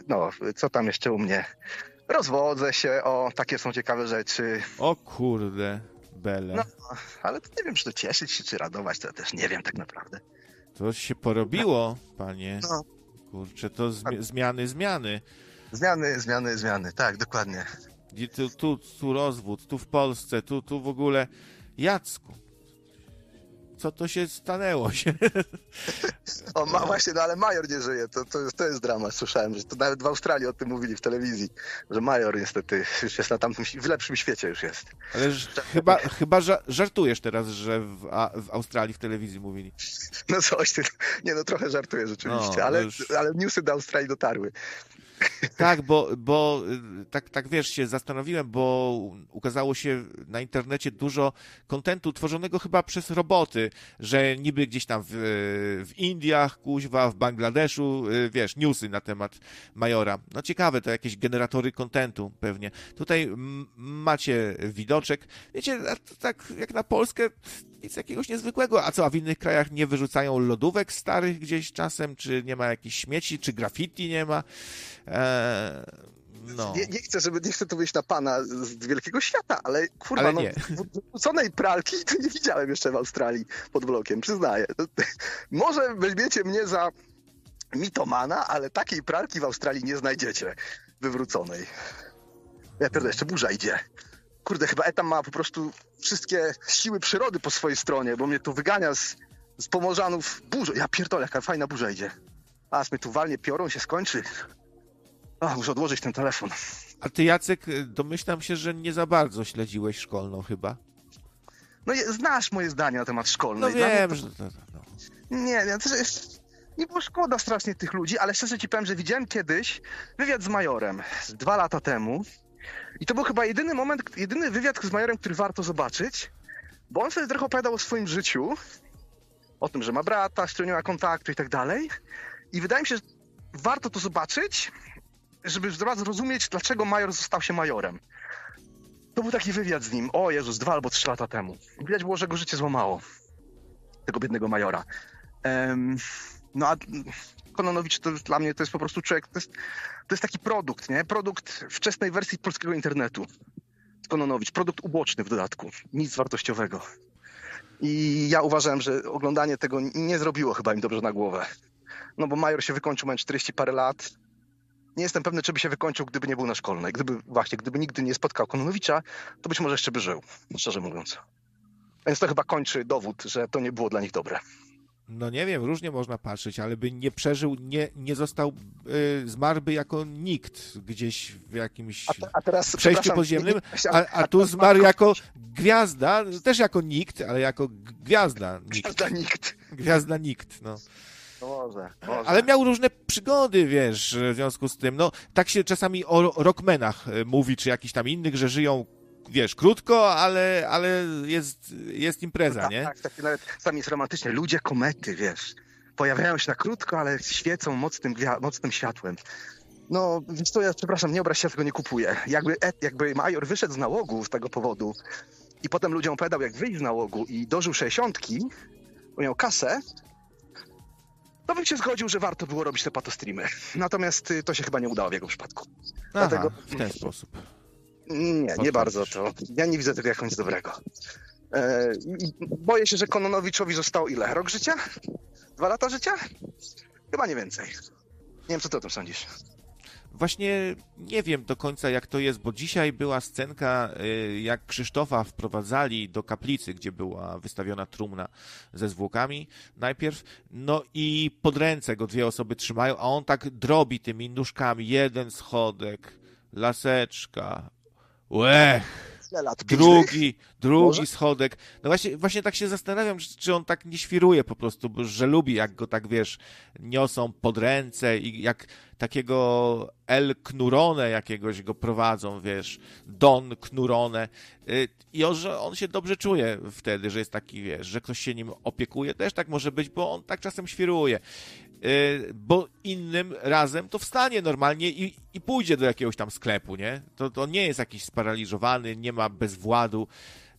no, co tam jeszcze u mnie? Rozwodzę się, o, takie są ciekawe rzeczy, O kurde, bele. No. ale to nie wiem, czy to cieszyć się, czy radować, to ja też nie wiem tak naprawdę. To się porobiło, panie. No. Kurczę, to zmi- zmiany, zmiany. Zmiany, zmiany, zmiany, tak, dokładnie. I Tu, tu, tu rozwód, tu w Polsce, tu, tu w ogóle. Jacku, co to się stanęło się? O, ma, właśnie, no ale Major nie żyje, to, to, jest, to jest dramat, słyszałem, że to nawet w Australii o tym mówili w telewizji, że Major niestety już jest na tamtym, w lepszym świecie już jest. Ale chyba, chyba ża- żartujesz teraz, że w, a, w Australii w telewizji mówili. No coś, ty, nie no trochę żartuję rzeczywiście, No, ale, już- ale newsy do Australii dotarły. Tak, bo, bo y, tak, tak wiesz, się zastanowiłem, bo ukazało się na internecie dużo kontentu tworzonego chyba przez roboty, że niby gdzieś tam w, w Indiach, kuźwa, w Bangladeszu, y, wiesz, newsy na temat Majora. No ciekawe, to jakieś generatory kontentu pewnie. Tutaj macie widoczek. Wiecie, tak jak na Polskę nic jakiegoś niezwykłego. A co, a w innych krajach nie wyrzucają lodówek starych gdzieś czasem? Czy nie ma jakichś śmieci? Czy graffiti nie ma? Eee, no. Nie, nie, chcę, żeby, nie chcę tu wyjść na pana z wielkiego świata, ale kurwa, Ale no, nie. wrzuconej pralki to nie widziałem jeszcze w Australii pod blokiem, przyznaję. Może weźmiecie mnie za mitomana, ale takiej pralki w Australii nie znajdziecie wywróconej. Ja pierdolę, jeszcze burza idzie. Kurde, chyba Etam ma po prostu wszystkie siły przyrody po swojej stronie, bo mnie tu wygania z, z Pomorzanów burzą. Ja pierdolę, jaka fajna burza idzie. A, mnie tu walnie piorun, się skończy. A, muszę odłożyć ten telefon. A ty, Jacek, domyślam się, że nie za bardzo śledziłeś szkolną chyba. No znasz moje zdanie na temat No szkolnej. Mnie wiem, to- że to, no. Nie, nie, to jest... Nie było szkoda strasznie tych ludzi, ale szczerze ci powiem, że widziałem kiedyś wywiad z Majorem dwa lata temu i to był chyba jedyny moment, jedyny wywiad z Majorem, który warto zobaczyć, bo on sobie trochę opowiadał o swoim życiu, o tym, że ma brata, z którym nie ma kontaktu i tak dalej i wydaje mi się, że warto to zobaczyć, żeby zrozumieć, dlaczego Major został się Majorem. To był taki wywiad z nim, o Jezus, dwa albo trzy lata temu. Widać było, że go życie złamało, tego biednego Majora. Em, no a Kononowicz to dla mnie to jest po prostu człowiek, to jest, to jest taki produkt, nie? Produkt wczesnej wersji polskiego internetu. Kononowicz, produkt uboczny w dodatku, nic wartościowego. I ja uważam, że oglądanie tego nie zrobiło chyba im dobrze na głowę. No bo Major się wykończył, mając 40 parę lat. Nie jestem pewny, czy by się wykończył, gdyby nie był na szkolnej. Gdyby właśnie, gdyby nigdy nie spotkał Kononowicza, to być może jeszcze by żył, szczerze mówiąc. Więc to chyba kończy dowód, że to nie było dla nich dobre. no nie wiem, różnie można patrzeć, ale by nie przeżył, nie, nie został, y, zmarłby jako nikt gdzieś w jakimś A, te, a teraz przejściu podziemnym, a, a tu zmarł jako gwiazda, też jako nikt, ale jako gwiazda nikt. Gwiazda nikt. Gwiazda nikt, no. No może, może. Ale miał różne przygody, wiesz, w związku z tym. No, tak się czasami o rockmenach e, mówi, czy jakichś tam innych, że żyją, wiesz, krótko, ale, ale jest, jest impreza, tak, nie? Tak, takie nawet sami jest romantycznie. Ludzie komety, wiesz. Pojawiają się na krótko, ale świecą mocnym, mocnym światłem. No, więc to ja, przepraszam, nie obraź się, ja tego nie kupuję. Jakby, jakby Major wyszedł z nałogu z tego powodu i potem ludziom opowiadał, jak wyjść z nałogu i dożył 60, bo miał kasę, to bym się zgodził, że warto było robić te patostreamy. Natomiast y, to się chyba nie udało w jego przypadku. Aha, dlatego- w ten sposób. Nie, nie bardzo to. Ja nie widzę tego jako nic dobrego. E, boję się, że Kononowiczowi zostało ile? Rok życia? Dwa lata życia? Chyba nie więcej. Nie wiem, co ty o tym sądzisz. Właśnie nie wiem do końca jak to jest, bo dzisiaj była scenka, y, jak Krzysztofa wprowadzali do kaplicy, gdzie była wystawiona trumna ze zwłokami najpierw, no i pod ręce go dwie osoby trzymają, a on tak drobi tymi nóżkami, jeden schodek, laseczka, łech, Ile lat? drugi, drugi Może? schodek. No właśnie, właśnie tak się zastanawiam, czy- on tak nie świruje po prostu, bo- że lubi, jak go tak, wiesz, niosą pod ręce i jak takiego El Knurone jakiegoś go prowadzą, wiesz, Don Knurone. Y, I on, że on się dobrze czuje wtedy, że jest taki, wiesz, że ktoś się nim opiekuje. Też tak może być, bo on tak czasem świruje. Y, Bo innym razem to wstanie normalnie i, i pójdzie do jakiegoś tam sklepu, nie? To, to nie jest jakiś sparaliżowany, nie ma bezwładu.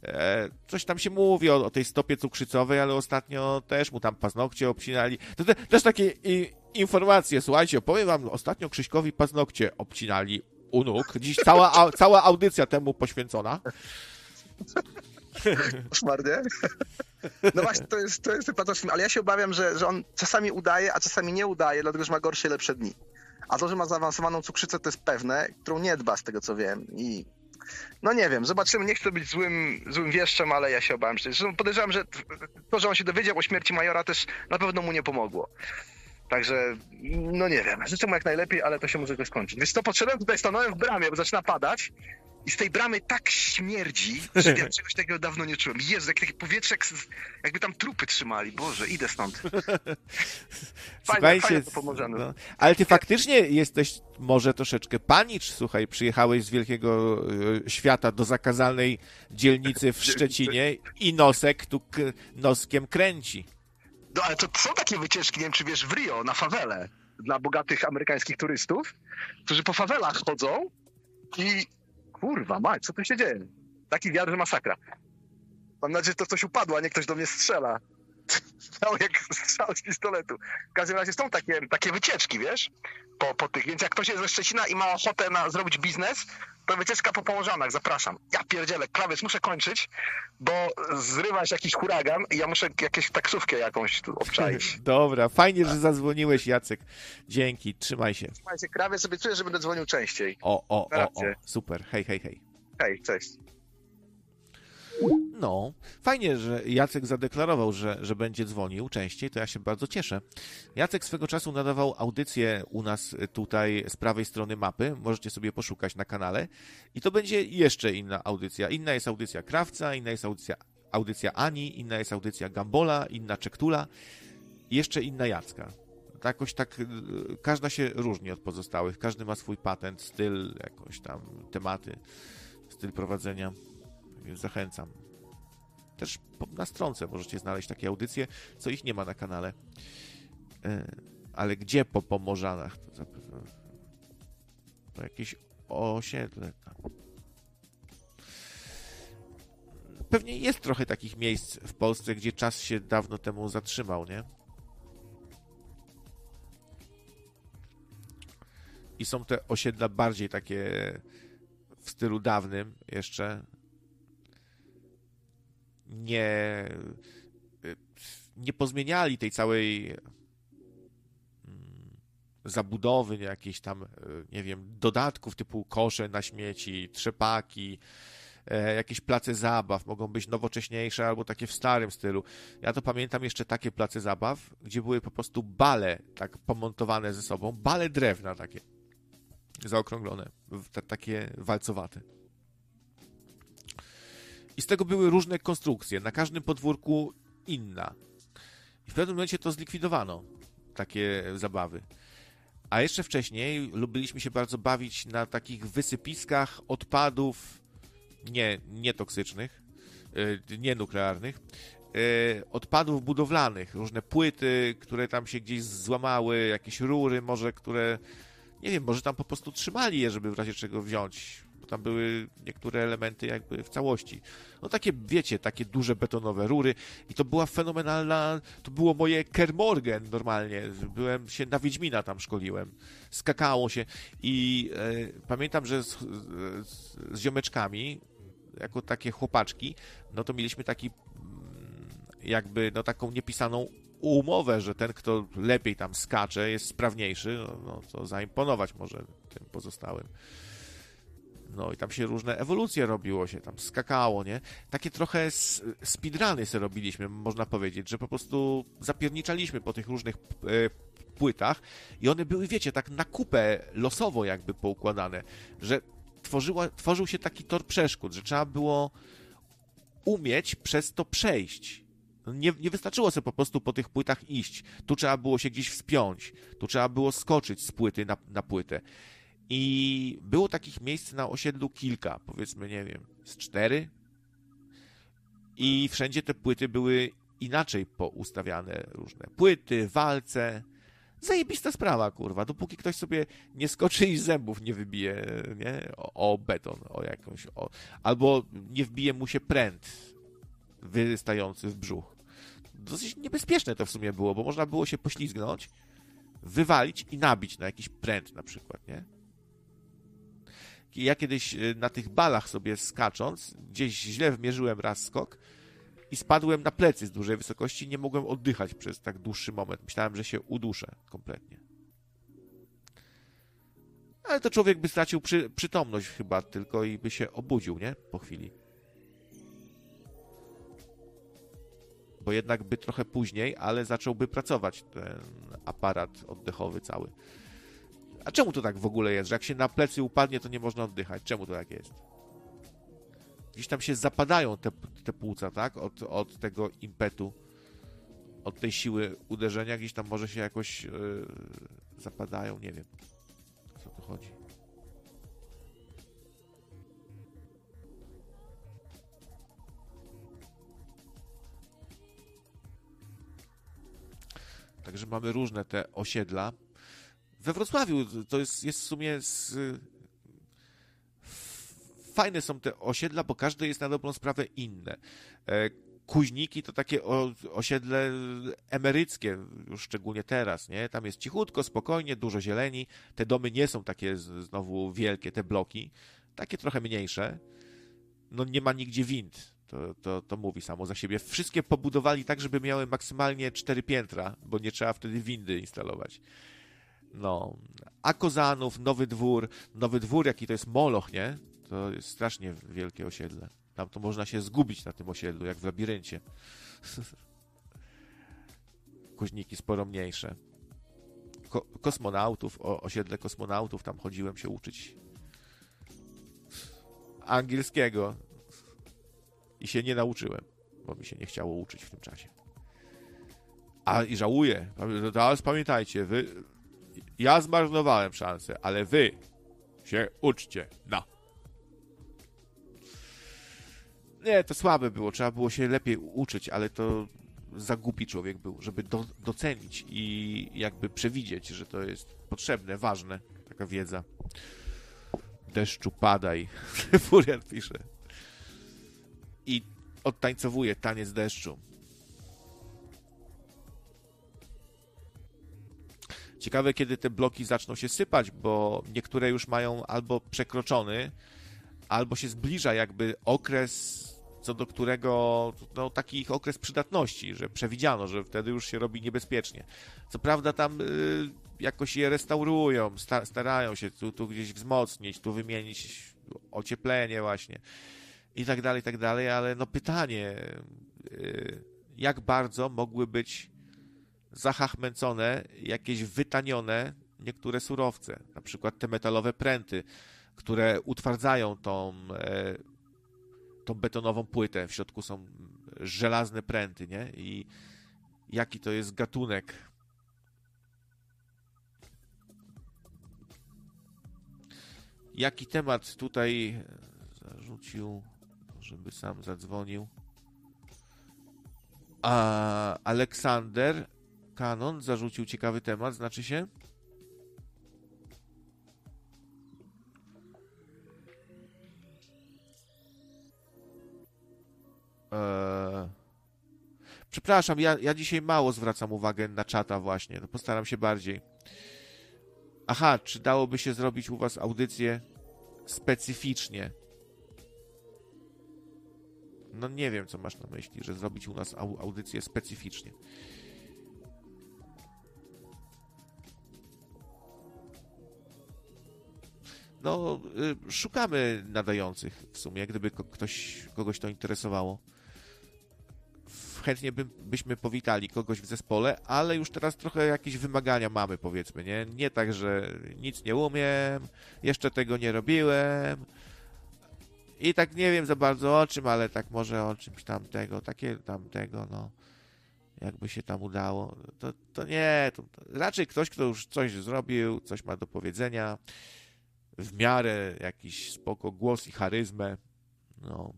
E, Coś tam się mówi o, o tej stopie cukrzycowej, ale ostatnio też mu tam paznokcie obcinali. To te, też takie i, informacje, słuchajcie, powiem wam, ostatnio Krzyśkowi paznokcie obcinali u nóg. Dziś cała, au- cała audycja temu poświęcona. Koszmar, nie? No właśnie, to jest, to jest chyba to, ale ja się obawiam, że, że on czasami udaje, a czasami nie udaje, dlatego że ma gorsze, lepsze dni. A to, że ma zaawansowaną cukrzycę, to jest pewne, którą nie dba z tego, co wiem. I no nie wiem, zobaczymy, nie chcę być złym, złym wieszczem, ale ja się obawiam. Zresztą podejrzewam, że to, że on się dowiedział o śmierci Majora też na pewno mu nie pomogło. Także, no nie wiem, życzę mu jak najlepiej, ale to się może go skończyć. Więc to podszedłem tutaj, stanąłem w bramie, bo zaczyna padać i z tej bramy tak śmierdzi, że ja czegoś takiego dawno nie czułem. Jezu, jak takie powietrze, jakby tam trupy trzymali. Boże, idę stąd. fajne to no, ale ty faktycznie jesteś może troszeczkę panicz, słuchaj, przyjechałeś z wielkiego e, świata do zakazanej dzielnicy w Szczecinie i nosek tu noskiem kręci. No ale to są takie wycieczki, nie wiem czy wiesz, w Rio, na fawele, dla bogatych amerykańskich turystów, którzy po fawelach chodzą i kurwa mać, co tu się dzieje? Taki wiatr, że masakra. Mam nadzieję, że to coś upadło, a nie ktoś do mnie strzela. Stał jak strzał z pistoletu. W każdym razie są takie, takie wycieczki, wiesz, po, po tych. Więc jak ktoś jest ze Szczecina i ma ochotę na, zrobić biznes, to wycieczka po Położanach, zapraszam. Ja pierdzielę, klawiec, muszę kończyć, bo zrywa się jakiś huragan i ja muszę jakieś taksówkę jakąś tu obczaić. Dobra, fajnie, że zadzwoniłeś, Jacek. Dzięki, trzymaj się. Słuchajcie, krawiec sobie czuję, że będę dzwonił częściej. O, o, o, o, super, hej, hej, hej. Hej, cześć. No, fajnie, że Jacek zadeklarował, że, że będzie dzwonił częściej, to ja się bardzo cieszę. Jacek swego czasu nadawał audycję u nas tutaj z prawej strony mapy, możecie sobie poszukać na kanale i to będzie jeszcze inna audycja. Inna jest audycja Krawca, inna jest audycja, audycja Ani, inna jest audycja Gambola, inna Czektula jeszcze inna Jacka. Jakoś tak, y, każda się różni od pozostałych, każdy ma swój patent, styl, jakoś tam tematy, styl prowadzenia. Więc zachęcam. Też po- na stronce możecie znaleźć takie audycje, co ich nie ma na kanale. E, Ale gdzie po Pomorzanach? To zapewne to jakieś osiedle tam. Pewnie jest trochę takich miejsc w Polsce, gdzie czas się dawno temu zatrzymał, nie? I są te osiedla bardziej takie w stylu dawnym jeszcze, nie, nie pozmieniali tej całej mm, zabudowy, jakichś tam, e, nie wiem, dodatków typu kosze na śmieci, trzepaki, e, jakieś place zabaw, mogą być nowocześniejsze albo takie w starym stylu. Ja to pamiętam jeszcze takie place zabaw, gdzie były po prostu bale tak pomontowane ze sobą, bale drewna takie, zaokrąglone, takie walcowate. I z tego były różne konstrukcje, na każdym podwórku inna. I w pewnym momencie to zlikwidowano, takie zabawy. A jeszcze wcześniej lubiliśmy się bardzo bawić na takich wysypiskach odpadów nie, nie toksycznych, y, nie nuklearnych, y, odpadów budowlanych, różne płyty, które tam się gdzieś złamały, jakieś rury może, które nie wiem, może tam po prostu trzymali je, żeby w razie czego wziąć, bo tam były niektóre elementy jakby w całości. No takie, wiecie, takie duże betonowe rury i to była fenomenalna, to było moje Kermorgen normalnie, byłem się na Wiedźmina tam szkoliłem, skakało się i e, pamiętam, że z, z, z ziomeczkami, jako takie chłopaczki, no to mieliśmy taki mm, jakby, no taką niepisaną umowę, że ten, kto lepiej tam skacze, jest sprawniejszy, no, no to zaimponować może tym pozostałym. No i tam się różne ewolucje robiło się, tam skakało, nie? Takie trochę speedruny sobie robiliśmy, można powiedzieć, że po prostu zapierniczaliśmy po tych różnych e, płytach i one były, wiecie, tak na kupę losowo jakby poukładane, że tworzyła, tworzył się taki tor przeszkód, że trzeba było umieć przez to przejść. Nie, nie wystarczyło sobie po prostu po tych płytach iść. Tu trzeba było się gdzieś wspiąć, tu trzeba było skoczyć z płyty na, na płytę. I było takich miejsc na osiedlu kilka, powiedzmy, nie wiem, z cztery. I wszędzie te płyty były inaczej poustawiane, różne płyty, walce. Zajebista sprawa, kurwa, dopóki ktoś sobie nie skoczy i zębów nie wybije, nie? O, o beton, o jakąś, o... albo nie wbije mu się pręt wystający w brzuch. Dosyć niebezpieczne to w sumie było, bo można było się poślizgnąć, wywalić i nabić na jakiś pręt na przykład, nie? Ja kiedyś y, na tych balach sobie skacząc, gdzieś źle wmierzyłem raz skok i spadłem na plecy z dużej wysokości. Nie mogłem oddychać przez tak dłuższy moment. Myślałem, że się uduszę kompletnie. Ale to człowiek by stracił przy, przytomność chyba tylko i by się obudził, nie? Po chwili. Bo jednak by trochę później, ale zacząłby pracować ten aparat oddechowy cały. A czemu to tak w ogóle jest, że jak się na plecy upadnie, to nie można oddychać? Czemu to tak jest? Gdzieś tam się zapadają te, te płuca, tak? Od, od tego impetu, od tej siły uderzenia, gdzieś tam może się jakoś yy, zapadają, nie wiem. O co tu chodzi? Także mamy różne te osiedla. We Wrocławiu to jest, jest w sumie z, fajne są te osiedla, bo każde jest na dobrą sprawę inne. E, Kuźniki to takie osiedle emeryckie, już szczególnie teraz, nie? Tam jest cichutko, spokojnie, dużo zieleni. Te domy nie są takie znowu wielkie, te bloki. Takie trochę mniejsze. No nie ma nigdzie wind. To, to, to mówi samo za siebie. Wszystkie pobudowali tak, żeby miały maksymalnie cztery piętra, bo nie trzeba wtedy windy instalować. No. A Kozanów, Nowy Dwór. Nowy Dwór, jaki to jest Moloch, nie? To jest strasznie wielkie osiedle. Tam to można się zgubić na tym osiedlu, jak w labiryncie. Kuźniki sporo mniejsze. Ko kosmonautów, o, osiedle kosmonautów, tam chodziłem się uczyć angielskiego i się nie nauczyłem, bo mi się nie chciało uczyć w tym czasie. A i żałuję. Teraz pamiętajcie, wy, ja zmarnowałem szansę, ale wy się uczcie. No. Nie, to słabe było, trzeba było się lepiej uczyć, ale to za głupi człowiek był, żeby do, docenić i jakby przewidzieć, że to jest potrzebne, ważne, taka wiedza. Deszczu padaj, Furiat pisze. I odtańcowuje taniec deszczu. Ciekawe, kiedy te bloki zaczną się sypać, bo niektóre już mają albo przekroczony, albo się zbliża jakby okres co do którego no, taki ich okres przydatności, że przewidziano, że wtedy już się robi niebezpiecznie. Co prawda tam y, jakoś je restaurują, sta, starają się tu, tu gdzieś wzmocnić, tu wymienić ocieplenie właśnie i tak dalej, i tak dalej, ale no pytanie, y, jak bardzo mogły być zahachmęcone, jakieś wytanione niektóre surowce, na przykład te metalowe pręty, które utwardzają tą e, tą betonową płytę. W środku są żelazne pręty, nie? I jaki to jest gatunek. Jaki temat tutaj zarzucił, żeby sam zadzwonił? A Aleksander Kanon zarzucił ciekawy temat, znaczy się? Eee... Przepraszam, ja, ja dzisiaj mało zwracam uwagę na czata właśnie. No postaram się bardziej. Aha, czy dałoby się zrobić u was audycję specyficznie? No nie wiem, co masz na myśli, że zrobić u nas au audycję specyficznie. No, y, szukamy nadających w sumie, gdyby ktoś, kogoś to interesowało. Chętnie by, byśmy powitali kogoś w zespole, ale już teraz trochę jakieś wymagania mamy, powiedzmy, nie? Nie tak, że nic nie umiem, jeszcze tego nie robiłem i tak nie wiem za bardzo o czym, ale tak może o czymś tamtego, takie tamtego, no. Jakby się tam udało, to, to nie, to, to raczej ktoś, kto już coś zrobił, coś ma do powiedzenia, w miarę jakiś spoko głos i charyzmę. No.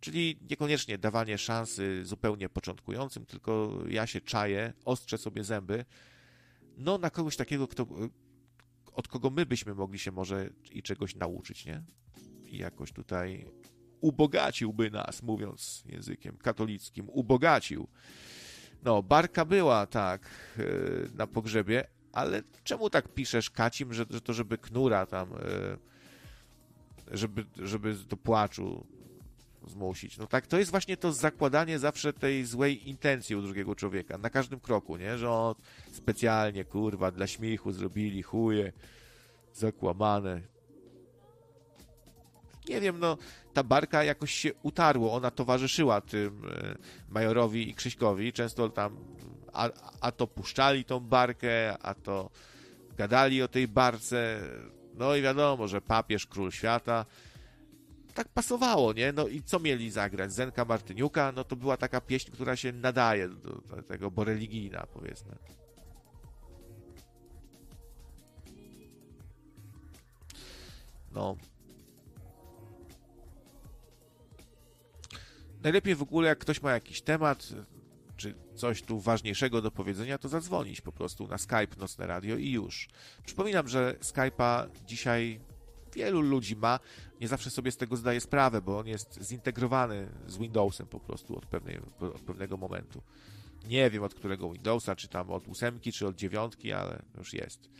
Czyli niekoniecznie dawanie szansy zupełnie początkującym, tylko ja się czaję, ostrzę sobie zęby. No, na kogoś takiego, kto, od kogo my byśmy mogli się może i czegoś nauczyć, nie? I jakoś tutaj ubogaciłby nas, mówiąc językiem katolickim, ubogacił. No, barka była, tak, yy, na pogrzebie, ale czemu tak piszesz, Kacim, że, że to żeby knura tam, yy, żeby, żeby do płaczu zmusić. No tak, to jest właśnie to zakładanie zawsze tej złej intencji u drugiego człowieka, na każdym kroku, nie? Że on specjalnie, kurwa, dla śmiechu zrobili chuje zakłamane. Nie wiem, no, ta barka jakoś się utarło, ona towarzyszyła tym e, Majorowi i Krzyśkowi, często tam a, a to puszczali tą barkę, a to gadali o tej barce, no i wiadomo, że papież, król świata, tak pasowało, nie? No i co mieli zagrać? Zenka Martyniuka, no to była taka pieśń, która się nadaje do, tego, bo religijna, powiedzmy. No. Najlepiej w ogóle, jak ktoś ma jakiś temat, czy coś tu ważniejszego do powiedzenia, to zadzwonić po prostu na Skype Nocne Radio i już. Przypominam, że Skype'a dzisiaj wielu ludzi ma. Nie zawsze sobie z tego zdaje sprawę, bo on jest zintegrowany z Windowsem po prostu od, pewnej, od pewnego momentu. Nie wiem od którego Windowsa, czy tam od ósemki, czy od dziewiątki, ale już jest.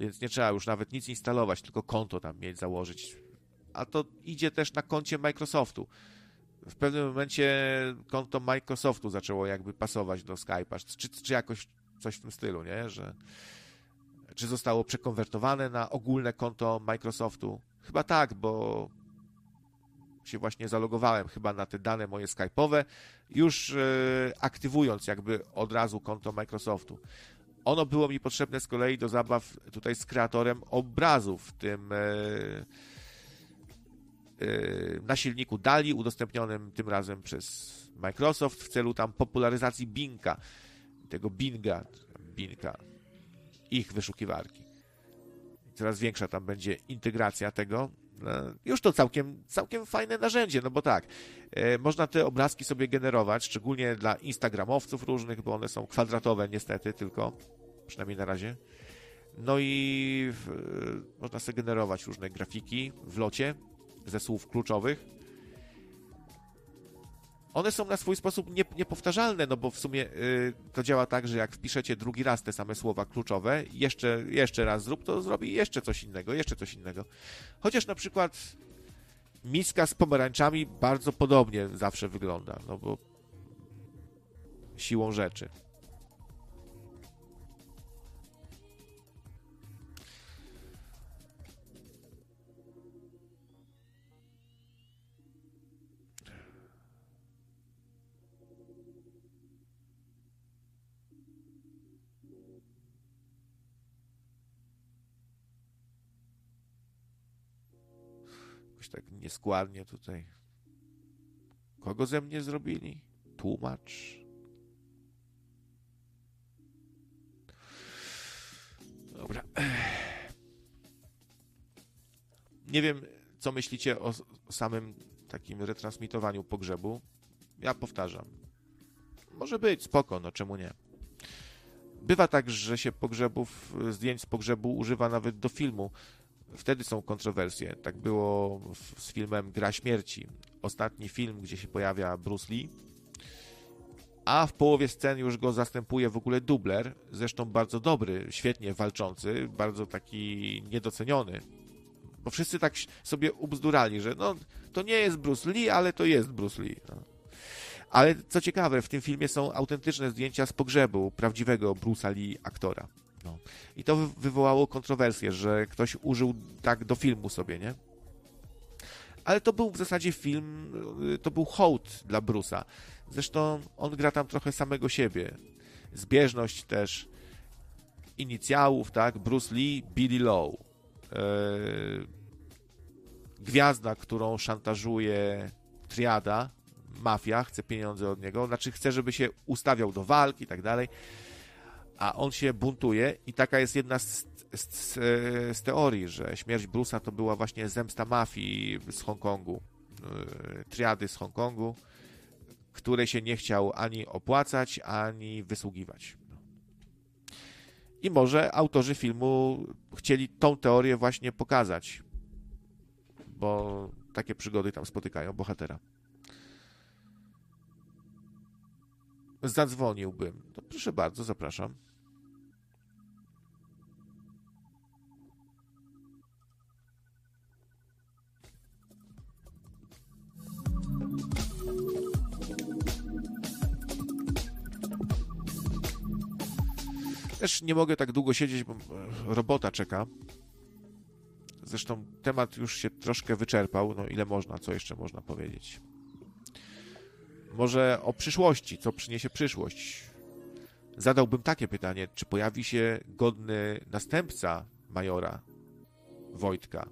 Więc nie trzeba już nawet nic instalować, tylko konto tam mieć, założyć. A to idzie też na koncie Microsoftu. W pewnym momencie konto Microsoftu zaczęło jakby pasować do Skype'a, czy, czy jakoś coś w tym stylu, nie? Że czy zostało przekonwertowane na ogólne konto Microsoftu? Chyba tak, bo się właśnie zalogowałem chyba na te dane moje Skype'owe, już e, aktywując jakby od razu konto Microsoftu. Ono było mi potrzebne z kolei do zabaw tutaj z kreatorem obrazu w tym e, na silniku DALI udostępnionym tym razem przez Microsoft w celu tam popularyzacji Binga, tego Binga, Binga, ich wyszukiwarki. Coraz większa tam będzie integracja tego. Już to całkiem, całkiem fajne narzędzie, no bo tak, e, można te obrazki sobie generować, szczególnie dla instagramowców różnych, bo one są kwadratowe niestety tylko, przynajmniej na razie. No i w, e, można sobie generować różne grafiki w locie ze słów kluczowych. One są na swój sposób nie, niepowtarzalne, no bo w sumie y, to działa tak, że jak wpiszecie drugi raz te same słowa kluczowe, jeszcze, jeszcze raz zrób, to zrobi jeszcze coś innego, jeszcze coś innego. Chociaż na przykład miska z pomarańczami bardzo podobnie zawsze wygląda, no bo siłą rzeczy. Jakoś tak nieskładnie tutaj. Kogo ze mnie zrobili? Tłumacz. Dobra. Nie wiem, co myślicie o, samym takim retransmitowaniu pogrzebu. Ja powtarzam. Może być, spoko, no czemu nie? Bywa tak, że się pogrzebów, zdjęć z pogrzebu używa nawet do filmu wtedy są kontrowersje. Tak było z filmem Gra Śmierci. Ostatni film, gdzie się pojawia Bruce Lee, a w połowie scen już go zastępuje w ogóle dubler, zresztą bardzo dobry, świetnie walczący, bardzo taki niedoceniony. Bo wszyscy tak sobie ubzdurali, że no, to nie jest Bruce Lee, ale to jest Bruce Lee. No. Ale co ciekawe, w tym filmie są autentyczne zdjęcia z pogrzebu prawdziwego Bruce'a Lee aktora. No. I to wy- wywołało kontrowersję, że ktoś użył tak do filmu sobie, nie? Ale to był w zasadzie film, y, to był hołd dla Bruce'a. Zresztą on gra tam trochę samego siebie. Zbieżność też inicjałów, tak? Bruce Lee, Billy Low. Yy, gwiazda, którą szantażuje triada, mafia, chce pieniądze od niego, znaczy chce, żeby się ustawiał do walki i tak dalej, a on się buntuje i taka jest jedna z, z, z teorii, że śmierć Bruce'a to była właśnie zemsta mafii z Hongkongu, yy, triady z Hongkongu, której się nie chciał ani opłacać, ani wysługiwać. I może autorzy filmu chcieli tą teorię właśnie pokazać, bo takie przygody tam spotykają bohatera. Zadzwoniłbym. No proszę bardzo, zapraszam. Też nie mogę tak długo siedzieć, bo e, robota czeka. Zresztą temat już się troszkę wyczerpał. No ile można, co jeszcze można powiedzieć? Może o przyszłości, co przyniesie przyszłość. Zadałbym takie pytanie, czy pojawi się godny następca majora Wojtka?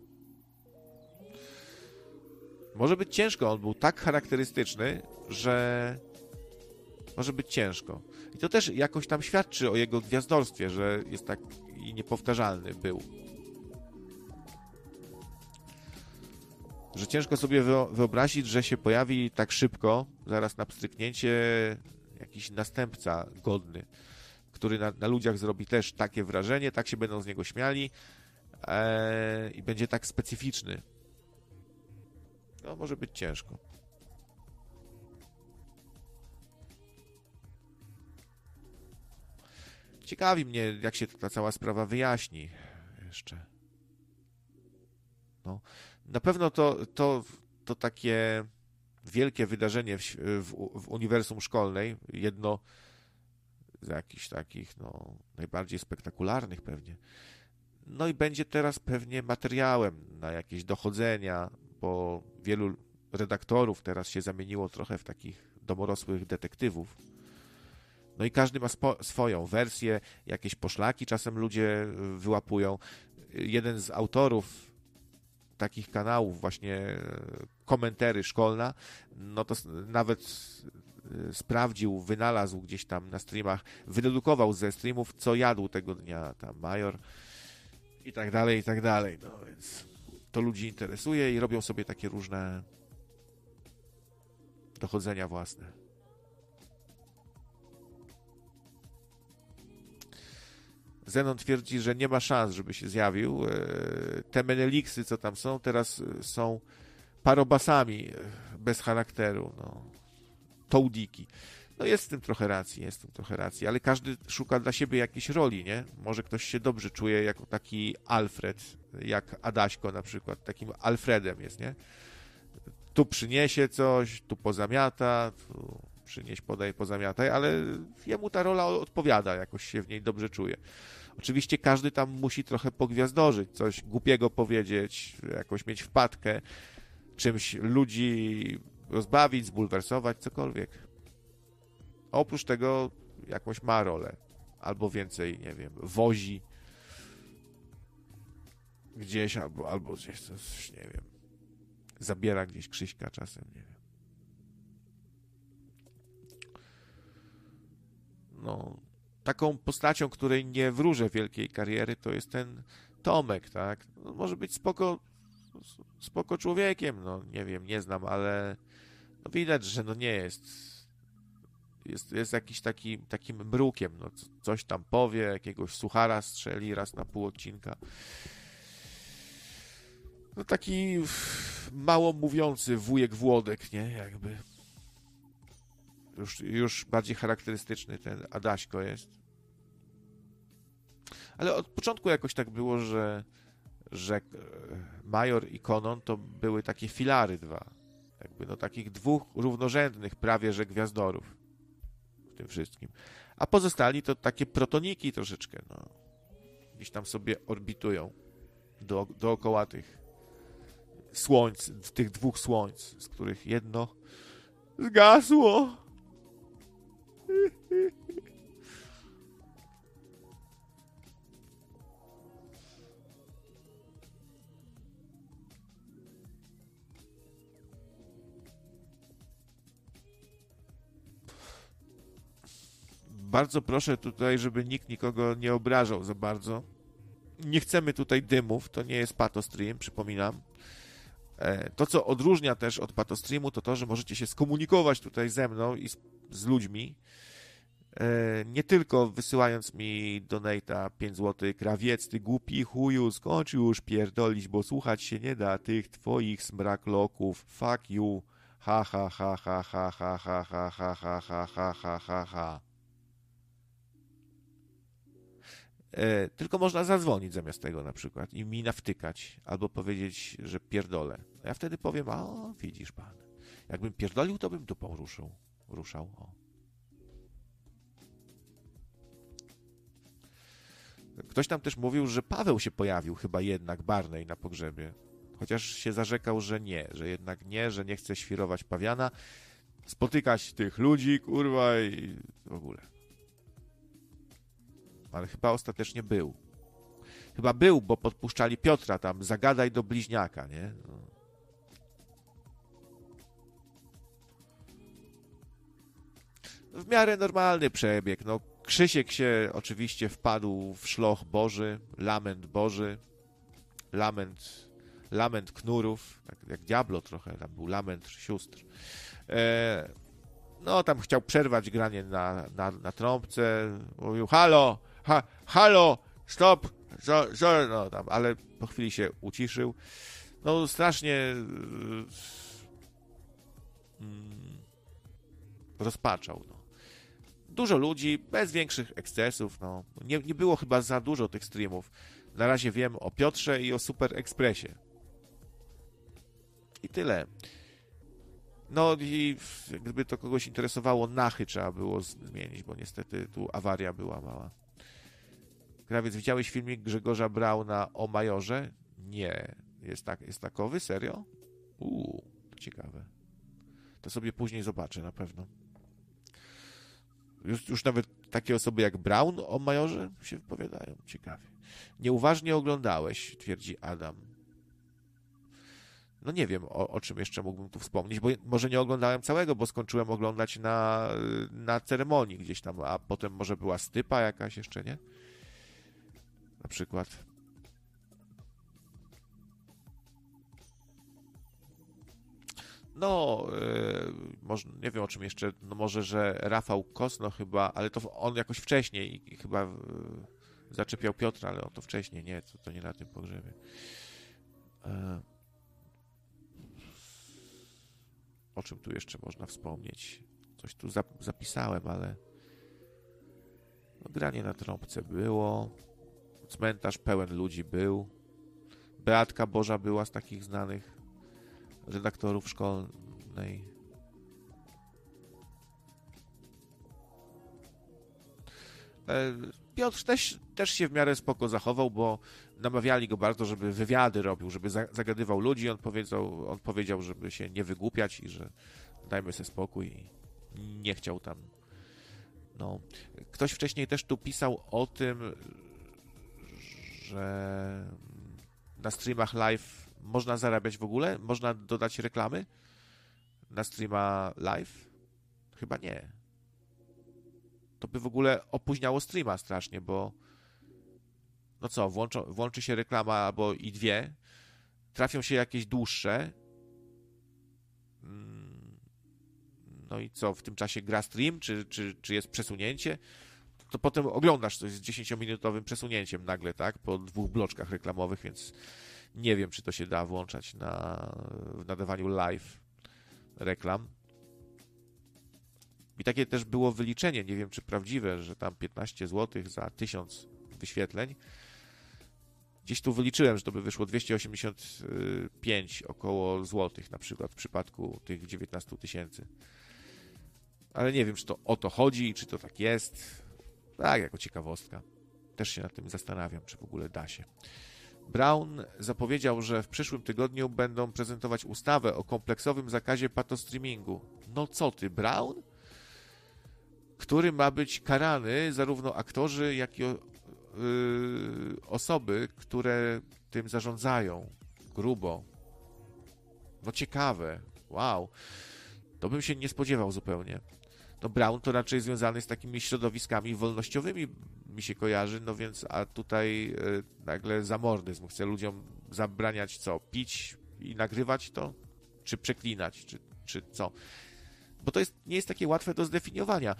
Może być ciężko, on był tak charakterystyczny, że może być ciężko. I to też jakoś tam świadczy o jego gwiazdorstwie, że jest tak niepowtarzalny był. Że ciężko sobie wyobrazić, że się pojawi tak szybko, zaraz na pstryknięcie, jakiś następca godny, który na, na ludziach zrobi też takie wrażenie, tak się będą z niego śmiali ee, i będzie tak specyficzny. No, może być ciężko. Ciekawi mnie, jak się ta cała sprawa wyjaśni jeszcze. No, na pewno to, to, to takie wielkie wydarzenie w, w, w uniwersum szkolnej, jedno z jakichś takich no, najbardziej spektakularnych pewnie. No i będzie teraz pewnie materiałem na jakieś dochodzenia, bo wielu redaktorów teraz się zamieniło trochę w takich domorosłych detektywów no i każdy ma spo, swoją wersję, jakieś poszlaki czasem ludzie wyłapują. Jeden z autorów takich kanałów, właśnie komentary szkolna, no to nawet e, sprawdził, wynalazł gdzieś tam na streamach, wydedukował ze streamów, co jadł tego dnia tam major i tak dalej, i tak dalej. No więc to ludzi interesuje i robią sobie takie różne dochodzenia własne. Zenon twierdzi, że nie ma szans, żeby się zjawił. E, te Meneliksy, co tam są, teraz e, są parobasami e, bez charakteru. No. Tołdiki. No jest w tym trochę racji, jest w tym trochę racji, ale każdy szuka dla siebie jakiejś roli, nie? Może ktoś się dobrze czuje jako taki Alfred, jak Adaśko na przykład, takim Alfredem jest, nie? Tu przyniesie coś, tu pozamiata, tu przynieś, podaj, pozamiataj, ale jemu ta rola odpowiada, jakoś się w niej dobrze czuje. Oczywiście każdy tam musi trochę pogwiazdorzyć, coś głupiego powiedzieć, jakoś mieć wpadkę, czymś ludzi rozbawić, zbulwersować, cokolwiek. oprócz tego jakąś ma rolę. Albo więcej, nie wiem, wozi gdzieś, albo, albo gdzieś coś, nie wiem, zabiera gdzieś Krzyśka czasem, nie wiem. No, taką postacią, której nie wróżę wielkiej kariery, to jest ten Tomek, tak? No, może być spoko, spoko człowiekiem, no nie wiem, nie znam, ale no widać, że no nie jest. Jest, jest jakiś taki, takim mrukiem, no coś tam powie, jakiegoś suchara strzeli raz na pół odcinka. No taki mało mówiący wujek Włodek, nie? Jakby już, już bardziej charakterystyczny ten Adaśko jest. Ale od początku jakoś tak było, że, że e, Major i Konon to były takie filary dwa. Jakby no takich dwóch równorzędnych prawie, że gwiazdorów w tym wszystkim. A pozostali to takie protoniki troszeczkę, no. gdzieś tam sobie orbitują do, dookoła tych słońc, tych dwóch słońc, z których jedno zgasło. Bardzo proszę tutaj, żeby nikt nikogo nie obrażał za bardzo. Nie chcemy tutaj dymów, to nie jest patostream, przypominam. E, to, co odróżnia też od patostreamu, to to, że możecie się skomunikować tutaj ze mną i z, z ludźmi. E, nie tylko wysyłając mi donata 5 zł, krawiec, ty głupi chuju, skończ już pierdolić, bo słuchać się nie da tych twoich smrakloków. Fuck you. Ha ha ha ha ha ha ha ha ha ha ha ha ha ha ha. Tylko można zadzwonić zamiast tego na przykład i mi nawtykać, albo powiedzieć, że pierdolę. A ja wtedy powiem, a widzisz pan, jakbym pierdolił, to bym dupą ruszył. Ruszał. O. Ktoś tam też mówił, że Paweł się pojawił chyba jednak, Barney na pogrzebie. Chociaż się zarzekał, że nie, że jednak nie, że nie chce świrować pawiana, spotykać tych ludzi, kurwa i w ogóle ale chyba ostatecznie był. Chyba był, bo podpuszczali Piotra tam, zagadaj do bliźniaka, nie? No. W miarę normalny przebieg. No, Krzysiek się oczywiście wpadł w szloch Boży, lament Boży, lament, lament knurów, tak jak Diablo trochę, tam był lament sióstr. E, no, tam chciał przerwać granie na, na, na trąbce, mówił, halo, ha, halo, stop, co, co, no tam, ale po chwili się uciszył. No strasznie mm, rozpaczał, no. Dużo ludzi, bez większych ekscesów, no. Nie, nie było chyba za dużo tych streamów. Na razie wiem o Piotrze i o Super Expressie. I tyle. No i gdyby to kogoś interesowało, nachy trzeba było zmienić, bo niestety tu awaria była mała. Krawiec, widziałeś filmik Grzegorza Brauna o Majorze? Nie. Jest, tak, jest takowy? Serio? Uuu, to ciekawe. To sobie później zobaczę na pewno. Już, już nawet takie osoby jak Brown o Majorze się wypowiadają. Ciekawie. Nieuważnie oglądałeś, twierdzi Adam. No nie wiem, o, o, czym jeszcze mógłbym tu wspomnieć, bo może nie oglądałem całego, bo skończyłem oglądać na, na ceremonii gdzieś tam, a potem może była stypa jakaś jeszcze, nie? Na przykład. No, yy, może, nie wiem o czym jeszcze, no może, że Rafał Kosno chyba, ale to on jakoś wcześniej chyba yy, zaczepiał Piotra, ale on to wcześniej, nie, to, to nie na tym pogrzebie. Yy. O czym tu jeszcze można wspomnieć? Coś tu zap zapisałem, ale no, granie na trąbce było. Cmentarz pełen ludzi był. Beatka Boża była z takich znanych redaktorów szkolnej. E, Piotr też, też się w miarę spoko zachował, bo namawiali go bardzo, żeby wywiady robił, żeby zagadywał ludzi. On powiedział, on powiedział, żeby się nie wygłupiać i że dajmy sobie spokój. Nie chciał tam. No. Ktoś wcześniej też tu pisał o tym, że na streamach live można zarabiać w ogóle? Można dodać reklamy na streama live? Chyba nie. To by w ogóle opóźniało streama strasznie, bo no co, włączą, włączy się reklama albo i dwie, trafią się jakieś dłuższe, mm, no i co, w tym czasie gra stream, czy, czy, czy jest przesunięcie? To potem oglądasz coś z 10-minutowym przesunięciem nagle, tak? Po dwóch bloczkach reklamowych, więc nie wiem, czy to się da włączać na, w nadawaniu live reklam. I takie też było wyliczenie, nie wiem czy prawdziwe, że tam 15 zł za 1000 wyświetleń. Gdzieś tu wyliczyłem, że to by wyszło 285 około złotych na przykład w przypadku tych 19 tysięcy. Ale nie wiem, czy to o to chodzi, czy to tak jest. Tak, jako ciekawostka. Też się nad tym zastanawiam, czy w ogóle da się. Brown zapowiedział, że w przyszłym tygodniu będą prezentować ustawę o kompleksowym zakazie patostreamingu. No co ty, Brown? Który ma być karany zarówno aktorzy, jak i yy, osoby, które tym zarządzają. Grubo. No ciekawe. Wow. To bym się nie spodziewał zupełnie. No Brown to raczej związany z takimi środowiskami wolnościowymi mi się kojarzy, no więc a tutaj y, nagle zamordyzm. Chce ludziom zabraniać co? Pić i nagrywać to? Czy przeklinać? Czy, czy co? Bo to jest, nie jest takie łatwe do zdefiniowania.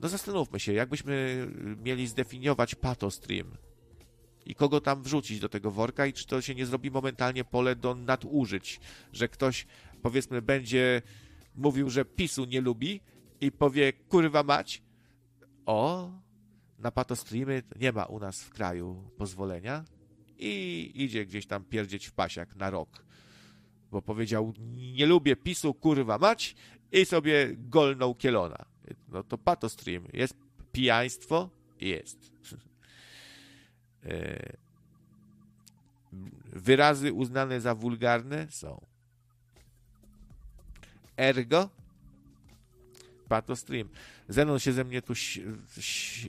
No zastanówmy się, jakbyśmy mieli zdefiniować patostream i kogo tam wrzucić do tego worka i czy to się nie zrobi momentalnie pole do nadużyć, że ktoś powiedzmy będzie mówił, że PiSu nie lubi i powie kurwa mać. O, na patostreamy nie ma u nas w kraju pozwolenia i idzie gdzieś tam pierdzieć w pasiak na rok. Bo powiedział, nie lubię PiSu, kurwa mać i sobie golnął kielona. No to patostream. Jest pijaństwo? Jest. E, wyrazy uznane za wulgarne są. Ergo Patostream. Zenon się ze mnie tu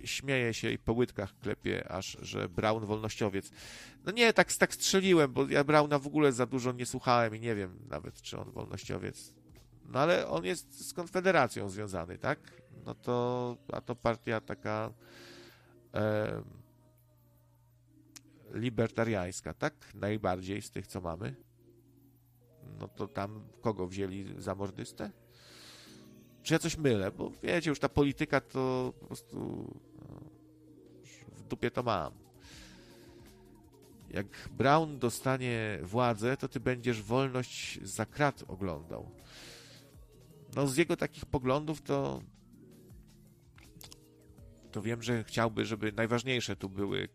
śmieje się i po łydkach klepie, aż że Brown wolnościowiec. No nie, tak, tak strzeliłem, bo ja Brauna w ogóle za dużo nie słuchałem i nie wiem nawet, czy on wolnościowiec. No ale on jest z Konfederacją związany, tak? No to, a to partia taka e, libertariańska, tak? Najbardziej z tych, co mamy. No to tam kogo wzięli za mordystę? Czy ja coś mylę? Bo wiecie, już ta polityka to po prostu no, w dupie to mam. Jak Brown dostanie władzę, to ty będziesz wolność za krat oglądał. No z jego takich poglądów to to wiem, że chciałby, żeby najważniejsze tu były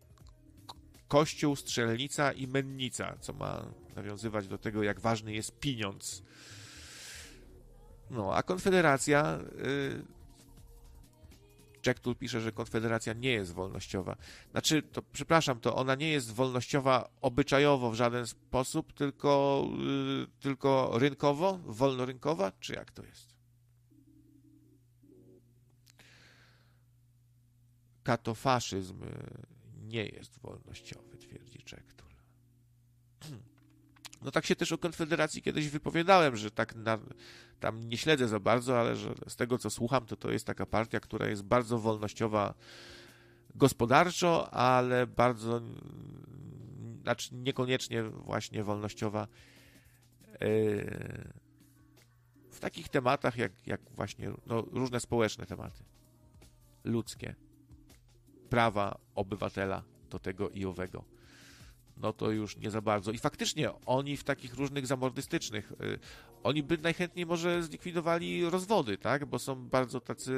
kościół, strzelnica i mennica, co ma nawiązywać do tego, jak ważny jest pieniądz no, a Konfederacja. Jack Tull pisze, że Konfederacja nie jest wolnościowa. Znaczy, to przepraszam, to ona nie jest wolnościowa obyczajowo w żaden sposób, tylko, yy, tylko rynkowo, wolnorynkowa, czy jak to jest? Katofaszyzm y, nie jest wolnościowy, twierdzi Jack Tull. No tak się też o Konfederacji kiedyś wypowiadałem, że tak na, tam nie śledzę za bardzo, ale że z tego co słucham, to to jest taka partia, która jest bardzo wolnościowa gospodarczo, ale bardzo, znaczy niekoniecznie właśnie wolnościowa yy, w takich tematach, jak, jak właśnie no, różne społeczne tematy, ludzkie, prawa obywatela do tego i owego no to już nie za bardzo. I faktycznie oni w takich różnych zamordystycznych, y, oni by najchętniej może zlikwidowali rozwody, tak? Bo są bardzo tacy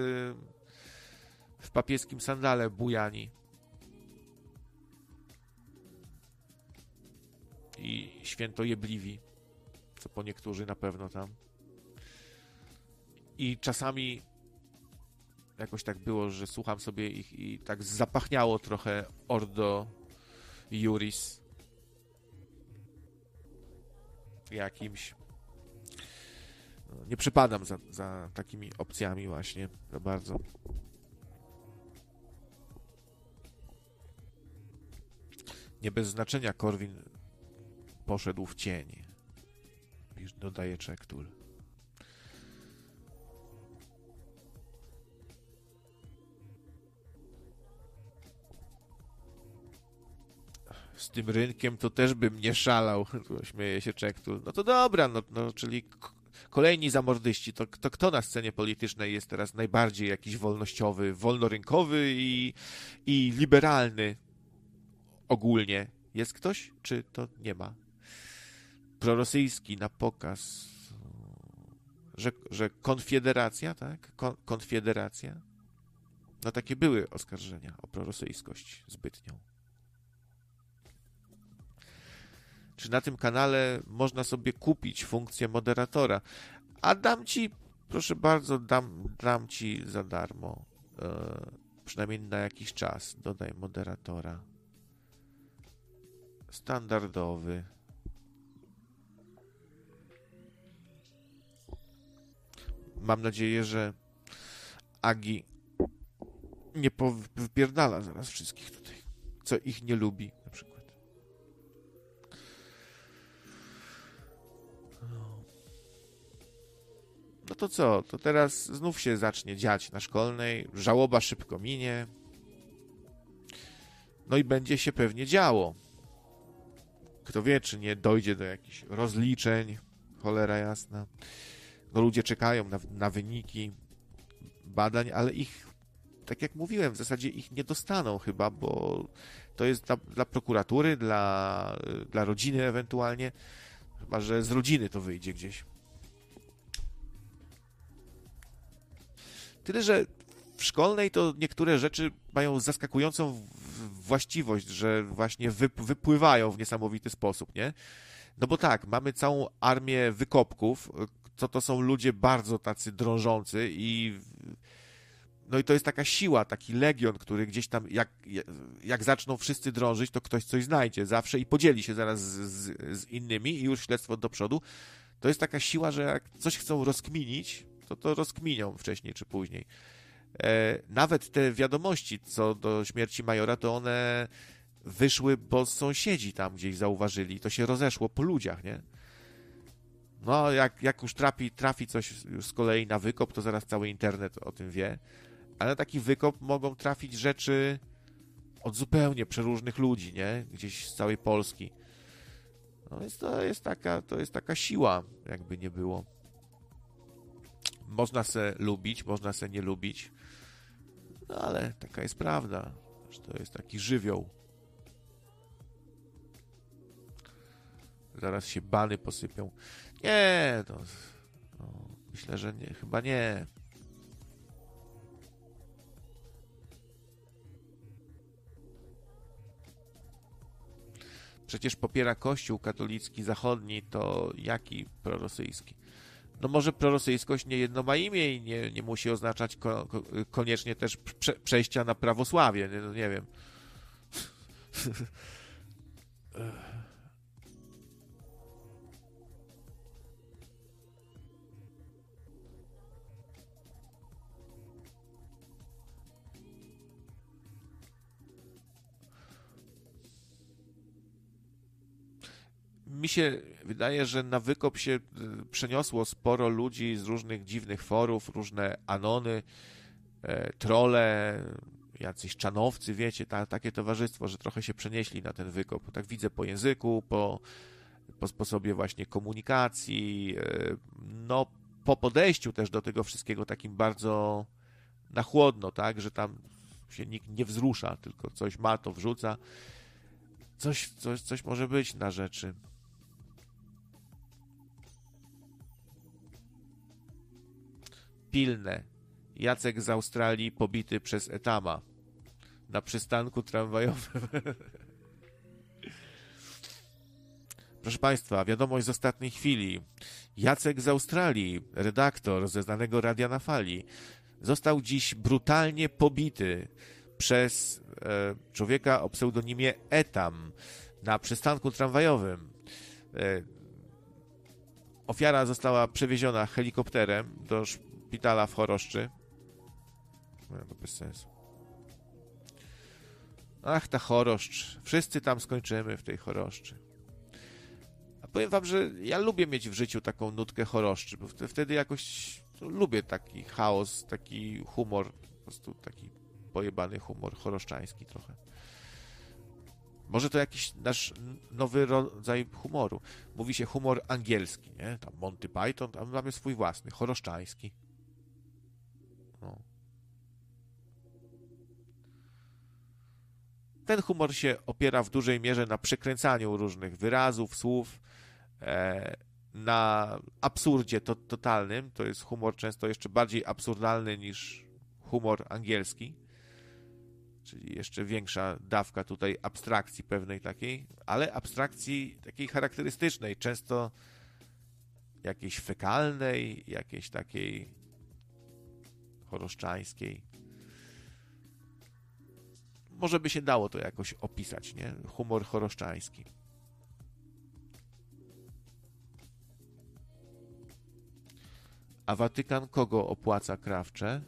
w papieskim sandale bujani. I świętojebliwi, co po niektórzy na pewno tam. I czasami jakoś tak było, że słucham sobie ich i tak zapachniało trochę Ordo Juris jakimś. No, nie przypadam za, za takimi opcjami właśnie za bardzo. Nie bez znaczenia Korwin poszedł w cień. Dodaje Czektul. Z tym rynkiem to też bym nie szalał, śmieje się Czektul. No to dobra, no, no czyli kolejni zamordyści, to, to kto na scenie politycznej jest teraz najbardziej jakiś wolnościowy, wolnorynkowy i, i liberalny ogólnie? Jest ktoś, czy to nie ma? Prorosyjski na pokaz, że, że konfederacja, tak? Kon, konfederacja? No takie były oskarżenia o prorosyjskość zbytnią. Czy na tym kanale można sobie kupić funkcję moderatora. A dam ci, proszę bardzo, dam, dam ci za darmo e, Przynajmniej na jakiś czas. Dodaj moderatora. Standardowy. Mam nadzieję, że Agi nie wypierdala zaraz wszystkich tutaj, co ich nie lubi to co? To teraz znów się zacznie dziać na szkolnej. Żałoba szybko minie. No i będzie się pewnie działo. Kto wie, czy nie dojdzie do jakichś rozliczeń. Cholera jasna. No ludzie czekają na, na wyniki badań, ale ich, tak jak mówiłem, w zasadzie ich nie dostaną chyba, bo to jest dla, dla prokuratury, dla, dla rodziny ewentualnie. Chyba, że z rodziny to wyjdzie gdzieś. Tyle, że w szkolnej to niektóre rzeczy mają zaskakującą właściwość, że właśnie wypływają w niesamowity sposób, nie? No bo tak, mamy całą armię wykopków, co to są ludzie bardzo tacy drążący i no i to jest taka siła, taki legion, który gdzieś tam, jak, jak zaczną wszyscy drążyć, to ktoś coś znajdzie zawsze i podzieli się zaraz z, z, z innymi i już śledztwo do przodu. To jest taka siła, że jak coś chcą rozkminić, to to rozkminią wcześniej czy później. E, nawet te wiadomości co do śmierci Majora, to one wyszły, bo sąsiedzi tam gdzieś zauważyli, to się rozeszło po ludziach, nie? No, jak, jak już trafi, trafi coś z kolei na wykop, to zaraz cały internet o tym wie. Ale na taki wykop mogą trafić rzeczy od zupełnie przeróżnych ludzi, nie? Gdzieś z całej Polski. No więc to jest taka, to jest taka siła, jakby nie było. Można se lubić, można se nie lubić. No ale taka jest prawda, że to jest taki żywioł. Zaraz się bany posypią. Nie, to, no, myślę, że nie, chyba nie. Przecież popiera Kościół katolicki zachodni, to jaki prorosyjski? No może prorosyjskość nie jedno ma imię i nie, nie musi oznaczać ko, ko, koniecznie też prze, przejścia na prawosławie, nie, no nie wiem. Mi się wydaje, że na wykop się y, przeniosło sporo ludzi z różnych dziwnych forów, różne anony, e, trole, jacyś czanowcy, wiecie, ta, takie towarzystwo, że trochę się przenieśli na ten wykop. Tak widzę po języku, po, po sposobie właśnie komunikacji, e, no po podejściu też do tego wszystkiego takim bardzo na chłodno, tak, że tam się nikt nie wzrusza, tylko coś ma, to wrzuca. Coś, coś, coś może być na rzeczy. Pilne. Jacek z Australii pobity przez Etama na przystanku tramwajowym. Proszę Państwa, wiadomość z ostatniej chwili. Jacek z Australii, redaktor ze znanego Radia na Fali, został dziś brutalnie pobity przez e, człowieka o pseudonimie Etam na przystanku tramwajowym. E, ofiara została przewieziona helikopterem do szpitala w Choroszczy. No, to bez sensu. Ach, ta Choroszcz. Wszyscy tam skończymy w tej Choroszczy. A powiem wam, że ja lubię mieć w życiu taką nutkę Choroszczy, bo wtedy jakoś no, lubię taki chaos, taki humor, po prostu taki pojebany humor choroszczański trochę. Może to jakiś nasz nowy rodzaj humoru. Mówi się humor angielski, nie? Tam Monty Python, tam mamy swój własny, choroszczański. No. Ten humor się opiera w dużej mierze na przekręcaniu różnych wyrazów, słów, e, na absurdzie to, totalnym. To jest humor często jeszcze bardziej absurdalny niż humor angielski. Czyli jeszcze większa dawka tutaj abstrakcji pewnej takiej, ale abstrakcji takiej charakterystycznej, często jakiejś fekalnej, jakiejś takiej choroszczańskiej. może by się dało to jakoś opisać, nie? Humor choroszczański. A Watykan kogo opłaca krawcze?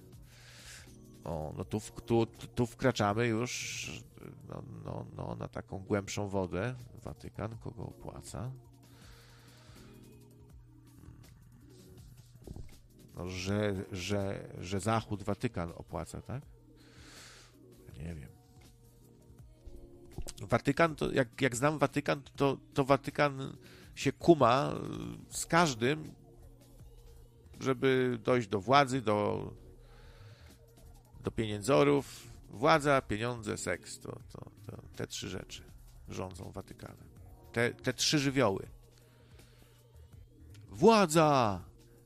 O, no tu, tu, tu wkraczamy już no, no, no, na taką głębszą wodę. Watykan kogo opłaca? No, że, że, że Zachód Watykan opłaca, tak? Nie wiem. Watykan, to jak, jak znam Watykan, to, to Watykan się kuma z każdym, żeby dojść do władzy, do, do pieniędzorów. Władza, pieniądze, seks. To, to, to te trzy rzeczy rządzą Watykanem. Te, te trzy żywioły. Władza,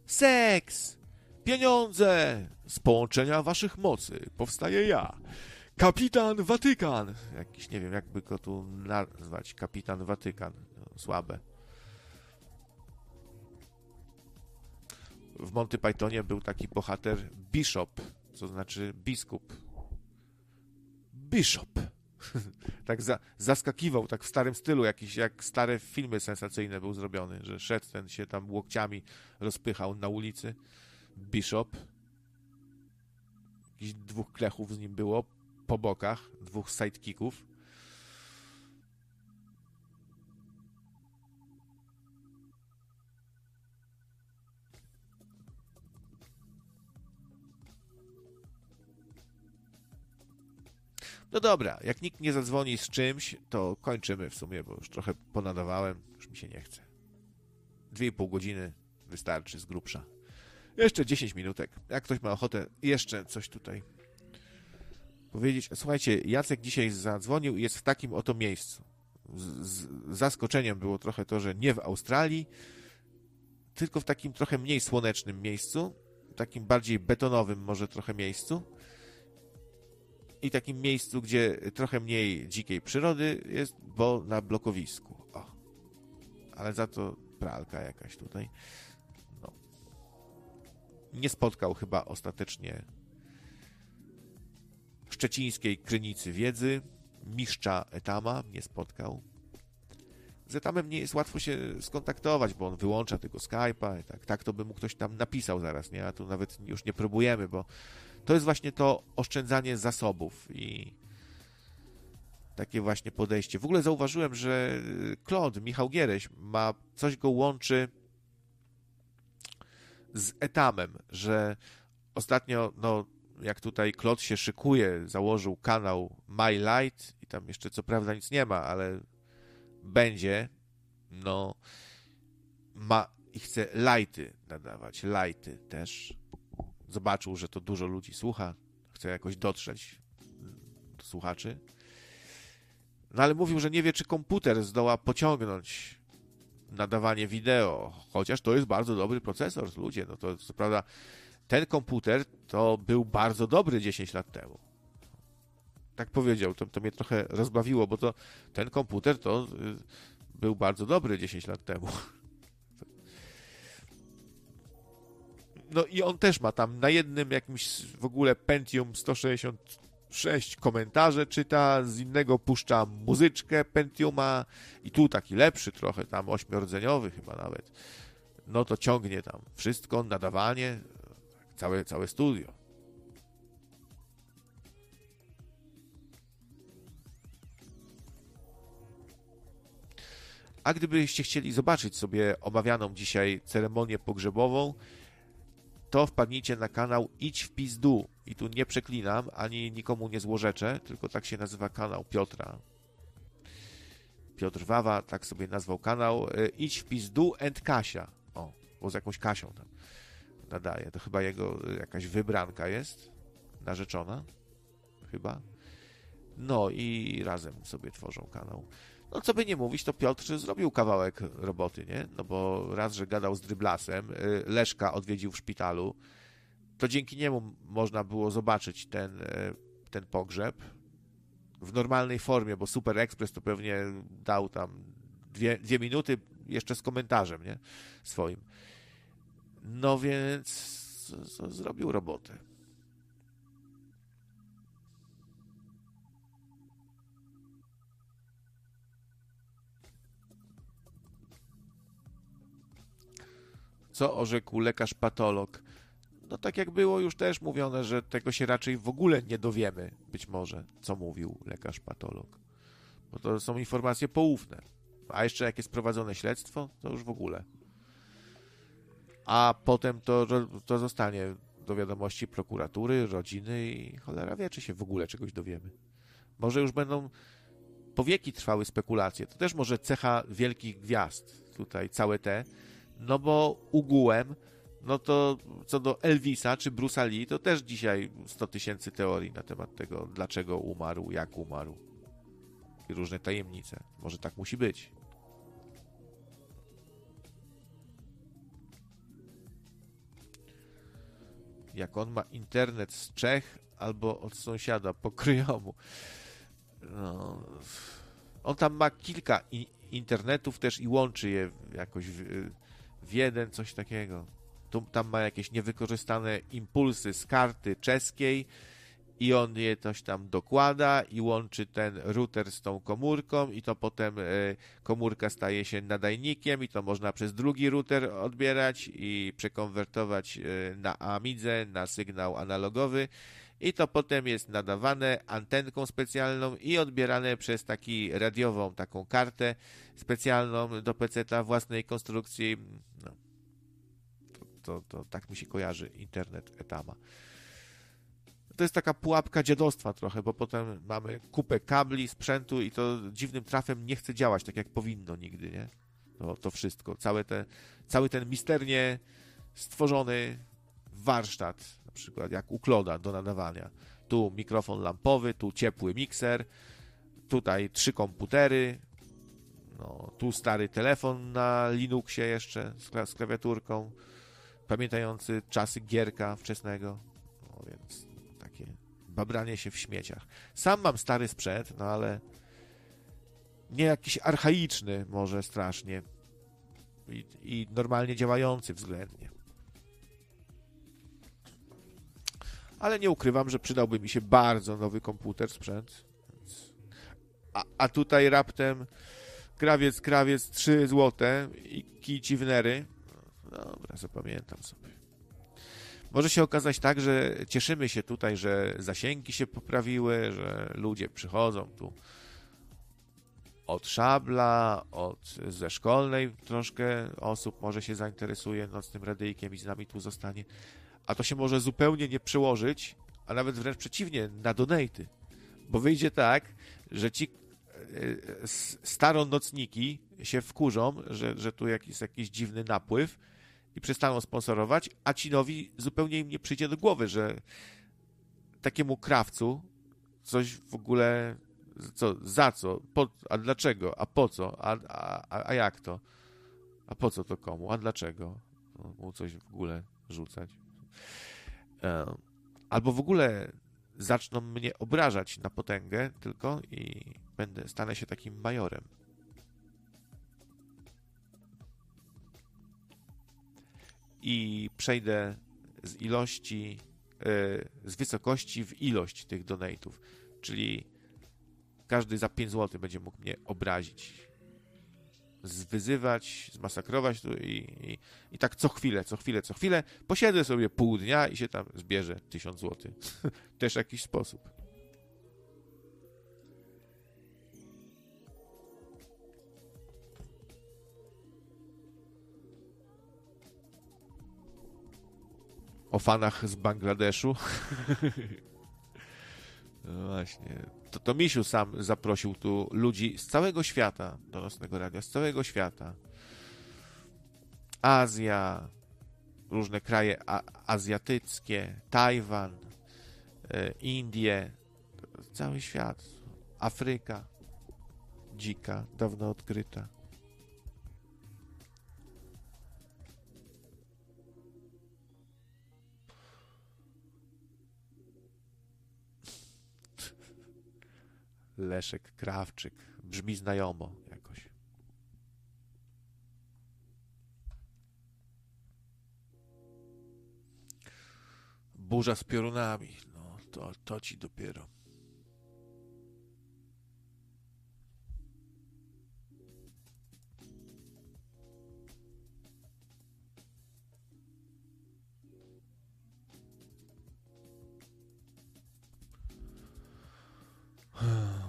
seks, pieniądze. Z połączenia waszych mocy powstaje ja. Kapitan Watykan. Jakiś, nie wiem, jakby go tu nazwać. Kapitan Watykan. No, słabe. w Monty Pythonie był taki bohater Bishop, co znaczy biskup. Bishop. tak za, zaskakiwał, tak w starym stylu, jakiś jak stare filmy sensacyjne był zrobiony, że szedł ten się tam łokciami rozpychał na ulicy. Bishop. Jakichś dwóch klechów z nim było po bokach, dwóch sidekicków. No dobra, jak nikt nie zadzwoni z czymś, to kończymy w sumie, bo już trochę ponadawałem, już mi się nie chce. Dwie i pół godziny wystarczy z grubsza. Jeszcze 10 minutek. Jak ktoś ma ochotę jeszcze coś tutaj powiedzieć. Słuchajcie, Jacek dzisiaj zadzwonił i jest w takim oto miejscu. Z, z zaskoczeniem było trochę to, że nie w Australii, tylko w takim trochę mniej słonecznym miejscu, takim bardziej betonowym może trochę miejscu i takim miejscu, gdzie trochę mniej dzikiej przyrody jest, bo na blokowisku. O. Ale za to pralka jakaś tutaj. No. Nie spotkał chyba ostatecznie szczecińskiej krynicy wiedzy, mistrza Etama nie spotkał. Z Etamem nie jest łatwo się skontaktować, bo on wyłącza tego Skype'a. Tak, tak to by mu ktoś tam napisał zaraz, nie? A tu nawet już nie próbujemy, bo to jest właśnie to oszczędzanie zasobów i takie właśnie podejście. W ogóle zauważyłem, że Claude, Michał Giereś, ma coś go łączy z etamem, że ostatnio, no, jak tutaj Claude się szykuje, założył kanał My Light i tam jeszcze co prawda nic nie ma, ale będzie, no, ma i chce lighty nadawać, lighty też zobaczył, że to dużo ludzi słucha, chce jakoś dotrzeć do słuchaczy. No ale mówił, że nie wie, czy komputer zdoła pociągnąć nadawanie wideo, chociaż to jest bardzo dobry procesor, ludzie, no to co prawda ten komputer to był bardzo dobry 10 lat temu. Tak powiedział, to, to mnie trochę rozbawiło, bo to ten komputer to y, był bardzo dobry 10 lat temu. No i on też ma tam na jednym jakimś w ogóle Pentium 166 komentarze czyta, z innego puszcza muzyczkę Pentiuma i tu taki lepszy trochę, tam ośmiordzeniowy chyba nawet. No to ciągnie tam wszystko, nadawanie, całe, całe studio. A gdybyście chcieli zobaczyć sobie omawianą dzisiaj ceremonię pogrzebową, to wpadnijcie na kanał Idź w Pizdu. I tu nie przeklinam, ani nikomu nie złorzeczę, tylko tak się nazywa kanał Piotra. Piotr Wawa, tak sobie nazwał kanał. E, Idź w Pizdu and Kasia. O, bo z jakąś Kasią tam nadaje. To chyba jego e, jakaś wybranka jest, narzeczona. Chyba. No i razem sobie tworzą kanał. No co by nie mówić, to Piotr zrobił kawałek roboty, nie? No bo raz, że gadał z Dryblasem, y, Leszka odwiedził w szpitalu, to dzięki niemu można było zobaczyć ten, y, ten pogrzeb w normalnej formie, bo Super Express to pewnie dał tam dwie, dwie minuty jeszcze z komentarzem, nie? Swoim. No więc zrobił robotę. Co orzekł lekarz patolog? No tak jak było już też mówione, że tego się raczej w ogóle nie dowiemy, być może, co mówił lekarz patolog. Bo to są informacje poufne. A jeszcze jak jest prowadzone śledztwo, to już w ogóle. A potem to, to zostanie do wiadomości prokuratury, rodziny i cholera wie, czy się w ogóle czegoś dowiemy. Może już będą powieki trwały spekulacje. To też może cecha wielkich gwiazd, tutaj całe te, no bo ugułem, no to co do Elvisa czy Bruce'a Lee, to też dzisiaj 100 tysięcy teorii na temat tego, dlaczego umarł, jak umarł. I różne tajemnice. Może tak musi być. Jak on ma internet z Czech albo od sąsiada po kryjomu. No, on tam ma kilka internetów też i łączy je jakoś w, jeden, coś takiego. Tu, tam ma jakieś niewykorzystane impulsy z karty czeskiej i on je coś tam dokłada i łączy ten router z tą komórką i to potem e, komórka staje się nadajnikiem i to można przez drugi router odbierać i przekonwertować e, na Amidze na sygnał analogowy i to potem jest nadawane antenką specjalną i odbierane przez taki radiową taką kartę specjalną do PC-ta własnej konstrukcji. No. To, to, to tak mi się kojarzy internet etama. To jest taka pułapka dziadostwa trochę, bo potem mamy kupę kabli, sprzętu i to dziwnym trafem nie chce działać tak jak powinno nigdy, nie? To, to wszystko, całe te, cały ten misternie stworzony warsztat przykład jak u Kloda do nadawania. Tu mikrofon lampowy, tu ciepły mikser, tutaj trzy komputery, no, tu stary telefon na Linuxie jeszcze z, z klawiaturką, pamiętający czasy gierka wczesnego, no więc takie babranie się w śmieciach. Sam mam stary sprzęt, no ale nie jakiś archaiczny może strasznie i, i normalnie działający względnie. Ale nie ukrywam, że przydałby mi się bardzo nowy komputer, sprzęt. A, a tutaj raptem krawiec, krawiec, 3 złote i kici wnery. Dobra, zapamiętam sobie. Może się okazać tak, że cieszymy się tutaj, że zasięgi się poprawiły, że ludzie przychodzą tu od szabla, od ze szkolnej troszkę osób może się zainteresuje nocnym radyjkiem i z nami tu zostanie a to się może zupełnie nie przełożyć, a nawet wręcz przeciwnie, na donaty. Bo wyjdzie tak, że ci e, staronocniki się wkurzą, że, że tu jest jakiś dziwny napływ i przestaną sponsorować, a ci nowi zupełnie im nie przyjdzie do głowy, że takiemu krawcu coś w ogóle co, za co, po, a dlaczego, a po co, a, a, a jak to, a po co to komu, a dlaczego mu coś w ogóle rzucać. E, albo w ogóle zaczną mnie obrażać na potęgę tylko i będę, stanę się takim majorem. I przejdę z ilości, e, z wysokości w ilość tych donate'ów. Czyli każdy za 5 zł będzie mógł mnie obrazić zwyzywać, zmasakrować tu i, i, i, tak co chwilę, co chwilę, co chwilę. Posiedzę sobie pół dnia i się tam zbierze tysiąc złotych. Też jakiś sposób. O fanach z Bangladeszu. no właśnie to, to Misiu sam zaprosił tu ludzi z całego świata do Nocnego Radia, z całego świata. Azja, różne kraje azjatyckie, Tajwan, e, Indie, cały świat, Afryka, dzika, dawno odkryta. Leszek Krawczyk. Brzmi znajomo jakoś. Burza z piorunami. No, to, to ci dopiero. Hmm.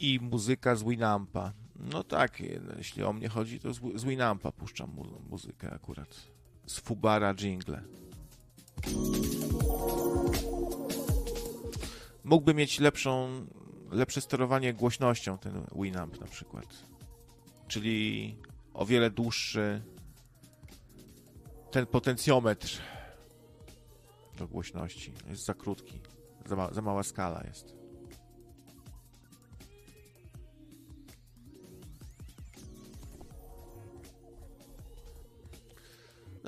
I muzyka z Winampa. No tak, jeśli o mnie chodzi, to z Winampa puszczam mu muzykę akurat. Z Fubara Jingle. Mógłby mieć lepszą, lepsze sterowanie głośnością ten Winamp na przykład. Czyli o wiele dłuższy ten potencjometr do głośności. Jest za krótki. Za, ma, za mała skala jest.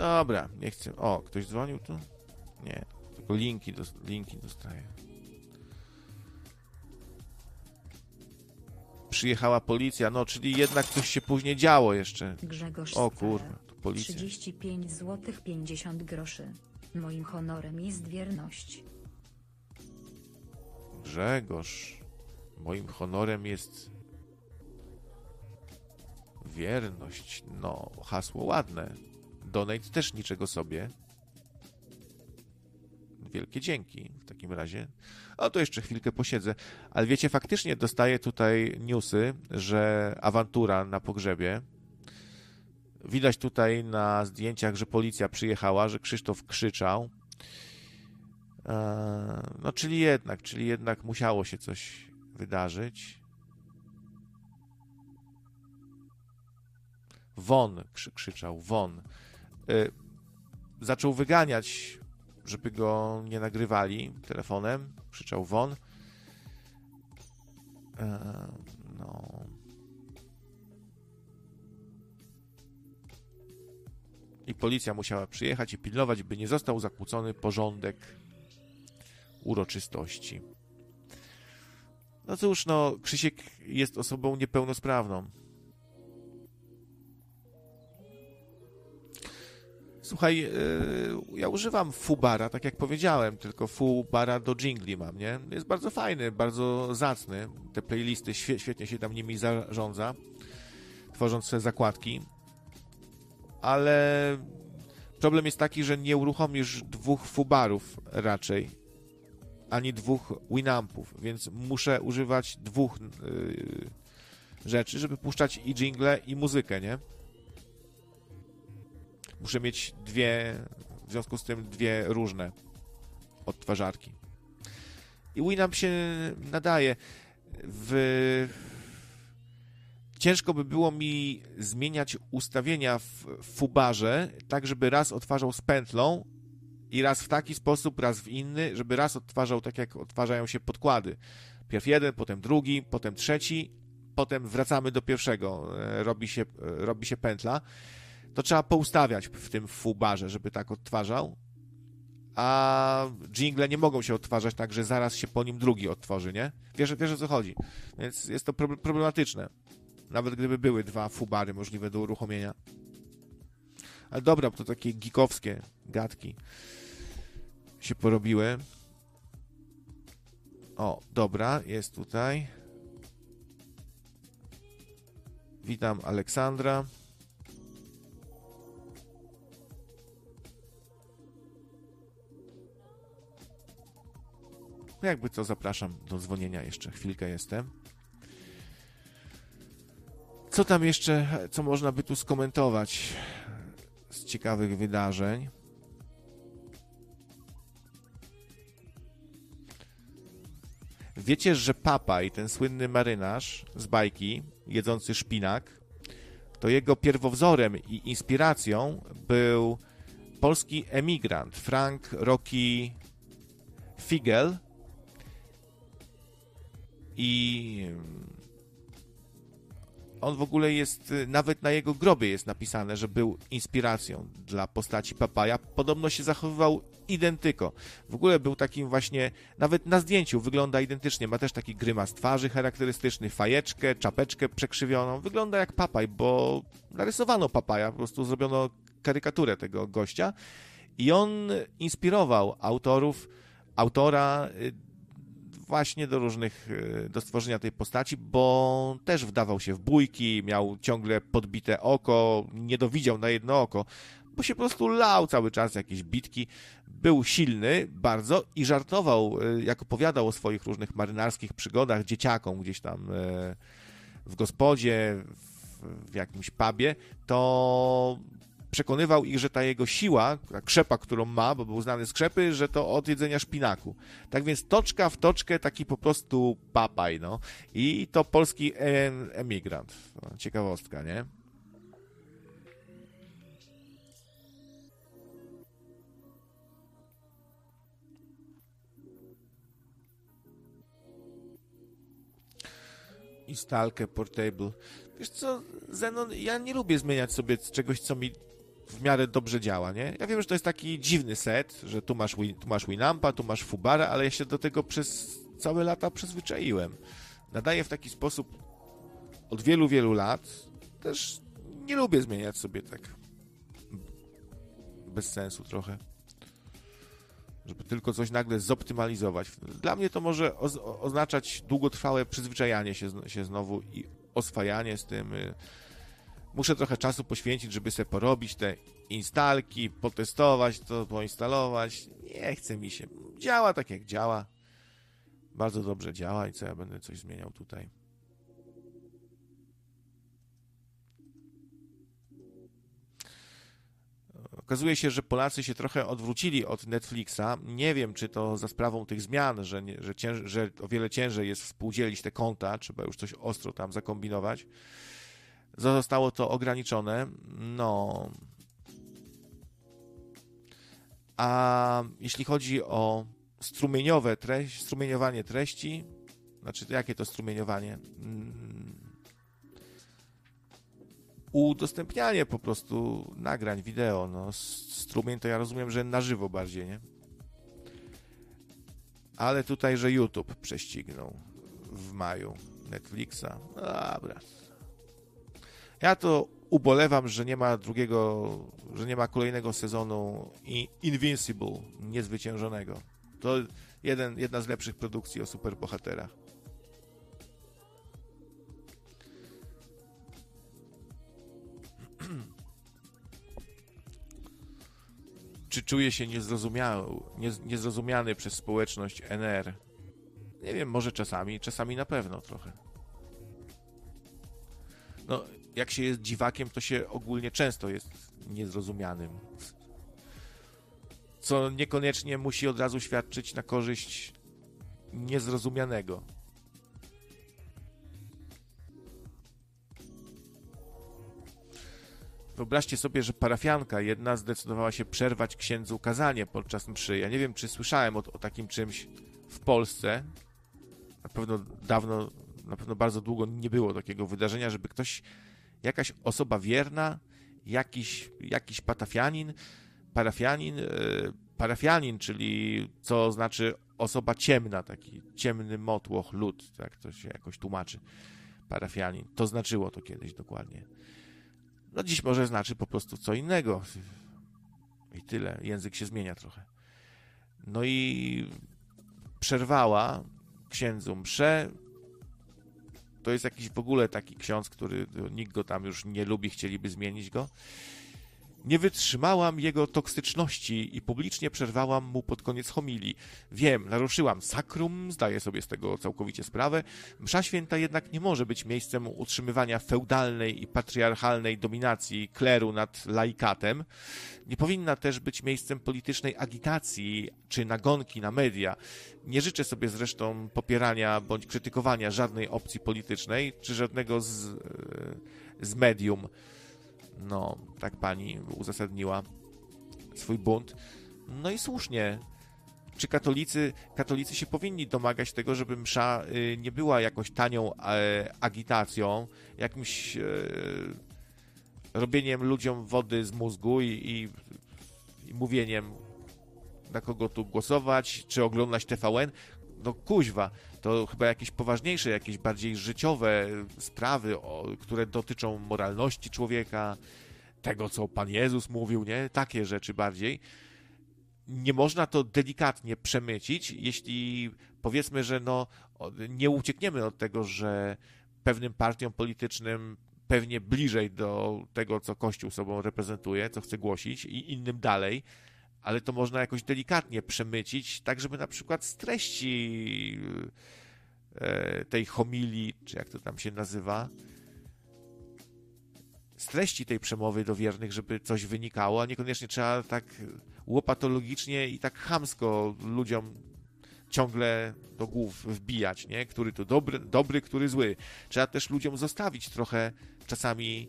Dobra, nie chcę. O, ktoś dzwonił tu? Nie, tylko linki, do, linki dostaję. Przyjechała policja, no, czyli jednak coś się później działo jeszcze. Grzegorz O kurwa, to policja. 35 zł 50 groszy. Moim honorem jest wierność. Grzegorz, moim honorem jest wierność. No, hasło ładne. Donate też niczego sobie. Wielkie dzięki w takim razie. O, to jeszcze chwilkę posiedzę. Ale wiecie, faktycznie dostaję tutaj newsy, że awantura na pogrzebie. Widać tutaj na zdjęciach, że policja przyjechała, że Krzysztof krzyczał. Eee, no, czyli jednak, czyli jednak musiało się coś wydarzyć. Won krzyczał, won. Eee, zaczął wyganiać, żeby go nie nagrywali telefonem. Krzyczał won. Eee, no. I policja musiała przyjechać i pilnować, by nie został zakłócony porządek uroczystości. No cóż, no, Krzysiek jest osobą niepełnosprawną. Słuchaj, yy, ja używam Fubara, tak jak powiedziałem, tylko Fubara do jingli mam, nie? Jest bardzo fajny, bardzo zacny. Te playlisty świe świetnie się tam nimi zarządza, tworząc sobie zakładki. Ale problem jest taki, że nie uruchomisz dwóch Fubarów raczej ani dwóch Winampów, więc muszę używać dwóch yy, rzeczy, żeby puszczać i jingle, i muzykę, nie? Muszę mieć dwie, w związku z tym dwie różne odtwarzarki. I Winamp się nadaje. W... Ciężko by było mi zmieniać ustawienia w Fubarze, tak żeby raz odtwarzał z pętlą, i raz w taki sposób, raz w inny, żeby raz odtwarzał tak, jak odtwarzają się podkłady. Pierw jeden, potem drugi, potem trzeci, potem wracamy do pierwszego, robi się, robi się pętla. To trzeba poustawiać w tym fubarze, żeby tak odtwarzał. A jingle nie mogą się odtwarzać tak, że zaraz się po nim drugi odtworzy, nie? Wiesz, wiesz o co chodzi. Więc jest to problematyczne. Nawet gdyby były dwa fubary możliwe do uruchomienia. Ale dobra, to takie geekowskie gadki się porobiły. O, dobra, jest tutaj. Witam Aleksandra. Jakby co, zapraszam do dzwonienia jeszcze. Chwilkę jestem. Co tam jeszcze, co można by tu skomentować z ciekawych wydarzeń? Wiecie, że Papaj, ten słynny marynarz z bajki, jedzący szpinak, to jego pierwowzorem i inspiracją był polski emigrant Frank Rocky Figel i on w ogóle jest, nawet na jego grobie jest napisane, że był inspiracją dla postaci Papaja. Podobno się zachowywał identyko. W ogóle był takim właśnie, nawet na zdjęciu wygląda identycznie. Ma też taki grymas twarzy charakterystyczny, fajeczkę, czapeczkę przekrzywioną. Wygląda jak Papaj, bo narysowano Papaja, po prostu zrobiono karykaturę tego gościa. I on inspirował autorów, autora właśnie do różnych, do stworzenia tej postaci, bo też wdawał się w bójki, miał ciągle podbite oko, nie dowidział na jedno oko. bo się po prostu lał cały czas jakieś bitki. Był silny bardzo i żartował, e, jak opowiadał o swoich różnych marynarskich przygodach dzieciakom gdzieś tam e, w gospodzie, w jakimś pubie, to przekonywał ich, że ta jego siła, ta krzepa, którą ma, bo był znany z krzepy, że to od jedzenia szpinaku. Tak więc toczka w toczkę taki po prostu papaj, no. I to polski emigrant. Ciekawostka, nie? i stalkę portable. Wiesz co, Zenon, ja nie lubię zmieniać sobie czegoś, co mi w miarę dobrze działa, nie? Ja wiem, że to jest taki dziwny set, że tu masz, tu masz Winampa, tu masz Fubara, ale ja się do tego przez całe lata przyzwyczaiłem. Nadaję w taki sposób od wielu, wielu lat. Też nie lubię zmieniać sobie tak bez sensu trochę. Żeby tylko coś nagle zoptymalizować. Dla mnie to może oznaczać długotrwałe przyzwyczajanie się, się znowu i oswajanie z tym. Muszę trochę czasu poświęcić, żeby sobie porobić te instalki, potestować to, poinstalować. Nie chce mi się. Działa tak jak działa. Bardzo dobrze działa i co ja będę coś zmieniał tutaj. Okazuje się, że Polacy się trochę odwrócili od Netflixa. Nie wiem, czy to za sprawą tych zmian, że, nie, że, cięż, że o wiele ciężej jest współdzielić te konta, trzeba już coś ostro tam zakombinować zostało to ograniczone. No. A jeśli chodzi o strumieniowe treści, strumieniowanie treści, znaczy jakie to strumieniowanie? Mm. Udostępnianie po prostu nagrań wideo. No, strumień to ja rozumiem, że na żywo bardziej, nie? Ale tutaj, że YouTube prześcignął w maju Netflixa. Dobra. Ja to ubolewam, że nie ma drugiego, że nie ma kolejnego sezonu Invincible, niezwyciężonego. To jeden, jedna z lepszych produkcji o superbohaterach. Czy czuje się niezrozumiały, niezrozumiany przez społeczność NR? Nie wiem, może czasami, czasami na pewno trochę. No, jak się jest dziwakiem, to się ogólnie często jest niezrozumianym. Co niekoniecznie musi od razu świadczyć na korzyść niezrozumianego. Wyobraźcie sobie, że parafianka jedna zdecydowała się przerwać księdzu kazanie podczas mszy. Ja nie wiem, czy słyszałem o, o takim czymś w Polsce. Na pewno dawno, na pewno bardzo długo nie było takiego wydarzenia, żeby ktoś jakaś osoba wierna, jakiś, jakiś patafianin, parafianin, e, parafianin, czyli co znaczy osoba ciemna, taki ciemny motłoch, lud, tak to się jakoś tłumaczy, parafianin. To znaczyło to kiedyś dokładnie. No dziś może znaczy po prostu co innego. I tyle. Język się zmienia trochę. No i przerwała księdzu mszę, to jest jakiś w ogóle taki ksiądz, który nikt go tam już nie lubi, chcieliby zmienić go. Nie wytrzymałam jego toksyczności i publicznie przerwałam mu pod koniec homilii. Wiem, naruszyłam sakrum, zdaję sobie z tego całkowicie sprawę. Msza święta jednak nie może być miejscem utrzymywania feudalnej i patriarchalnej dominacji kleru nad laikatem. Nie powinna też być miejscem politycznej agitacji czy nagonki na media. Nie życzę sobie zresztą popierania bądź krytykowania żadnej opcji politycznej czy żadnego z, e, z medium. No, tak pani uzasadniła swój bunt. No i słusznie. Czy katolicy, katolicy się powinni domagać tego, żeby msza y, nie była jakąś tanią e, agitacją, jakimś e, robieniem ludziom wody z mózgu i, i, i mówieniem, na kogo tu głosować, czy oglądać TVN? No kuźwa, to chyba jakieś poważniejsze, jakieś bardziej życiowe sprawy, o, które dotyczą moralności człowieka, tego, co Pan Jezus mówił, nie? Takie rzeczy bardziej. Nie można to delikatnie przemycić, jeśli powiedzmy, że no, nie uciekniemy od tego, że pewnym partiom politycznym pewnie bliżej do tego, co Kościół sobą reprezentuje, co chce głosić i innym dalej, ale to można jakoś delikatnie przemycić, tak żeby na przykład z treści e, tej homilii, czy jak to tam się nazywa, z treści tej przemowy do wiernych, żeby coś wynikało, a niekoniecznie trzeba tak łopatologicznie i tak chamsko ludziom ciągle do głów wbijać, nie? Który to dobry, dobry, który zły. Trzeba też ludziom zostawić trochę czasami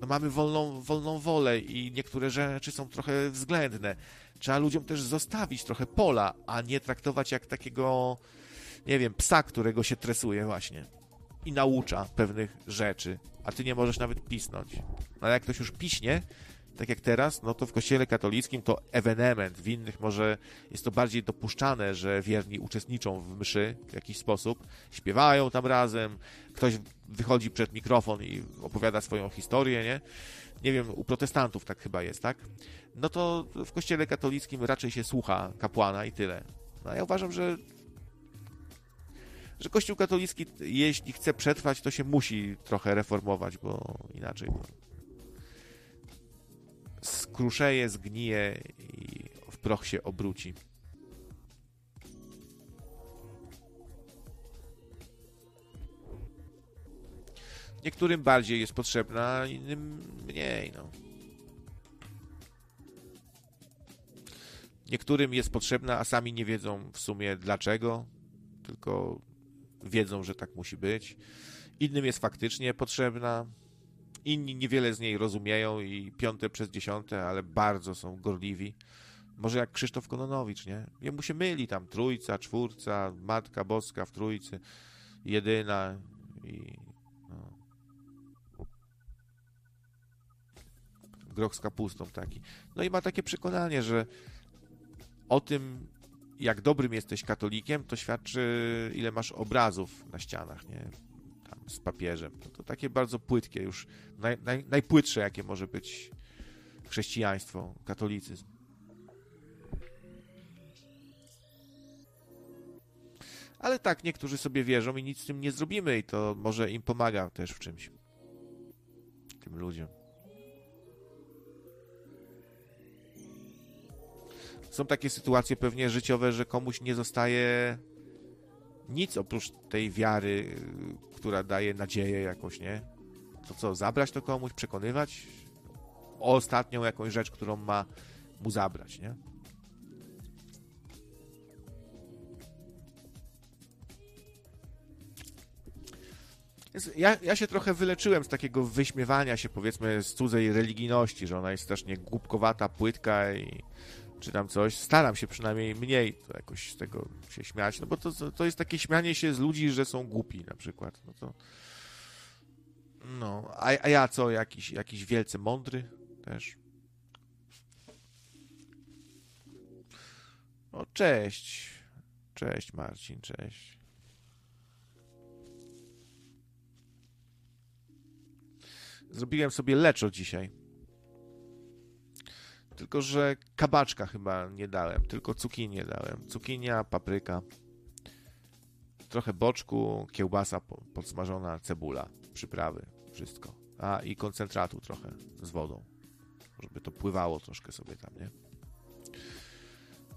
no mamy wolną, wolną wolę i niektóre rzeczy są trochę względne. Trzeba ludziom też zostawić trochę pola, a nie traktować jak takiego, nie wiem, psa, którego się tresuje właśnie i naucza pewnych rzeczy, a ty nie możesz nawet pisnąć. No ale jak ktoś już piśnie, tak jak teraz, no to w kościele katolickim to ewenement, w innych może jest to bardziej dopuszczane, że wierni uczestniczą w mszy w jakiś sposób, śpiewają tam razem, ktoś wychodzi przed mikrofon i opowiada swoją historię, nie? Nie wiem, u protestantów tak chyba jest, tak? No to w kościele katolickim raczej się słucha kapłana i tyle. No ja uważam, że że Kościół katolicki, jeśli chce przetrwać, to się musi trochę reformować, bo inaczej bo skruszeje, zgnije i w proch się obróci. Niektórym bardziej jest potrzebna, innym mniej, no. Niektórym jest potrzebna, a sami nie wiedzą w sumie dlaczego, tylko wiedzą, że tak musi być. Innym jest faktycznie potrzebna, inni niewiele z niej rozumieją i piąte przez dziesiąte, ale bardzo są gorliwi. Może jak Krzysztof Kononowicz, nie? Jemu się myli tam trójca, czwórca, Matka Boska w trójcy, jedyna i no. groch z kapustą taki. No i ma takie przekonanie, że o tym, jak dobrym jesteś katolikiem, to świadczy, ile masz obrazów na ścianach, nie? Z papieżem. To, to takie bardzo płytkie, już naj, naj, najpłytsze, jakie może być chrześcijaństwo, katolicyzm. Ale tak, niektórzy sobie wierzą i nic z tym nie zrobimy, i to może im pomaga też w czymś. Tym ludziom. są takie sytuacje pewnie życiowe, że komuś nie zostaje nic oprócz tej wiary, która daje nadzieję jakoś, nie? To co, zabrać to komuś, przekonywać o ostatnią jakąś rzecz, którą ma mu zabrać, nie? Ja, ja się trochę wyleczyłem z takiego wyśmiewania się, powiedzmy, z cudzej religijności, że ona jest strasznie głupkowata, płytka i czy tam coś. Staram się przynajmniej mniej to jakoś z tego się śmiać, no bo to, to jest takie śmianie się z ludzi, że są głupi na przykład. No to. No, a, a ja co, jakiś, jakiś wielce mądry też. O, cześć. Cześć Marcin, cześć. Zrobiłem sobie leczo dzisiaj. Tylko, że kabaczka chyba nie dałem, tylko cukinię dałem. Cukinia, papryka, trochę boczku, kiełbasa podsmażona, cebula, przyprawy, wszystko. A i koncentratu trochę z wodą, żeby to pływało troszkę sobie tam, nie?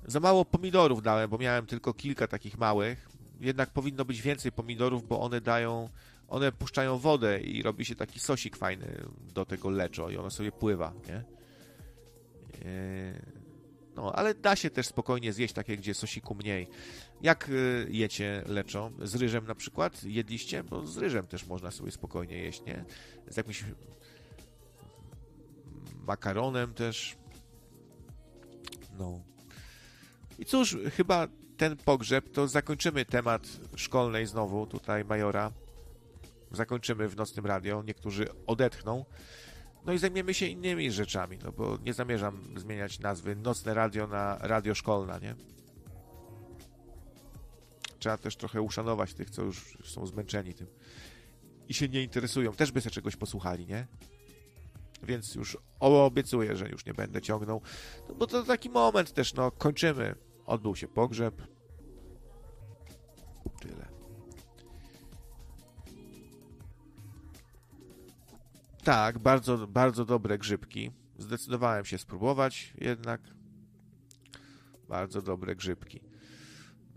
Za mało pomidorów dałem, bo miałem tylko kilka takich małych. Jednak powinno być więcej pomidorów, bo one dają, one puszczają wodę i robi się taki sosik fajny do tego leczo i ono sobie pływa, nie? Yy, no, ale da się też spokojnie zjeść takie, gdzie sosiku mniej. Jak yy, jecie leczo? Z ryżem na przykład? Jedliście? Bo z ryżem też można sobie spokojnie jeść, nie? Z jakimś makaronem też. No. I cóż, chyba ten pogrzeb to zakończymy temat szkolnej znowu tutaj Majora. Zakończymy w nocnym radio. Niektórzy odetchną. No i zajmiemy się innymi rzeczami, no bo nie zamierzam zmieniać nazwy Nocne Radio na Radio Szkolna, nie? Trzeba też trochę uszanować tych, co już są zmęczeni tym i się nie interesują. Też by sobie czegoś posłuchali, nie? Więc już obiecuję, że już nie będę ciągnął. No bo to taki moment też, no kończymy. Odbył się pogrzeb. Tyle. Tak, bardzo, bardzo dobre grzybki. Zdecydowałem się spróbować jednak. Bardzo dobre grzybki.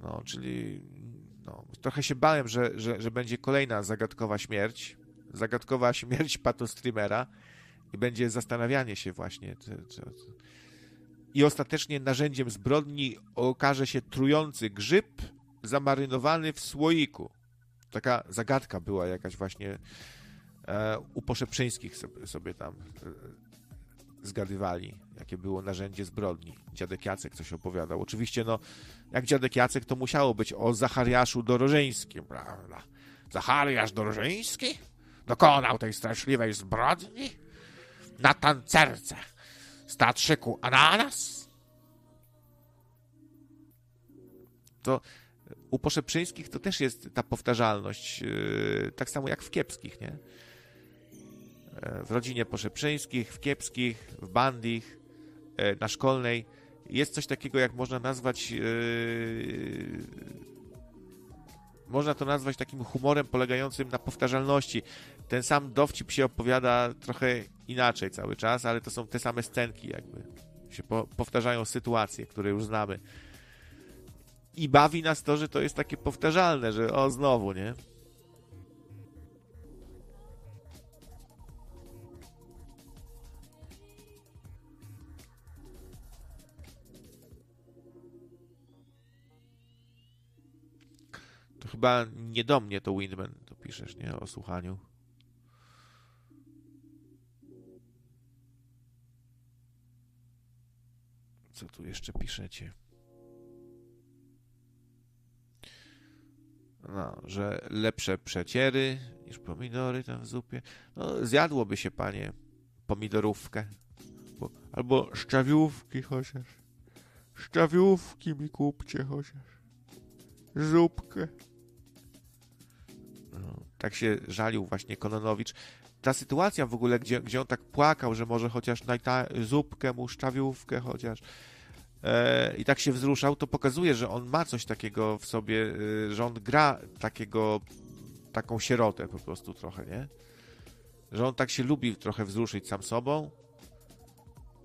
No, czyli no, trochę się bałem, że, że, że będzie kolejna zagadkowa śmierć. Zagadkowa śmierć patostreamera i będzie zastanawianie się właśnie. I ostatecznie narzędziem zbrodni okaże się trujący grzyb zamarynowany w słoiku. Taka zagadka była jakaś właśnie u Poszeprzyńskich sobie, sobie tam e, zgadywali, jakie było narzędzie zbrodni. Dziadek Jacek coś opowiadał. Oczywiście, no, jak dziadek Jacek, to musiało być o Zachariaszu Dorożeńskim, prawda? Zachariasz Dorożeński dokonał tej straszliwej zbrodni na tancerce z teatrzyku Ananas? To u Poszeprzyńskich to też jest ta powtarzalność, tak samo jak w Kiepskich, nie? E, w rodzinie Poszeprzyńskich, w Kiepskich, w Bandich, e, na Szkolnej jest coś takiego, jak można nazwać yy, można to nazwać takim humorem polegającym na powtarzalności. Ten sam dowcip się opowiada trochę inaczej cały czas, ale to są te same scenki jakby. Się po, powtarzają sytuacje, które już znamy. I bawi nas to, że to jest takie powtarzalne, że o, znowu, nie? Chyba nie do mnie to Windman, to piszesz, nie? O słuchaniu. Co tu jeszcze piszecie? No, że lepsze przeciery niż pomidory tam w zupie. No, zjadłoby się, panie, pomidorówkę. Bo, albo szczawiówki chociaż. Szczawiówki mi kupcie chociaż. Zupkę. No, tak się żalił właśnie Kononowicz. Ta sytuacja w ogóle, gdzie, gdzie on tak płakał, że może chociaż najta zupkę mu, szczawiówkę chociaż e, i tak się wzruszał, to pokazuje, że on ma coś takiego w sobie, e, że on gra takiego, taką sierotę po prostu trochę, nie? Że on tak się lubi trochę wzruszyć sam sobą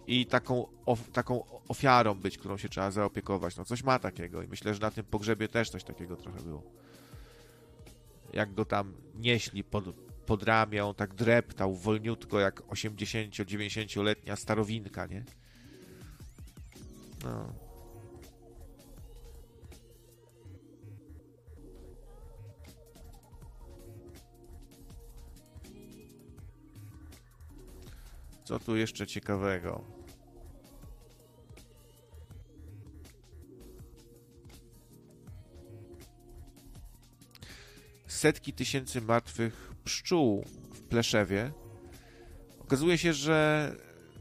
i taką, of, taką ofiarą być, którą się trzeba zaopiekować. No coś ma takiego i myślę, że na tym pogrzebie też coś takiego trochę było. Jak go tam nieśli pod, pod ramię, tak dreptał wolniutko, jak 80-90-letnia starowinka, nie? No. Co tu jeszcze ciekawego? Setki tysięcy martwych pszczół w Pleszewie. Okazuje się, że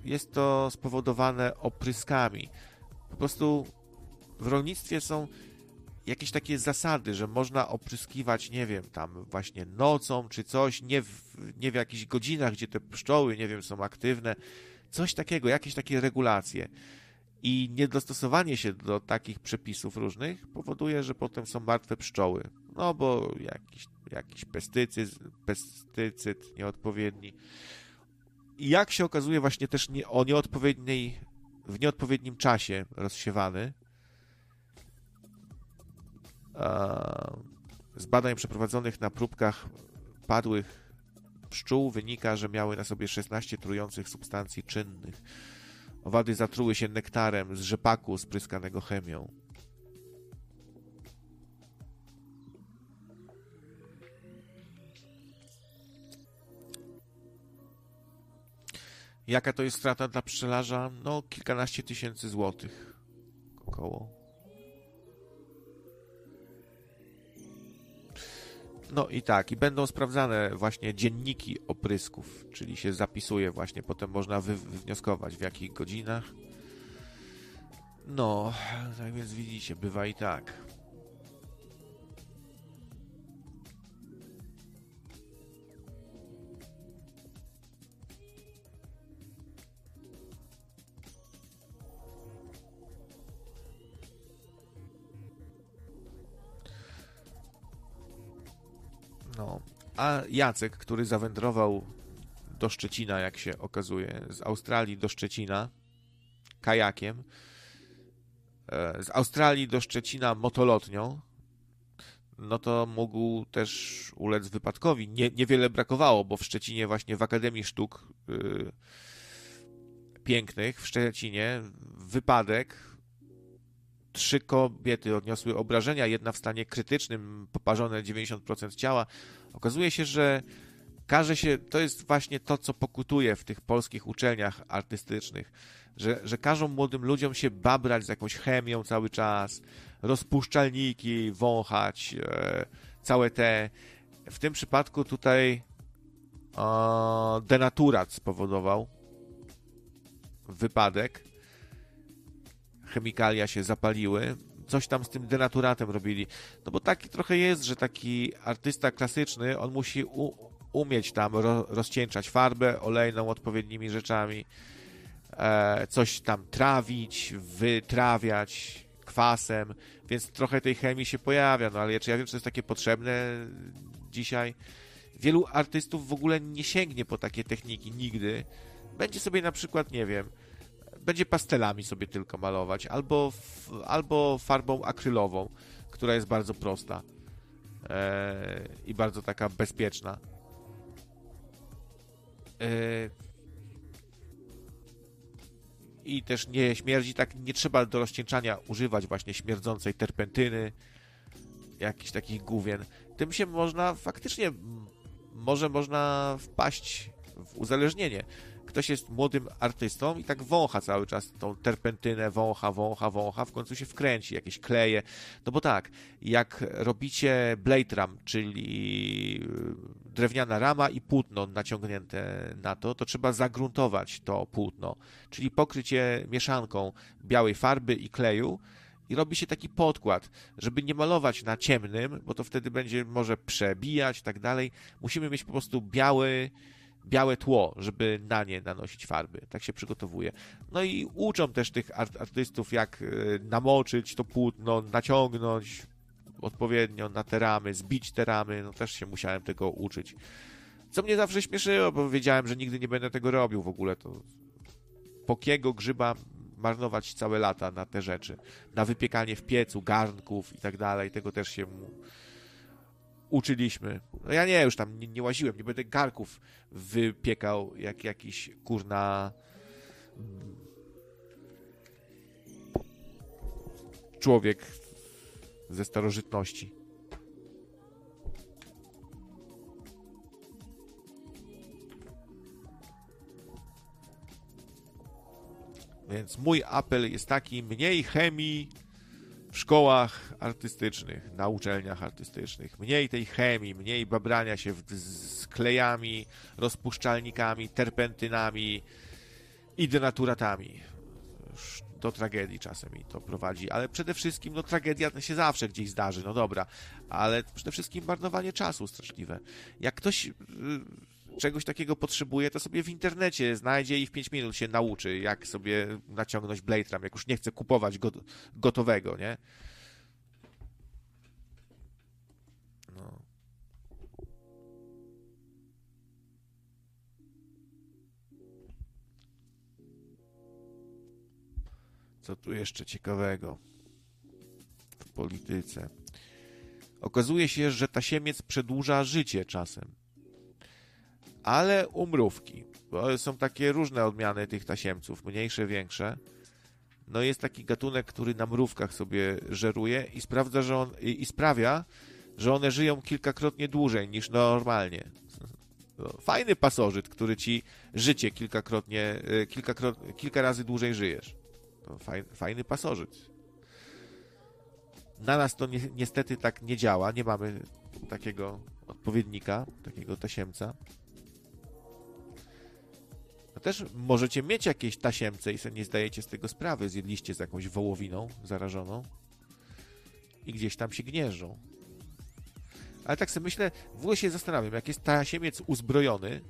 jest to spowodowane opryskami. Po prostu w rolnictwie są jakieś takie zasady, że można opryskiwać, nie wiem, tam właśnie nocą czy coś, nie w, nie w jakichś godzinach, gdzie te pszczoły, nie wiem, są aktywne. Coś takiego, jakieś takie regulacje. I niedostosowanie się do takich przepisów różnych powoduje, że potem są martwe pszczoły. No bo jakiś, jakiś pestycyd, pestycyd nieodpowiedni. I jak się okazuje, właśnie też nie, o nieodpowiedniej, w nieodpowiednim czasie rozsiewany, z badań przeprowadzonych na próbkach padłych pszczół wynika, że miały na sobie 16 trujących substancji czynnych. Owady zatruły się nektarem z rzepaku spryskanego chemią. Jaka to jest strata dla pszczelarza? No, kilkanaście tysięcy złotych. Około. No i tak, i będą sprawdzane właśnie dzienniki oprysków, czyli się zapisuje właśnie, potem można wy wywnioskować w jakich godzinach. No, tak więc widzicie, bywa i tak. No. A Jacek, który zawędrował do Szczecina, jak się okazuje. Z Australii do Szczecina kajakiem. E, z Australii do Szczecina motolotnią. No to mógł też ulec wypadkowi. Nie, niewiele brakowało, bo w Szczecinie właśnie w Akademii Sztuk yy, Pięknych w Szczecinie wypadek trzy kobiety odniosły obrażenia, jedna w stanie krytycznym, poparzone 90% ciała. Okazuje się, że każe się, to jest właśnie to, co pokutuje w tych polskich uczelniach artystycznych, że, że każą młodym ludziom się babrać z jakąś chemią cały czas, rozpuszczalniki wąchać, e, całe te. W tym przypadku tutaj e, denaturat spowodował wypadek. Chemikalia się zapaliły. Coś tam z tym denaturatem robili. No bo taki trochę jest, że taki artysta klasyczny, on musi u, umieć tam ro, rozcieńczać farbę olejną odpowiednimi rzeczami, e, coś tam trawić, wytrawiać kwasem, więc trochę tej chemii się pojawia, no ale czy ja wiem, czy to jest takie potrzebne dzisiaj? Wielu artystów w ogóle nie sięgnie po takie techniki nigdy. Będzie sobie na przykład, nie wiem, będzie pastelami sobie tylko malować, albo, albo farbą akrylową, która jest bardzo prosta e, i bardzo taka bezpieczna. E, I też nie śmierdzi, tak nie trzeba do rozcieńczania używać właśnie śmierdzącej terpentyny, jakichś takich główien. Tym się można faktycznie, może można wpaść w uzależnienie ktoś jest młodym artystą i tak wącha cały czas tą terpentynę, wącha, wącha, wącha, w końcu się wkręci, jakieś kleje. No bo tak, jak robicie blade ram, czyli y, drewniana rama i płótno naciągnięte na to, to trzeba zagruntować to płótno, czyli pokryć je mieszanką białej farby i kleju, i robi się taki podkład, żeby nie malować na ciemnym, bo to wtedy będzie może przebijać i tak dalej. Musimy mieć po prostu biały, białe tło, żeby na nie nanosić farby. Tak się przygotowuje. No i uczą też tych artystów, jak e, namoczyć to płótno, naciągnąć odpowiednio na te ramy, zbić te ramy. No też się musiałem tego uczyć. Co mnie zawsze śmieszyło, bo wiedziałem, że nigdy nie będę tego robił w ogóle. To pokiego grzyba marnować całe lata na te rzeczy. Na wypiekanie w piecu, garnków i tak dalej. Tego też się uczyliśmy. No ja nie, już tam nie, nie łaziłem, nie będę garków wypiekał jak jakiś kurna człowiek ze starożytności. Więc mój apel jest taki: mniej chemii, w szkołach artystycznych, na uczelniach artystycznych. Mniej tej chemii, mniej babrania się w, z klejami, rozpuszczalnikami, terpentynami i denaturatami. Do tragedii czasem to prowadzi, ale przede wszystkim, no tragedia się zawsze gdzieś zdarzy, no dobra, ale przede wszystkim marnowanie czasu straszliwe. Jak ktoś y, czegoś takiego potrzebuje, to sobie w internecie znajdzie i w 5 minut się nauczy, jak sobie naciągnąć Blade Ram, jak już nie chce kupować go, gotowego, nie? No. Co tu jeszcze ciekawego w polityce? Okazuje się, że tasiemiec przedłuża życie czasem ale umrówki. Bo są takie różne odmiany tych tasiemców, mniejsze, większe. No jest taki gatunek, który na mrówkach sobie żeruje i sprawdza, że on i, i sprawia, że one żyją kilkakrotnie dłużej niż normalnie. Fajny pasożyt, który ci życie kilkakrotnie, y, kilkakrot, kilka razy dłużej żyjesz. To fajny, fajny pasożyt. Na nas to ni niestety tak nie działa. Nie mamy takiego odpowiednika, takiego tasiemca też możecie mieć jakieś tasiemce i sobie nie zdajecie z tego sprawy. Zjedliście z jakąś wołowiną zarażoną i gdzieś tam się gnieżdżą. Ale tak sobie myślę, w ogóle się zastanawiam, jak jest tasiemiec uzbrojony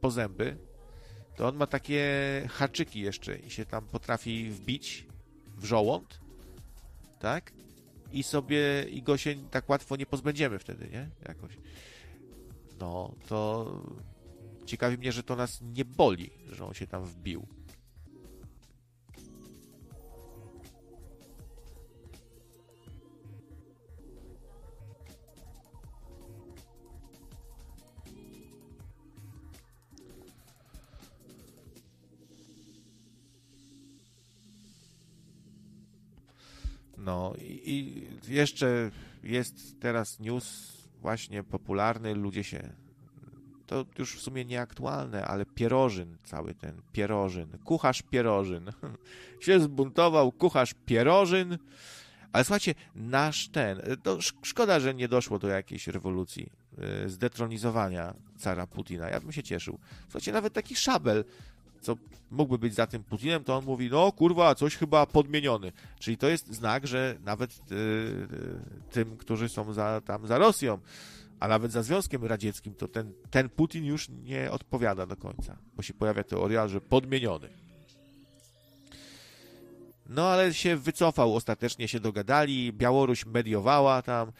po zęby, to on ma takie haczyki jeszcze i się tam potrafi wbić w żołąd, tak? I sobie, i go się tak łatwo nie pozbędziemy wtedy, nie? Jakoś. No, to ciekawi mnie, że to nas nie boli, że on się tam wbił. No i, i jeszcze jest teraz news właśnie popularny, ludzie się to już w sumie nieaktualne, ale pierożyn, cały ten pierożyn, kucharz pierożyn się zbuntował, kucharz pierożyn, ale słuchajcie, nasz ten, szkoda, że nie doszło do jakiejś rewolucji, y, zdetronizowania cara Putina, ja bym się cieszył. Słuchajcie, nawet taki szabel, co mógłby być za tym Putinem, to on mówi, no kurwa, coś chyba podmieniony. Czyli to jest znak, że nawet yy, tym, którzy są za, tam za Rosją, a nawet za Związkiem Radzieckim, to ten, ten Putin już nie odpowiada do końca, bo się pojawia teoria, że podmieniony. No ale się wycofał, ostatecznie się dogadali, Białoruś mediowała tam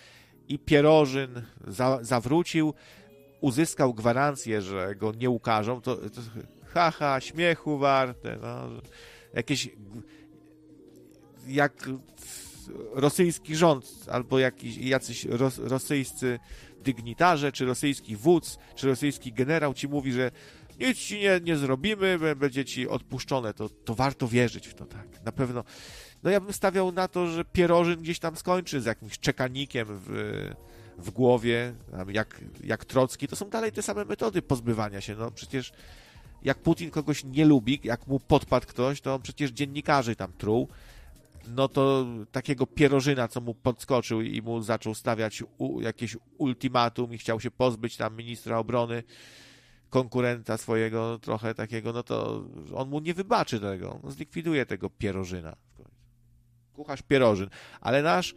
i Pierożyn za, zawrócił, uzyskał gwarancję, że go nie ukażą, to, to haha, śmiechu warte, no, jakieś jak rosyjski rząd albo jakiś, jacyś ros, rosyjscy dygnitarze, czy rosyjski wódz, czy rosyjski generał ci mówi, że nic ci nie, nie zrobimy, będzie ci odpuszczone, to, to warto wierzyć w to, tak. Na pewno. No ja bym stawiał na to, że Pierożyn gdzieś tam skończy z jakimś czekanikiem w, w głowie, jak, jak Trocki. To są dalej te same metody pozbywania się. No przecież jak Putin kogoś nie lubi, jak mu podpadł ktoś, to on przecież dziennikarzy tam truł, no to takiego pierożyna, co mu podskoczył i mu zaczął stawiać u, jakieś ultimatum i chciał się pozbyć tam ministra obrony, konkurenta swojego trochę takiego, no to on mu nie wybaczy tego, on zlikwiduje tego pierożyna. Kucharz pierożyn. Ale nasz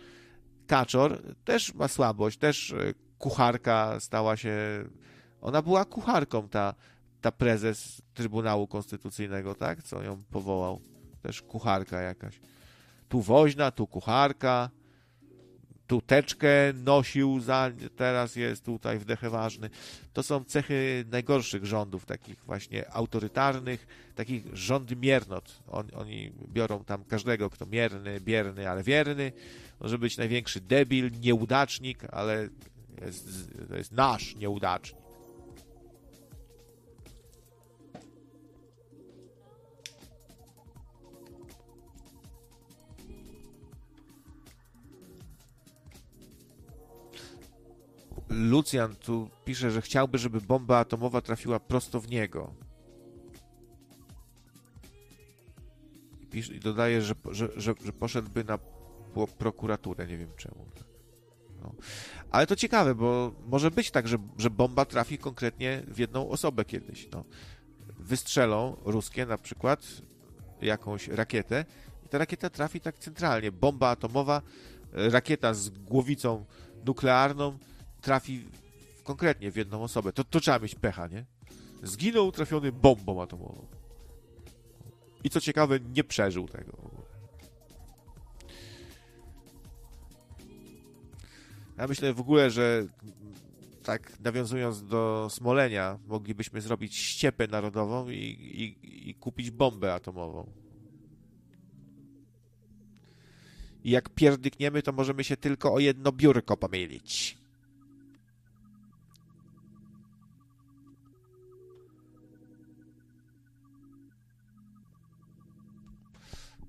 kaczor też ma słabość, też e, kucharka stała się, ona była kucharką, ta, ta prezes Trybunału Konstytucyjnego, tak, co ją powołał. Też kucharka jakaś tu woźna, tu kucharka, tu teczkę nosił, za, teraz jest tutaj wdechę ważny. To są cechy najgorszych rządów, takich właśnie autorytarnych, takich rządmiernot. On, oni biorą tam każdego, kto mierny, bierny, ale wierny. Może być największy debil, nieudacznik, ale jest, to jest nasz nieudacznik. Lucjan tu pisze, że chciałby, żeby bomba atomowa trafiła prosto w niego. I dodaje, że, że, że, że poszedłby na prokuraturę, nie wiem czemu. No. Ale to ciekawe, bo może być tak, że, że bomba trafi konkretnie w jedną osobę kiedyś. No. Wystrzelą ruskie na przykład jakąś rakietę i ta rakieta trafi tak centralnie. Bomba atomowa, rakieta z głowicą nuklearną trafi konkretnie w jedną osobę, to, to trzeba mieć pecha, nie? Zginął trafiony bombą atomową. I co ciekawe, nie przeżył tego. Ja myślę w ogóle, że tak nawiązując do Smolenia, moglibyśmy zrobić ściepę narodową i, i, i kupić bombę atomową. I jak pierdykniemy, to możemy się tylko o jedno biurko pomylić.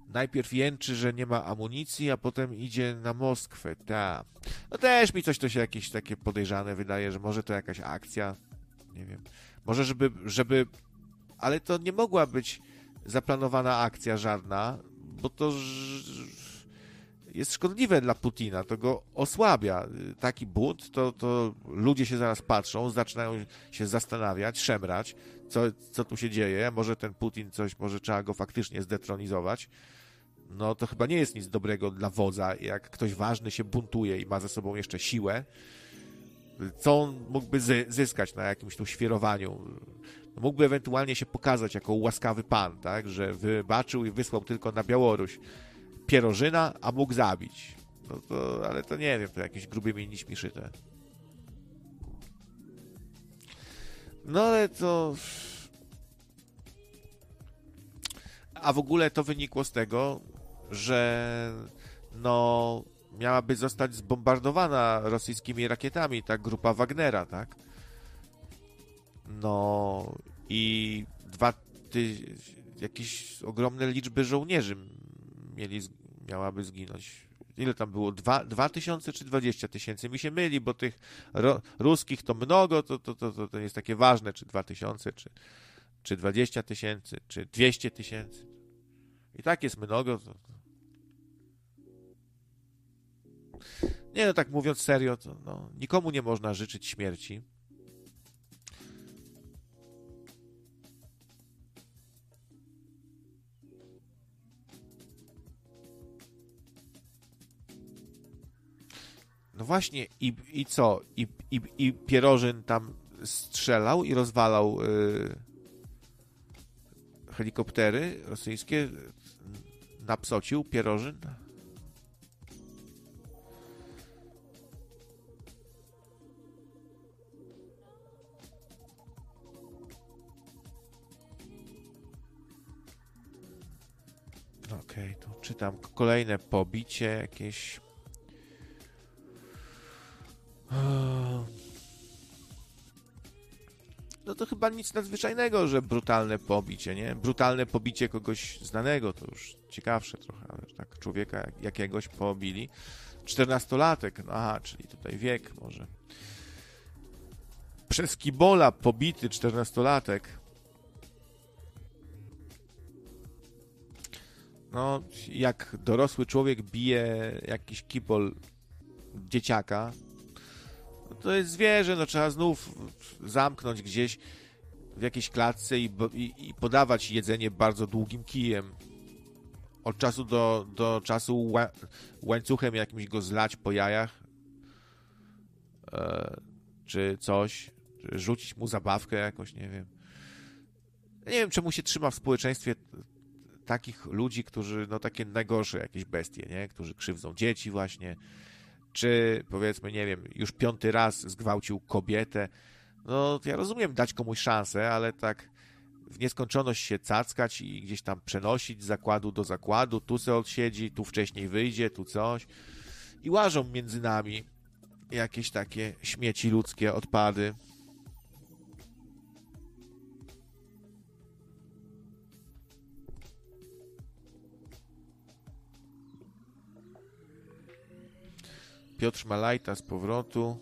Najpierw jęczy, że nie ma amunicji, a potem idzie na Moskwę. Ta. No też mi coś to się jakieś takie podejrzane wydaje, że może to jakaś akcja. Nie wiem. Może żeby, żeby... Ale to nie mogła być zaplanowana akcja żadna, bo to jest szkodliwe dla Putina, to go osłabia. Taki bunt, to, to ludzie się zaraz patrzą, zaczynają się zastanawiać, szemrać, co, co tu się dzieje. Może ten Putin coś, może trzeba go faktycznie zdetronizować no to chyba nie jest nic dobrego dla wodza, jak ktoś ważny się buntuje i ma ze sobą jeszcze siłę. Co on mógłby zyskać na jakimś tu świerowaniu? Mógłby ewentualnie się pokazać jako łaskawy pan, tak, że wybaczył i wysłał tylko na Białoruś pierożyna, a mógł zabić. No to, ale to nie wiem, to jakieś grubymi nićmi szyte. No ale to. A w ogóle to wynikło z tego, że no miałaby zostać zbombardowana rosyjskimi rakietami ta grupa Wagnera, tak? No i dwa ty, jakieś ogromne liczby żołnierzy mieli, miałaby zginąć. Ile tam było? Dwa, dwa tysiące czy dwadzieścia tysięcy? Mi się myli, bo tych ro, ruskich to mnogo, to, to, to, to, to jest takie ważne, czy dwa tysiące, czy, czy dwadzieścia tysięcy, czy dwieście tysięcy. I tak jest mnogo. To, Nie no, tak mówiąc serio, to no, nikomu nie można życzyć śmierci. No właśnie, i, i co? I, i, I Pierożyn tam strzelał i rozwalał yy, helikoptery rosyjskie. Napsocił Pierożyn? Okej, okay, tu czytam kolejne pobicie jakieś. No to chyba nic nadzwyczajnego, że brutalne pobicie, nie? Brutalne pobicie kogoś znanego, to już ciekawsze trochę, ale tak człowieka jakiegoś pobili. Czternastolatek, no aha, czyli tutaj wiek może. Przez kibola pobity czternastolatek. No, jak dorosły człowiek bije jakiś kibol dzieciaka, no to jest zwierzę, no trzeba znów zamknąć gdzieś w jakiejś klatce i, i, i podawać jedzenie bardzo długim kijem. Od czasu do, do czasu łańcuchem jakimś go zlać po jajach e, czy coś, czy rzucić mu zabawkę jakąś, nie wiem. Nie wiem, czemu się trzyma w społeczeństwie takich ludzi, którzy, no takie najgorsze jakieś bestie, nie? Którzy krzywdzą dzieci właśnie, czy powiedzmy, nie wiem, już piąty raz zgwałcił kobietę. No, ja rozumiem dać komuś szansę, ale tak w nieskończoność się cackać i gdzieś tam przenosić z zakładu do zakładu, tu se odsiedzi, tu wcześniej wyjdzie, tu coś. I łażą między nami jakieś takie śmieci ludzkie, odpady. Piotr Malajta z powrotu.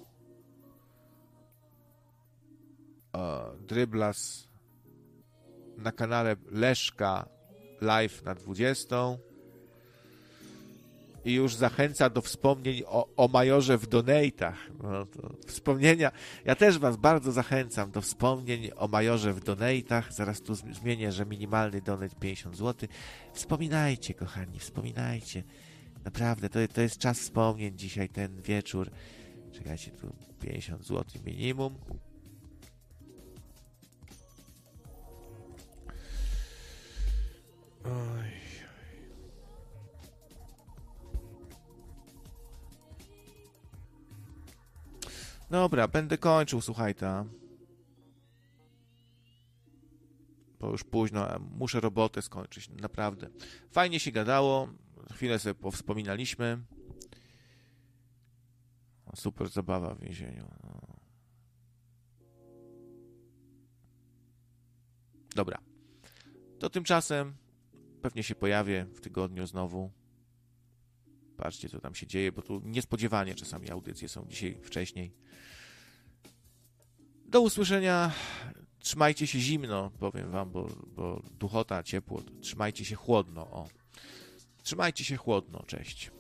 Dryblas na kanale Leszka live na 20. I już zachęca do wspomnień o, o majorze w donatach. No wspomnienia. Ja też Was bardzo zachęcam do wspomnień o majorze w donatach. Zaraz tu zmienię, że minimalny donate 50 zł. Wspominajcie, kochani, wspominajcie. Naprawdę, to, to jest czas wspomnień dzisiaj, ten wieczór. Czekajcie, tu 50 zł minimum. Oj. Dobra, będę kończył, słuchaj ta. Bo już późno, muszę robotę skończyć, naprawdę. Fajnie się gadało chwilę sobie powspominaliśmy. super zabawa w więzieniu. No. Dobra. To tymczasem pewnie się pojawię w tygodniu znowu. Patrzcie, co tam się dzieje, bo tu niespodziewanie czasami audycje są dzisiaj wcześniej. Do usłyszenia. Trzymajcie się zimno, powiem wam, bo, bo duchota, ciepło. Trzymajcie się chłodno. O. Trzymajcie się chłodno. Cześć.